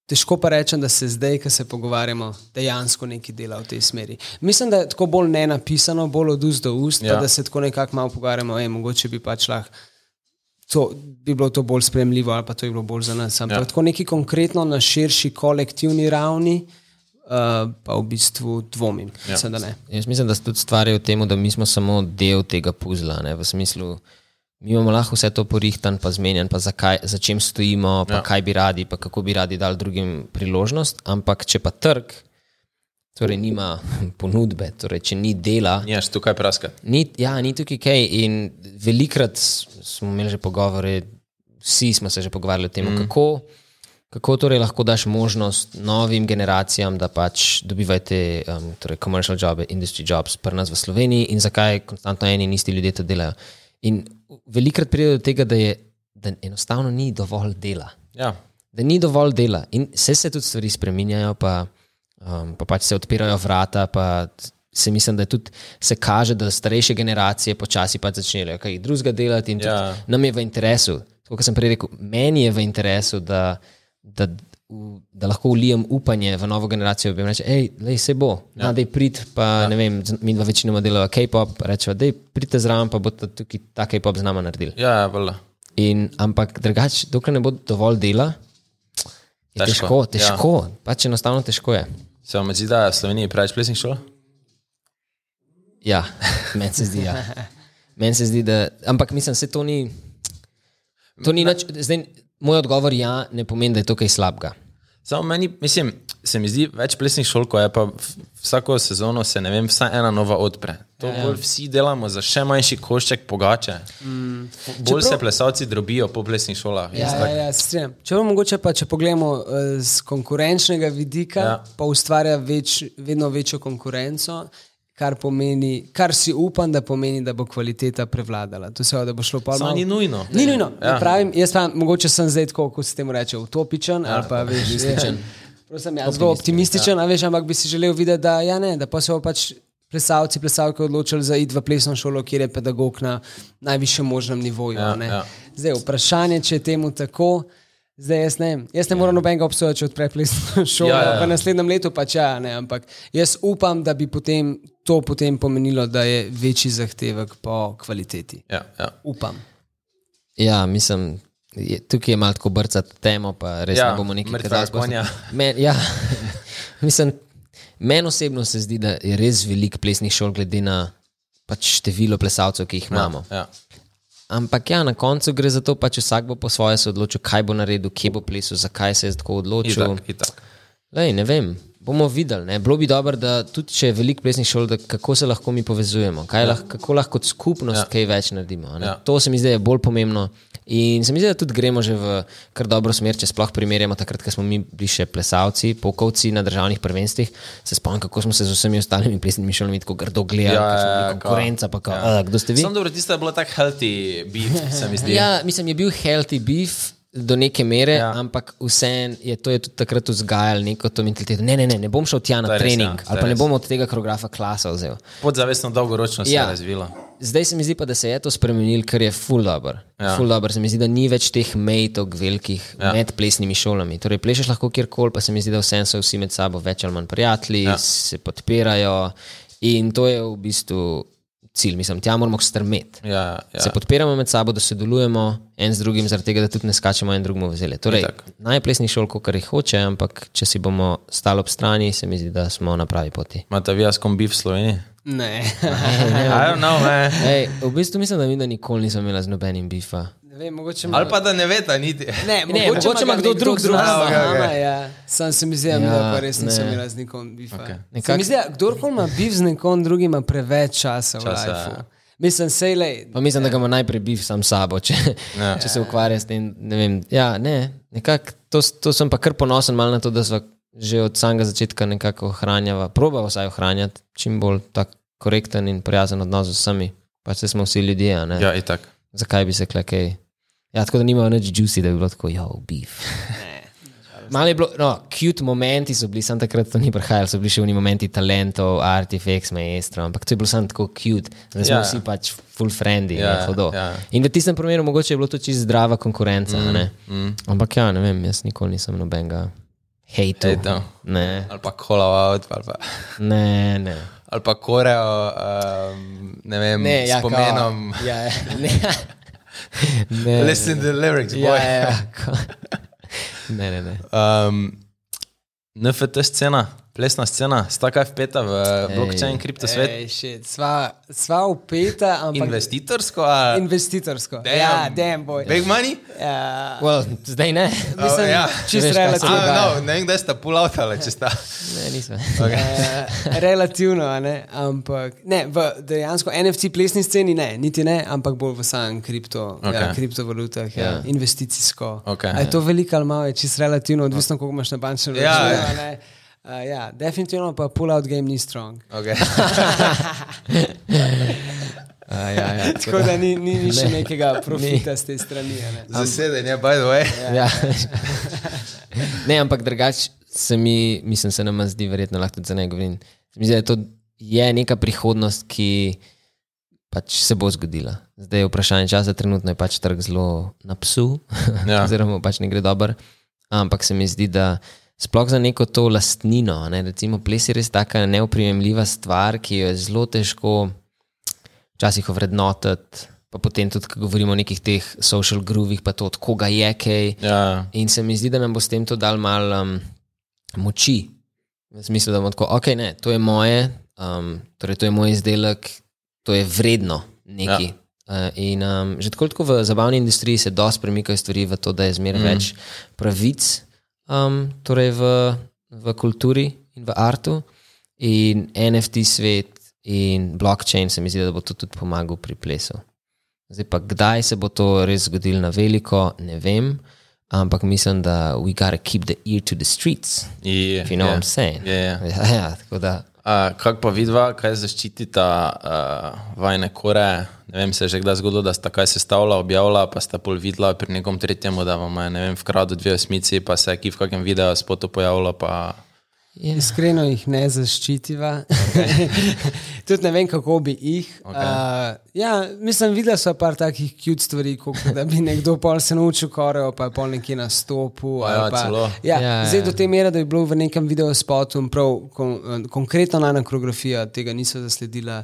težko pa rečem, da se zdaj, ko se pogovarjamo, dejansko nekaj dela v tej smeri. Mislim, da je tako bolj ne napisano, bolj od ust do ust, ja. Pa da se tako nekako malo pogovarjamo, ej, mogoče bi pač lahko. To bi bilo to bolj sprejemljivo, ali pa to je bilo bolj za nas. Ampak ja. Ja. tako neki konkretno na širši kolektivni ravni, uh, pa v bistvu dvomim. Ja. Mislim, da ne. Jaz mislim, da se tudi stvari v tem, da mi smo samo del tega puzla. Ne, v smislu, mi imamo lahko vse to porihtan, pa zmenjen, pa zakaj, za čem stojimo, pa ja. Ja. kaj bi radi, pa kako bi radi dali drugim priložnost. Ampak če pa trg, torej nima ponudbe, torej če ni dela, Nimaš tukaj praskati. Ni, ja, ni tukaj kaj. In velikrat smo imeli že pogovore, vsi smo se že pogovarjali o tem, mm. kako, kako torej lahko daš možnost novim generacijam, da pač dobivajo um, torej commercial jobs, industry jobs pri nas v Sloveniji in zakaj konstantno eni in isti ljudje to delajo. In velikrat pride do tega, da, je, da enostavno ni dovolj dela Ja. da ni dovolj dela. In vse se tudi stvari spremenjajo, pa, um, pa pač se odpirajo vrata. Pa se mislim, da tudi se kaže, da starejše generacije počasi pač začnejo kaj drugega delati. In Ja. nam je v interesu, kot sem prej rekel, meni je v interesu, da, da, v- da lahko ulijem upanje v novo generacijo. Jim reče, hej, lej, se bo, ja. da je prid, pa ja. ne vem, mi dva večinoma delava K-pop, rečeva, da je pridite zraven, pa boste tukaj ta K-pop z nama naredili. Ja, ja, valjda. In, ampak drugače, dokler ne bo dovolj dela, je težko, Težko, težko, ja. pač enostavno težko je. Se vam zdi, da je v Sloveniji preveč plesnih šol? Ja, meni se zdi. Ja. Meni se zdi, da. Ampak mislim, da to ni. To ni nič, zdaj, moj odgovor ja ne pomeni, da je to kaj slabega. Samo meni, mislim, se mi zdi več plesnih šol, ko je pa vsako sezono se ne vem, vsaj ena nova odpre. To ja, bolj vsi delamo za še manjši košček pogače. Mm. Bolj se plesalci drobijo po plesnih šolah. Ja, ja, ja, se strinjam. Če mogoče pa, če pogledamo uh, z konkurenčnega vidika, Ja. ja. pa ustvarja več, vedno večjo konkurenco, kar, pomeni, kar si upam, da pomeni, da bo kvaliteta prevladala. To se da bo šlo pa Samo ni nujno. Ni nujno. Ja. Pravim, jaz pa mogoče sem zdaj tako, kot se temu reče, utopičen ja, ali pa veš, optimističen. Prosim, ja, zelo optimističen, ja. veš, ampak bi si želel videti, da, ja, ne, da pa se bo pač plesalci, plesalke odločili za id v plesno šolo, kjer je pedagog na najvišjem možnem nivoju. Ja, ja. Zdaj, vprašanje, če je temu tako. Zdaj, jaz ne, jaz ne moram nobenega obsojati, če odpre plesno šolo. Ja, Ja, ja. ja. V naslednjem letu pač ja, ne, ampak jaz upam, da bi potem, to potem pomenilo, da je večji zahtevek po kvaliteti. Ja, ja. Upam. Ja, mislim, je, tukaj je malo tako brcati temo, pa res Ja, ne bomo nekaj konja. Men, ja, mislim, meni osebno se zdi, da je res veliko plesnih šol, glede na pač število plesalcev, ki jih imamo. Ja. Ampak ja, na koncu gre za to, pač vsak bo po svoje se odločil, kaj bo naredil, kje bo plesal, zakaj se je tako odločil. Itak, itak. Lej, ne vem, bomo videli. Ne? Bilo bi dobro, da tudi če je veliko plesnih šol, da kako se lahko mi povezujemo, ja. lahko, kako lahko kot skupnost ja. kaj več naredimo. a ne. Ja. To se mi zdi da je bolj pomembno. In se mi zdi, da tudi gremo že v kar dobro smer, če sploh primerjamo takrat, ko smo mi bili še plesalci, pokovci na državnih prvenstvih. Se spomnim, kako smo se z vsemi ostalimi plesnimi šolami tako grdo gledali, Ja, ja, ja, konkurenca, pa kao, Ja. ja. kdo ste vi? Sam dobro, tisto je bilo tako healthy beef, se mi zdi. Ja, mislim, je bil healthy beef. Do neke mere, Ja. ja. ampak vseeno je to je tudi takrat vzgajalo neko to mentaliteto. Ne, ne, ne, ne bom šel tja na res, trening, ja, ali pa ne res. bom od tega koreografa klasa vzel. Podzavestno dolgoročno se Ja. je razvilo. Zdaj se mi zdi pa, da se je to spremenilo, kar je full dobro. Ja. Ja. Full dobro. Se mi zdi, da ni več teh mejtov velikih Ja. ja. med plesnimi šolami. Torej, plešeš lahko kjerkoli, pa se mi zdi, da vseeno so vsi med sabo več ali manj prijatelji, Ja. ja. se podpirajo in to je v bistvu cilj. Mislim, tja moramo strmeti. Ja, ja. Se podpiramo med sabo, da sodelujemo en z drugim, zaradi tega, da tudi ne skačemo en drugemu v zele. Torej, Itak. naj plesni šol, kar jih hoče, ampak če si bomo stali ob strani, se mi zdi, da smo na pravi poti. Imate vi jaz kom beef v Sloveniji? Ne. I don't know, man. Ej, v bistvu mislim, da mi da nikoli nisem imela z nobenim bifa. Ne vem, mogoče Ali pa da ne veste, niti. Ne, Ne, mogoče ima ga kdo drug z nami. z Okay, okay. Ja. Sam se mi zdi, ja, Ja, da pa res nisem ne. imela z nikom bifa. Okay. Nekak- Mi zdi, kdorkoli ima bif z nekom drugim, ima preveč časa v Časa, življenju. ja. Mislim, sej le. Pa mislim, da ga ima najprej bif sam sabo, če, Ja. ja. če se ukvarja s tem. Ne vem, ja, ne, nekak, to, to sem pa kar ponosen na to, da smo že od samega začetka nekako ohranjava, probava vsaj ohranjati čim bolj tak korekten in prijazen odnos z vsemi. Pač saj smo vsi ljudje, a ne. Ja, itak. Zakaj bi se klekej? Ja, tako da nimajo nič juicy, da bi bilo tako, jo, beef. Malo je bilo, no, cute momenti so bili, samo takrat to ni prihajalo, so bili še oni momenti talentov, artifacts, maestro, ampak to je bilo samo tako cute, da smo Ja. vsi pač full friendly, Ja, ja, hodo. ja. In v tistem primeru mogoče je bilo to čisto zdrava konkurenca, mm, mm. ampak ja, ne vem, jaz nikoli nisem nobenega hejtu. Hejtov. Ne, Ali pa call out, ali pa, ne, ne. ali pa koreo, um, ne vem, Ne, s ja, pomenom. Kao, ja, ne. ne. Listen to the lyrics, boy. Ja, ja, ja. kao. Ne, ne, ne. Um, NFT scena, plesna scena, sta kaj vpeta v blockchain, kripto svet, Ej, shit, sva, sva upeta, ampak investitorsko ali investitorsko. Damn. Ja, dem boj. big money? Ja, Well, zdaj ne. mislim, Oh, ja. čist Veš, relativno. Ah, no, ne vem, kdaj sta pull out ali če sta. Ne, nisem. Eh, relativno, a ne? ampak ne, v dejansko NFC plesni sceni ne, niti ne, ampak bolj v samem kripto, okay. ja, kriptovalutah, ja, Ja. investicijsko. Ok. A je to veliko ali malo, je čisto relativno, odvisno koliko imaš na bančnem Ja, računu. ja. a ne. Uh, ja, definitivno pa pull-out game ni strong. Okay. A, ja, ja, Tako da ni, ni, ni še nekega profita z te strani. a ne. Zasedenje, by the way. Ja. ne, ampak drugače se mi, mislim, se nam zdi, verjetno lahko tudi za ne govorim. Se mi zdi, da je to je neka prihodnost, ki pač se bo zgodila. Zdaj je vprašanje časa, trenutno je pač trg zelo na psu, Ja. ja. oziroma pač ne gre dobro. Ampak se mi zdi, da sploh za neko to lastnino, ne, recimo ples je res taka neoprijemljiva stvar, ki jo je zelo težko včasih ovrednotiti. Pa potem tudi, ko govorimo o nekih teh social groovih, pa to, od koga je kaj. Ja, In se mi zdi, da nam bo s tem to dal malo um, moči. V smislu, da bomo tako, ok, ne, to je moje, um, torej to je moj izdelek, to je vredno nekaj. Ja. Uh, in um, že tako, tako v zabavni industriji se dosti premikajo stvari v to, da je zmeraj mm. več pravic um, torej v v kulturi in v artu, in NFT svet in blockchain se mi zdi, da bo to tudi pomagal pri plesu. Zdaj pa, kdaj se bo to res zgodilo na veliko, ne vem, ampak mislim, da we gotta keep the ear to the streets. If you know je. what I'm saying. Je, je. Ja, ja, tako da. Uh, kako pa vidva, kaj zaščitita uh, vajne kore? Ne vem, se je že kdaj zgodilo, da sta kaj sestavila, objavila, pa sta pol videla pri nekom tretjemu, da vam je, ne vem, vkrado dve osmici, pa se je ki v kakem videu spotu pojavila, pa Ja. Iskreno jih ne zaščitiva. Okay. Tudi ne vem, kako bi jih. Okay. Uh, ja, mislim, videla so par takih cute stvari, kot da bi nekdo pol se naučil koreo, pa je pol nekje na stopu. Ja, pa, celo? ja, Ja, zdaj ja. do te mere, da je bilo v nekem videospotu prav kon, konkretno na koreografija tega niso zasledila.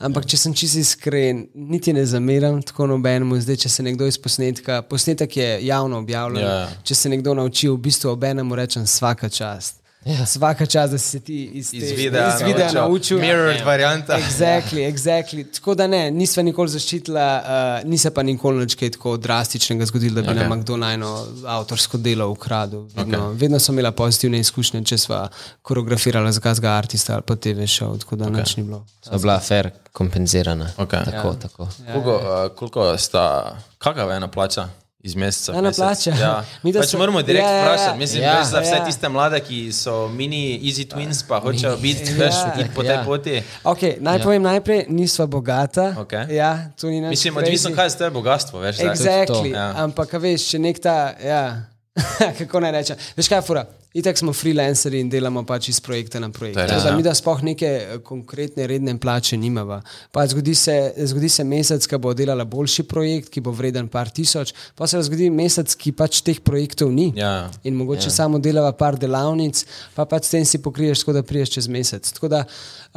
Ampak, če sem čisto iskren, niti ne zameram tako nobenemu. Zdaj, če se nekdo iz posnetka, posnetek je javno objavljen, Ja, ja. če se nekdo nauči, v bistvu obenemu rečem svaka čast. Ja. Svaka čast, da si se ti iz, te, iz videa, iz videa naučil. Mirrored varianta. Exactly, exactly. Tako da ne, nisva nikoli zaščitila, uh, ni se pa nikoli nič kaj tako drastičnega zgodilo, da bi Okay. okay. nam kdo najno avtorsko delo ukradel. Vedno, okay. vedno smo imela pozitivne izkušnje, če sva koreografirala za gazga artista ali pa TV show, tako da okay. nič ni bilo. So bila fair kompenzirana. Okej. Tako, ja. tako. Koliko, uh, koliko sta, kakava je ena plača? Iz meseca. Ena mesec? plača. Ja. Mi, da pač smo- moramo direkt Ja, ja, ja. vprašati. Mislim, Ja. ja, za vse Ja. tiste mlade, ki so mini easy twins, pa hočejo biti Ja. veš, iti po tej Ja. poti. Okay, naj povem najprej, nisva bogata. Okej. Ja, to ni nič. Mislim, odvisno, kaj je to bogatstvo. Veš. Exactly. To, ja. Ampak, a veš, če nek ta, ja, kako naj rečem. Veš kaj, fura? Itak smo freelanceri in delamo pač iz projekta na projekt. To je res, Tako da ja. mi da sploh neke eh, konkretne redne plače nimava. Pa zgodi se, zgodi se mesec, ki bo delala boljši projekt, ki bo vreden par tisoč, pa se zgodi mesec, ki pač teh projektov ni. Ja. In mogoče ja. samo delava par delavnic, pa pač s tem si pokriješ, tako da priješ čez mesec. Tako da,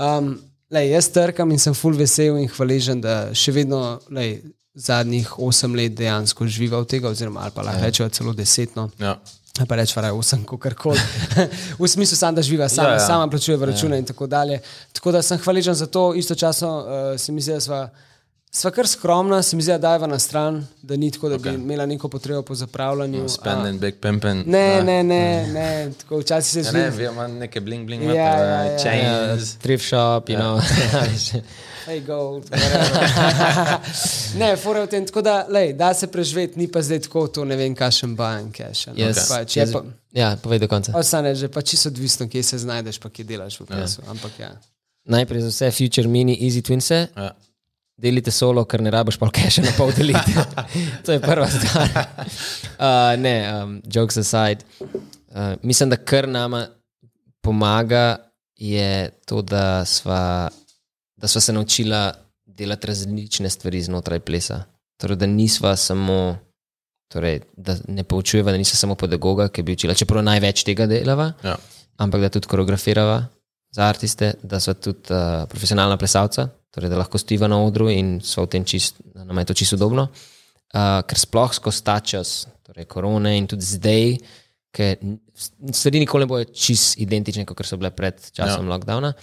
um, lej, jaz trkam in sem full vesel in hvaležen, da še vedno lej, zadnjih osem let dejansko živiva od tega, oziroma ali pa lahko rečemo celo desetno. Ja. Pa reč, varaj, osem, kako koli. v smislu, sam, da živiva sama, Ja, ja, ja. ja. sama plačuje račune ja. in tako dalje. Tako da sem hvaležen za to, istočasno uh, se mi zdi, da sva, sva kar skromna, se mi zdi, da dajva na stran, da ni tako, da okay. bi imela neko potrebo po zapravljanju. a- Spending, big pimping. Ne, ne, ne, ne. Tako včasih se Ja, zdi. ne, vi imate neke bling bling, Ja, imate, ja, ja, ja, ja. chains. Thrift shop, you know. Hey, gold, whatever. ne, fora v tem, tako da, lej, da se preživeti, ni pa zdaj tako, to ne vem, kakšen bajen cash. No, Yes. pač, je Jaz- pa, Ja, povej do konca. ostane že pa čisto odvisno, kje se znajdeš, pa kje delaš v plesu. Ampak ja. Najprej za vse future mini easy twinse. Ja. Delite solo, ker ne rabiš pol keša na pol deliti. to je prva stvar. Uh, ne, um, jokes aside. Uh, mislim, da kar nama pomaga, je to, da sva, da sva se naučila delati različne stvari znotraj plesa. Torej, da nisva samo, torej, da ne poučujeva, da nisva samo pedagoga, ki bi učila, čeprav največ tega delava, Ja. ampak da tudi koreografirava za artiste, da so tudi uh, profesionalna plesalca, torej da lahko stiva na odru in so v tem čist, da nam je to čisto udobno. Uh, ker sploh skozi ta čas, torej korone in tudi zdaj, ker stvari nikoli ne bojo čist identične, kot so bile pred časom ja. lockdowna,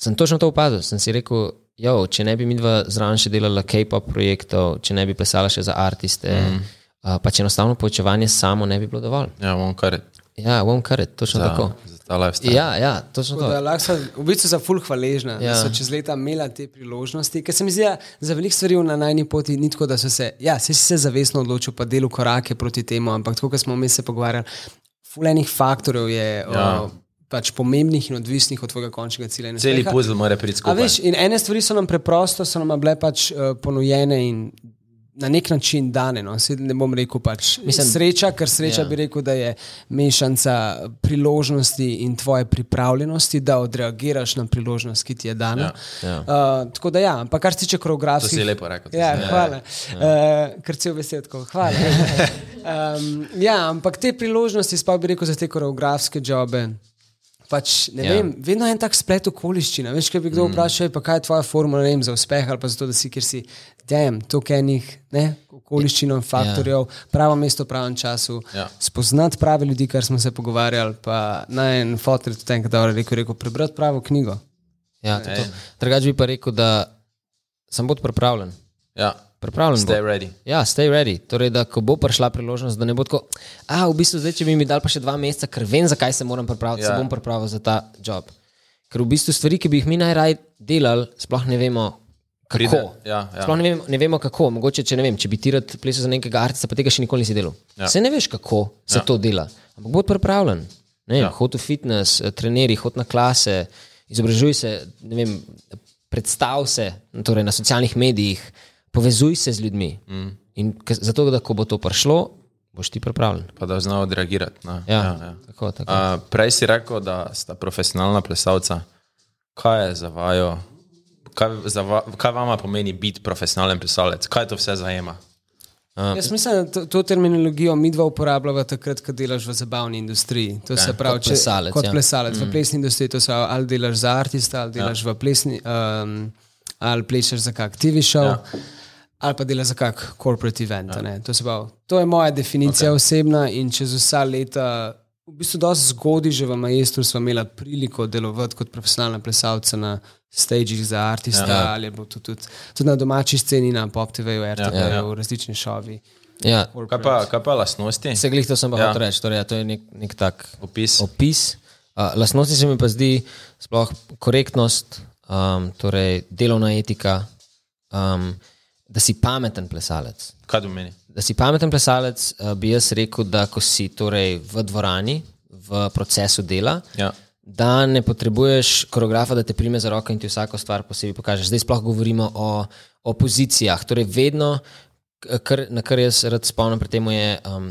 sem točno to opazil. Sem si rekel, jo, če ne bi mi dva zraven še delala K-pop projektov, če ne bi plesala še za artiste, mm. uh, pač enostavno poučevanje samo ne bi bilo dovolj. Ja, bom kar Ja, bom kar točno za, tako. za ta lifestyle. Ja, ja, točno Tako Da, to. so, v bistvu so ful hvaležna, ja. Ja. da so čez leta imela te priložnosti. Ker se mi zdi, da za veliko stvari na najni poti ni tako, da so se, ja, se si se zavestno odločil, pa delo korake proti temu, ampak tako, kot smo mi se pogovarjali, ful enih faktorjev je. Ja. O, Pač pomembnih in odvisnih od tvojega končnega cilja. Celi puzzle mora priti A skupaj. veš, in ene stvari so nam preprosto, so nam bile pač uh, ponujene in na nek način dane. No. Saj Ne bom rekel pač Mislim, sreča, ker sreča Ja. ja. bi rekel, da je mešanca priložnosti in tvoje pripravljenosti, da odreagiraš na priložnost, ki ti je dana. Ja, ja. Uh, tako da ja, ampak kar se tiče To koreografskih. si lepo rekel. to Ja, si- hvala. Uh, ker cel vesel tako. Hvala. um, ja, ampak te priložnosti, sploh bi rekel za te koreografske jobe. Pač, ne Ja. ja. vem, vedno je en tak splet okoliščina. Veš, kaj bi kdo mm. vprašal, pa kaj je tvoja formula vem, za uspeh ali pa zato, da si, ker si, dem, toliko enih ne, okoliščin in faktorjev, ja. pravo mesto v pravem času, Ja. spoznati prave ljudi, kar smo se pogovarjali. Pa naj en fotor tudi enkrat dobro rekel, rekel prebrati pravo knjigo. Ja, to, to. Ej. Drugač bi pa rekel, da sem bod pripravljen. Ja. Pripravljen. Stay bo. ready. Ja, stay ready. Torej, da ko bo prišla priložnost, da ne bo tako, a v bistvu zdaj, če bi mi dal pa še dva meseca, ker vem, zakaj se moram pripraviti, ja. Se bom pripravil za ta job. Ker v bistvu stvari, ki bi jih mi najraje delali, sploh ne vemo, kako. Pride, ja, ja. Sploh ne vemo, ne vemo, kako. Mogoče, če ne vem, če bi ti rad plesal za nekega artista, pa tega še nikoli nisi delal. Ja. Se ne veš, kako se ja. to dela. Ampak bod pripravljen. Ne, ja. Hod v fitness, eh, treneri, hod na klase, izobražuj se, vem, predstav se torej na socialnih medijih, povezuj se z ljudmi. Mm. In zato, da ko bo to prišlo, boš ti pripravljen. Pa da znajo odreagirati. na- Ja, ja, ja. Tako, tako. Uh, prej si rekel, da sta profesionalna plesalca. Kaj je za vajo, kaj, za va, kaj vama pomeni biti profesionalen plesalec? Kaj to vse zajema? Jaz mislim, da to, to terminologijo mi dva uporabljava takrat, ko delaš v zabavni industriji. To se pravi, kot plesalec, kot ja. plesalec. Mm. V plesni industriji to se pravi, ali delaš za artista, ali delaš ja. v plesni, um, ali plešeš za kak TV show. Ja. Ali pa dela za kak corporate event. Ja. To, se pravi, to je moja definicija okay. osebna in čez vsa leta, v bistvu, dosti zgodaj že v Majestru smo imeli priliko delovati kot profesionalna plesalca na stagih za artista ja. ali pa tudi, tudi, tudi na domači sceni, na Pop TV-ju, RTV-ju, ja, ja. v različnih šovih. ja. Kaj pa, kaj pa lastnosti? Se glih to sem pa Ja. ja. hotel reči. Torej, ja, to je nek, nek tak Opis. opis. Uh, lastnosti se mi pa zdi sploh korektnost, um, torej delovna etika, um, da si pameten plesalec. Kaj to meni? Da si pameten plesalec, uh, bi jaz rekel, da ko si torej v dvorani, v procesu dela, Ja. da ne potrebuješ koreografa, da te prime za roko in ti vsako stvar posebej pokaže. Zdaj sploh govorimo o, o pozicijah. Torej, vedno, kar, na kar jaz rad spomnim pri tem, je um,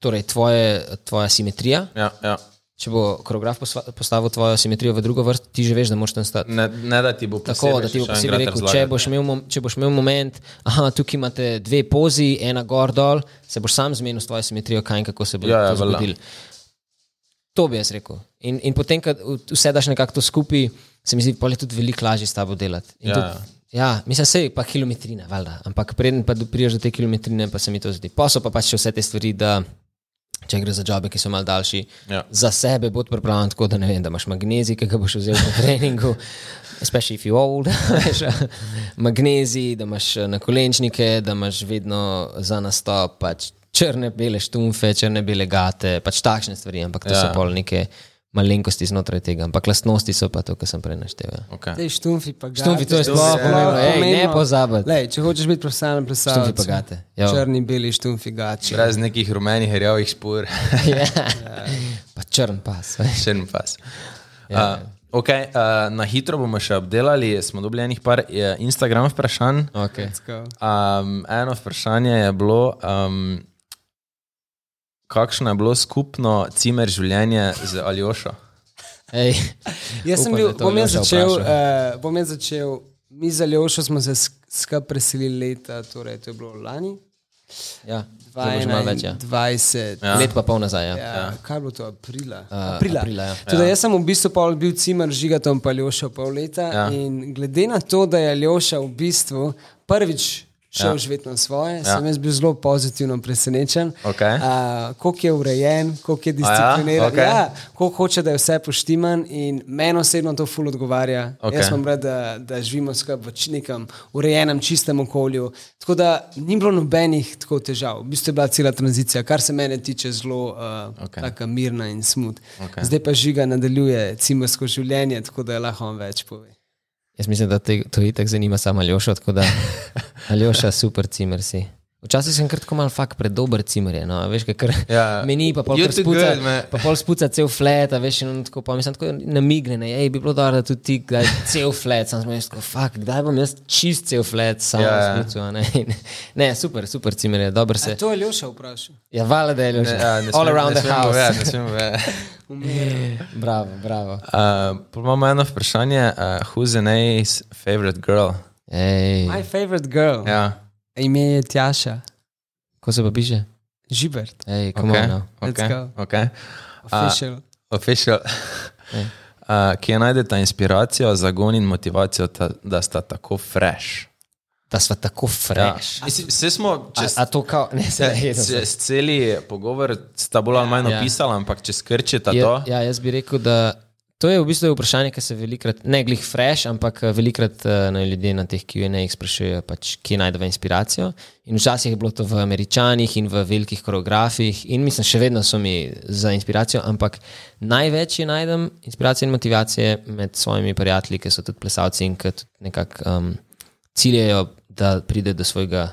torej tvoje, tvoja simetrija. Ja, ja. Če bo koreograf postavil tvojo simetrijo v drugo vrsto, ti že veš, da moraš tam stati. Ne, ne da ti bo Tako, da ti bo posebej rekel, če boš, imel, če boš imel moment, aha, tukaj imate dve pozi, ena gor dol, se boš sam zmenil s tvojo simetrijo, kaj in kako se bo Ja, ja, zgodilo. To bi jaz rekel. In, in potem, ko vse daš nekako skupaj, se mi zdi, da je tudi veliko lažje s tabo delati. In Ja, tudi, ja. ja, mislim, se je pa kilometrina, valjda. Ampak preden pa prideš do te kilometrine, pa se mi to zdi. So pa pač vse te stvari, da če gre za jobe, ki so mal daljši, Ja. za sebe bod pripravljen tako, da ne vem, da imaš magnezij, ki ga boš vzel na treningu. Especially if you're old, magnezij, da imaš eh, na kolenčnike, da imaš vedno za nastop pač črne, bele štumfe, črne, bele gate, pač takšne stvari, ampak to ja. So pol neke malenkosti znotraj tega, ampak lastnosti so pa to, kar sem prej naštel. Ja. Okay. Dej, štumfi pa ga. Štumfi, to je sploh pomembno. Ej, ne pozabiti. Lej, če hočeš biti profesionalen plesalec, Štumfi pa gate. Jo. Črni, beli štumfi gači. Brez nekih rumenih, rjavih spor, Ja. Pa črn pas. en pas. Uh, okay, uh, na hitro bomo še obdelali, smo dobili enih par eh, Instagram vprašanj. Okay. Um, eno vprašanje je bilo, um, kakšno je bilo skupno cimer življenje z Aljošo? Ej, Jaz sem bil, bom jaz Aljoša začel, uh, bom jaz začel, mi za Ljošo smo se skupaj preselili leta, torej to je bilo lani, Ja, zdaj bo že malo več. Ja. 20. Ja. Let pa pol nazaj. Ja. Ja, kaj je bilo to, aprila? Uh, aprila. aprila, ja. Tudi jaz sem v bistvu pol bil cimer žigatom pa Ljoša pol leta Ja. ja. in glede na to, da je Ljoša v bistvu prvič šel ja. živeti na svoje, ja. sem jaz bil zelo pozitivno presenečen. Okej. Uh, koliko je urejen, koliko je discipliniran, Okej. ja, koliko hoče, da je vse poštiman in meni osebno to ful odgovarja. Okay. Jaz sem rad, da, da živimo skupaj v nekem urejenem, čistem okolju. Tako da ni bilo nobenih tako težav. V bistvu je bila cela tranzicija, kar se mene tiče, zelo uh, okay. taka mirna in smut. Okay. Zdaj pa žiga nadaljuje cimersko življenje, tako da je lahko on več pove. Jaz mislim, da te, to itak zanima samo Aljoša, tako da Aljoša, super cimer si. Včasih sem kratko mal fakt predober cimer, no, a veš, kar Ja. meni, pa pol spuca, good, pa pol spuca cel flet, a veš, in on tako pa mislim, tako namigne, ne, ej, bi bilo dobro, da tudi ti kdaj cel flet, sam sem jaz tako, fakt, kdaj bom jaz čist cel flet, sam Ja, ja, ja. spucu, a ne, In- ne, super, super cimer je, dobro se. To je Ljoša vprašal. Ja, vala, da je Aljoša. Ja, All around ne the house. več, ne smemo več. Bravo, bravo. Uh, imamo eno vprašanje, uh, who's an ace favorite girl? Ej, My favorite girl. Ja. Ime je Tjaša, ko se pa piše? Žibert, Ej, come okay, on, no. Let's okay, go. okay. official. Official. Uh, kje najdete inspiracijo, zagon in motivacijo, ta, da sta tako fresh? Da sva tako fresh. Ja. Mislim, Vse smo A, čez, a to kao, ne, se ne, čez celi pogovor, sta bolj ali manj Ja. opisala, ampak če skrčite Ja, to. ja, jaz bi rekel, da to je v bistvu vprašanje, ki se velikrat, ne glih fresh, ampak eh, velikrat eh, no, ljudje na teh QA-jih sprašujejo, pač, kje najdemo inspiracijo. In včasih je bilo to v Američanih in v velikih koreografih, in mislim, še vedno so mi za inspiracijo, ampak največ je najdem inspiracije in motivacije med svojimi prijatelji, ki so tudi plesalci in ki tudi nekako um, ciljajo, da pride do svojega.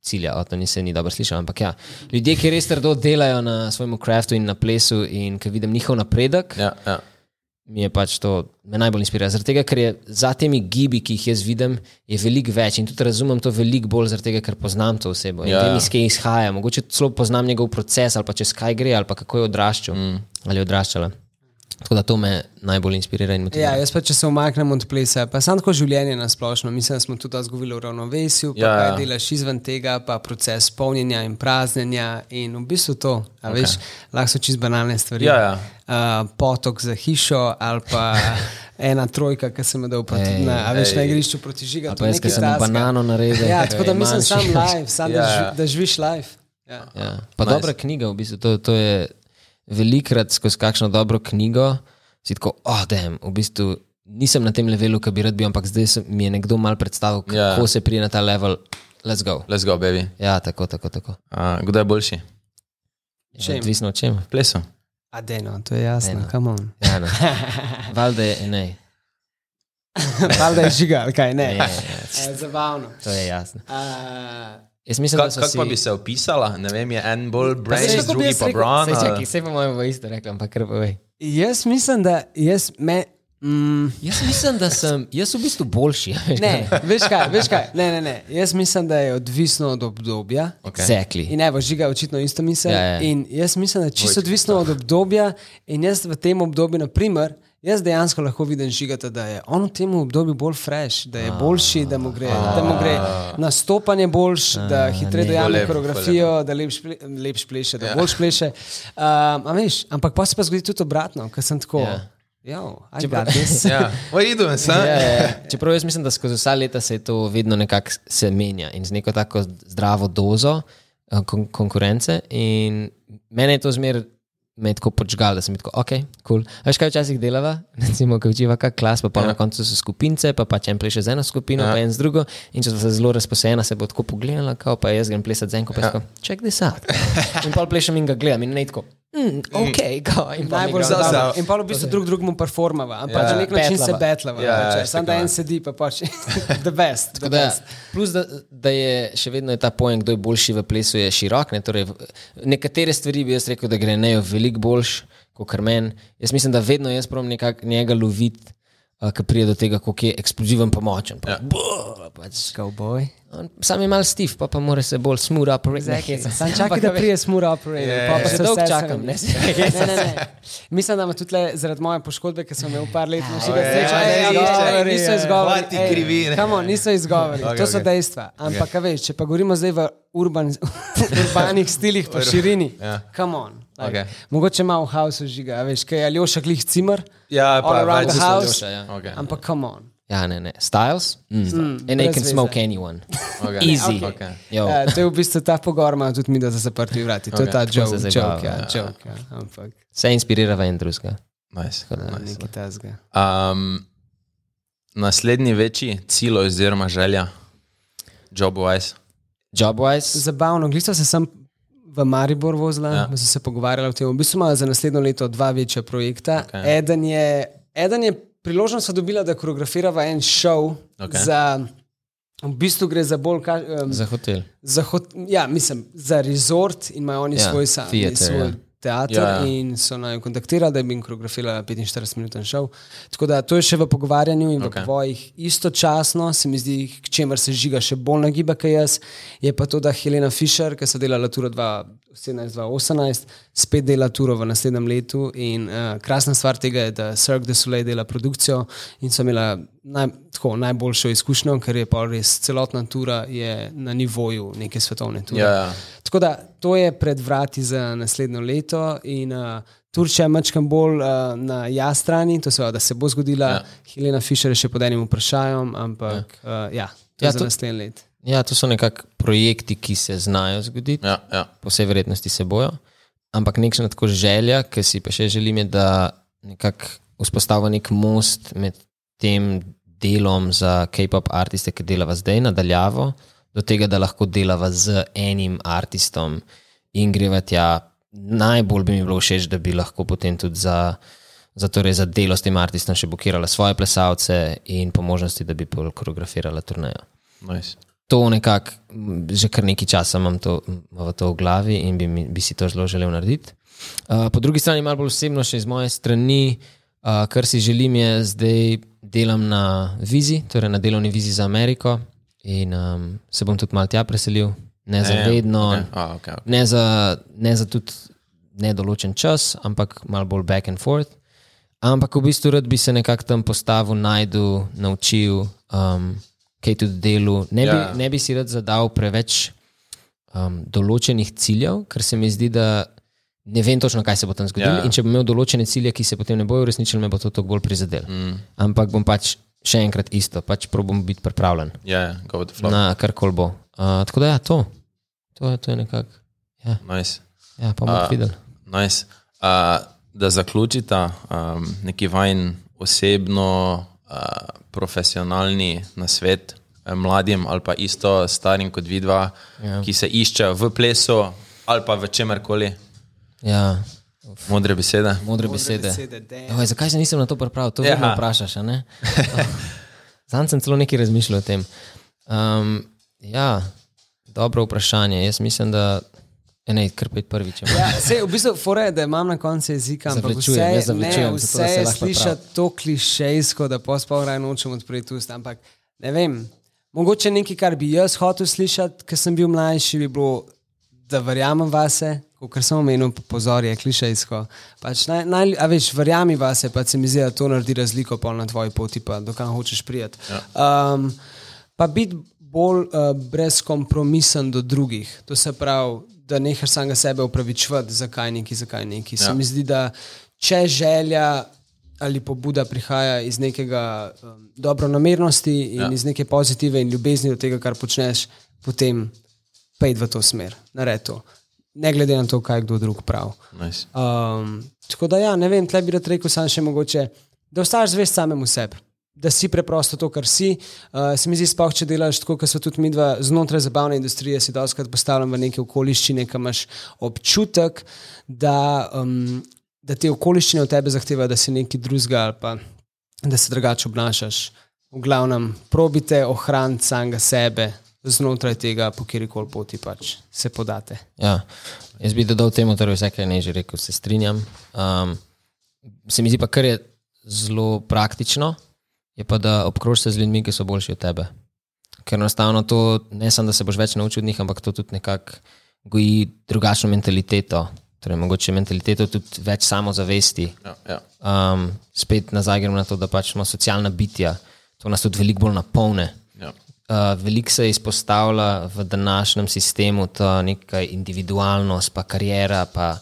Cilja, o, to ni se ni dobro slišal, ampak ja, ljudje, ki res trdo delajo na svojem craftu in na plesu, in ki vidim njihov napredek, Ja, ja. mi je pač to me najbolj inspirira. Zaradi tega, ker je za temi gibi, ki jih jaz vidim, je veliko več in tudi razumem to veliko bolj, zaradi tega, ker poznam to osebo in ja. vem, iz kje izhaja. Mogoče celo poznam njegov proces ali pa čez kaj gre ali pa kako je odraščal mm. ali odraščala. Tako da to me najbolj inspirira in motivira. Ja, jaz pa če se umaknem od plesa, pa samo tako življenje na splošno. Mislim, da smo tudi dosti govorili o ravnovesju, pa Ja, ja, ja. delaš izven tega, pa proces polnjenja in praznjenja in v bistvu to. Okay. Veš, lahko so čist banalne stvari. Ja, ja. Uh, potok za hišo ali pa ena trojka, ki se me da proti, Ej, na, a veš, ej. na igrišču proti žiga. Ali pa jaz, ki sem banano naredil. Ja, tako da mislim, sam live, sam, Ja, da, ja. ži, da živiš live. Ja. Ja. Pa Nice. nice. dobra knjiga, v bistvu, to, to je velikrat skozi kakšno dobro knjigo. Si tako, oh, dem, v bistvu nisem na tem levelu, ki bi rad bil, ampak zdaj sem, mi je nekdo mal predstavil, kako Ja. yeah. se prije na ta level. Let's go. Let's go, baby. Ja, tako, tako, tako. Uh, kdo je boljši? Ja, Čem? Odvisno od čem. Plesu. A dejno, to je jasno, come on. Ja, no. Valjda je ne. Valjda je žiga, kaj ne. Ne, ja, Eh, Zabavno. to je jasno. Uh, Jaz mislim, Kako kak si... pa bi se opisala? Ne vem, je en bolj kako bi drugi pa rekel- Bron. Saj, ali- čakaj, Vse pa mojemu bo isto rekel, ampak kar povej. Jaz mislim, da jaz me. Mm, Jaz mislim, da sem jaz v bistvu boljši. veš, ne, veš kaj, veš kaj? Ne, ne, ne. Jaz mislim, da je odvisno od obdobja. Okay. Exactly. In evo, žiga očitno isto misel. Ja, ja. In jaz mislim, da je čisto odvisno od obdobja. In jaz v tem obdobju, naprimer, jaz dejansko lahko vidim žigata, da je on v tem obdobju bolj fresh, da je boljši, da mu gre, da mu gre nastopanje boljš, da hitreje dojame koreografijo, da lepš lepš pleše, da boljš pleše. Um, veš, ampak pa se pa zgodi tudi obratno, ker sem tako. Ja. Ja, got this. Ja, sem. Ja, ja, ja. Čeprav jaz mislim, da skozi vsa leta se to vedno nekako se menja in z neko tako zdravo dozo eh, kon konkurence. In mene je to zmer me je tako počgal, da sem tako, ok, cool. A Veš, kaj včasih delava? Recimo, ko učiva kak klas, pa, pa ja. na koncu so skupince, pa pač en pleše z eno skupino, ja. pa en z drugo. In če so se zelo razposajena, se bo tako pogledala, kao, pa jaz grem plesati z enko, pa ja. tako, check this out. In pa plešem in ga gledam in ne tako. Mm, ok, go. In Najbolj mi gremo za- zabavno. za- In pa v bistvu drug drugemu performava, ampak Ja. na nek način se Betlava. betlava. Ja, ja, Sam da en sedi, pa pač the best. The Da, best. plus, da, da je še vedno je ta pojem, kdo je boljši v plesu, je širok. Ne? Torej, nekatere stvari bi jaz rekel, da gre nejo veliko boljš kot men. Jaz mislim, da vedno jaz pravim nekako njega loviti, uh, ki pride do tega, kako je eksploziven pa močen. Pa, ja. pač, Cowboy. Sam je mal stiv, pa, pa mora se bolj smooth operate. Exactly. Sam čakaj, da prije smur operator. Ja, pa pa se dolgo čakam, ne. ne, ne, ne. Mislim, da ima tudi le zaradi moje poškodbe, ki sem imel par let, noči ga ja, sreča. ja, Ej, ja, izgovori, ja, niso izgovori. Ej, krivi, ne? come on, niso izgovori. Okej, To so okej. dejstva. Ampak, a veš, če pa govorimo zdaj v urban, urbanih stilih, pa širini, Ja. come on. Like, Okej. Mogoče ima v haosu žiga, veš, kaj je Aljoša glih cimer. Ja, pa all around več the so house. Aljoša, ja. Okay. Ampak, come on. Ja, ne, ne. Styles? Mm. Mm, And they can smoke anyone. Okay. Easy. Okay. Yo. Uh, to je v bistvu ta pogor, ima tudi mi, da za zaprti vrati. To je Okej. ta se joke, joke, bavimo, ja, ja. joke, ja. Ampak, Se inspirira v en drugega. Nice. nice. nekaj tazga. Um, naslednji večji cilj oziroma želja, job wise. Job-wise? Zabavno, glisto se sem v Maribor vozila, Ja. ja. sem se pogovarjala o tem. V bistvu imajo za naslednjo leto dva večja projekta. Okay. Eden, je, eden je priložnost, da dobila, da koreografirava en šov. Okej. Za, v bistvu gre za bolj. Ka, um, Za hotel. za, hot, ja, mislim, za resort in imajo oni Ja, svoj, sa, theater, svoj ja. teater. Ja, Ja. In so naj kontaktirali, da bi jim koreografirala 45-minuten šov. Tako da to je še v pogovarjanju in v okay. povojih. Istočasno se mi zdi, k čemer se žiga še bolj nagiba, kot jaz, je pa to, da Helena Fischer, ki so delala turo 2017-2018, spet dela turo v naslednjem letu. In uh, krasna stvar tega je, da Cirque du Soleil dela produkcijo in so imela naj, tako, najboljšo izkušnjo, ker je pa res celotna tura je na nivoju neke svetovne ture. Ja, ja. Tako da to je pred vrati za naslednjo leto. In, uh, Turčija je mačkam bolj uh, na ja strani, to se, da se bo zgodila. Ja. Ja. Helena Fischer je še pod enim vprašanjem, ampak ja, uh, ja to Ja, je za to- naslednji let. Ja, to so nekako projekti, ki se znajo zgoditi, Ja, ja. po vsej verjetnosti se bojo. Ampak nekšna tako želja, ki si pa še želim, je, da nekako vzpostavil nek most med tem delom za K-pop artiste, ki delava zdaj nadaljavo, do tega, da lahko delava z enim artistom in greva tja. Najbolj bi mi bilo všeč, da bi lahko potem tudi za, za, torej za delo s tem artistom še blokirala svoje plesalce in po možnosti, da bi bolj koreografirala turnejo. Nice. To nekako, že kar nekaj časa imam to, v to v glavi in bi, bi si to zelo želel narediti. Uh, po drugi strani, malo bolj osebno, še iz moje strani, uh, kar si želim, je zdaj delam na vizi, torej na delovni vizi za Ameriko in um, se bom tudi malo tja preselil, ne za Ja, ja, vedno, okej. A, okej, okej. ne za, ne za tudi nedoločen čas, ampak malo bolj back and forth. Ampak v bistvu rad bi se nekako tam postavil, najdu, naučil, um, kaj tudi delu. Ne, bi, Ja. ne bi si rad zadal preveč um, določenih ciljev, ker se mi zdi, da ne vem točno, kaj se bo tam zgodilo. Ja. In če bom imel določene cilje, ki se potem ne bojo uresničili, me bo to toliko bolj prizadelo. Mm. Ampak bom pač še enkrat isto, pač probam biti pripravljen Ja, yeah, the flow. na kar koli bo. Uh, tako da ja, to, to to je nekako. Ja, Nice. ja, pa bomo A, videli. Nice. Uh, da zaključita um, neki vajen osebno, uh, profesionalni nasvet eh, mladim ali pa isto starim kot vidva, ja. ki se iščejo v plesu ali pa v čemerkoli. Ja, Modre besede. modre besede. besede, damn. Oj, zakaj se nisem na to pripravil? To vedno vprašaš. a ne? Zanj sem celo nekaj razmišljal o tem. Um, ja, dobro vprašanje. Jaz mislim, da je ne, kar pet prvič. Ja, sej, v bistvu fora je, da imam na koncu jezika, ampak vse, ne, zavlačujem, zato, vse je slišati to klišejsko, da posploh raje nočem odpreti ust. Ampak ne vem, mogoče nekaj, kar bi jaz hotel slišati, ker sem bil mlajši, bi bilo, da verjamem vase, kot sem omenil, pozor je klišejsko. Pač naj, naj, a veš, verjami vase, pa se mi zdi, da to naredi razliko pol na tvoji poti, pa dokam hočeš prijeti. Um, pa biti bolj uh, brezkompromisen do drugih. To se pravi, da nehaš samega sebe upravičevati, zakaj neki, zakaj neki. Ja. Se mi zdi, da če želja ali pobuda prihaja iz nekega um, dobronamernosti in ja. iz neke pozitive in ljubezni do tega, kar počneš, potem pej v to smer, naredi to. Ne glede na to, kaj kdo drug pravi. Nice. Um, tako da, ja, ne vem, tle bi rad rekel, sam še mogoče, da ostaš zvest samemu sebi. Da si preprosto to, kar si. Uh, se mi zdi, spoh, če delaš tako, kot so tudi mi dva znotraj zabavne industrije, si doskrat postavljam v neke okoliščine, ki imaš občutek, da, um, da te okoliščine od tebe zahtevajo, da si nekaj drugega ali pa da se drugače obnašaš. V glavnem, probite ohraniti samega sebe znotraj tega, po kjer koli poti pač se podate. Ja, jaz bi dodal temu, torej vse, kar je že rekel, se strinjam. Um, se mi zdi pa, kar je zelo praktično, je pa, da obkrožiš se z ljudmi, ki so boljši od tebe. Ker enostavno to ne samo, da se boš več naučil od njih, ampak to tudi nekako goji drugačno mentaliteto. Torej, mogoče mentaliteto tudi več samozavesti. Ja, ja. Um, spet nazaj gremo na to, da pač smo socialna bitja, to nas tudi veliko bolj napolne. Ja. Uh, veliko se izpostavlja v današnjem sistemu ta neka individualnost, pa karijera. Pa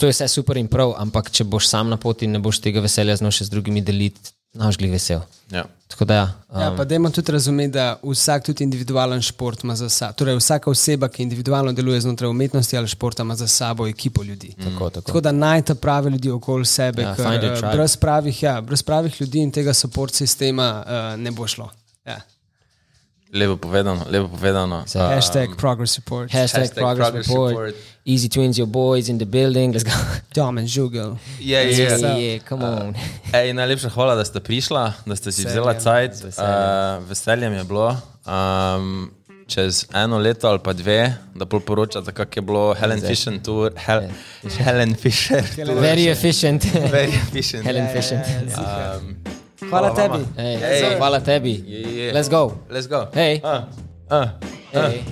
to je vse super in prav, ampak če boš sam na poti ne boš tega veselja znal še z drugimi deliti, naš glih vesel. Ja. Tako da, ja, Ja, pa dajmo tudi razumeti, da vsak tudi individualen šport ima za sabo. Torej, vsaka oseba, ki individualno deluje znotraj umetnosti ali športa, ima za sabo ekipo ljudi. Mm. tako, tako. Tako da najta pravi ljudi okoli sebe, Ja, ker, your eh, brez, pravih, ja, brez pravih ljudi in tega support sistema uh, ne bo šlo. Ja. Lepo povedano, lepo povedano. Ja. Hashtag progress support. Hashtag, Hashtag progress, progress report. report. Easy twins, your boys in the building. Let's go. Dom. Je, je, Yeah, je. yeah, come on. Ej, najlepša hvala, da ste prišla, da ste si vzela cajt. Uh, veseljem je bilo. Um, čez eno leto ali pa dve, da bolj poročate, kako je bilo Helen Fisher tour. Hel, Helen Fisher. tour. Very efficient. Very efficient. Helen efficient. Um, Hvala tebi. Hey, hvala tebi. je, je. Let's go. Let's go. Hey. Uh, uh. Hey.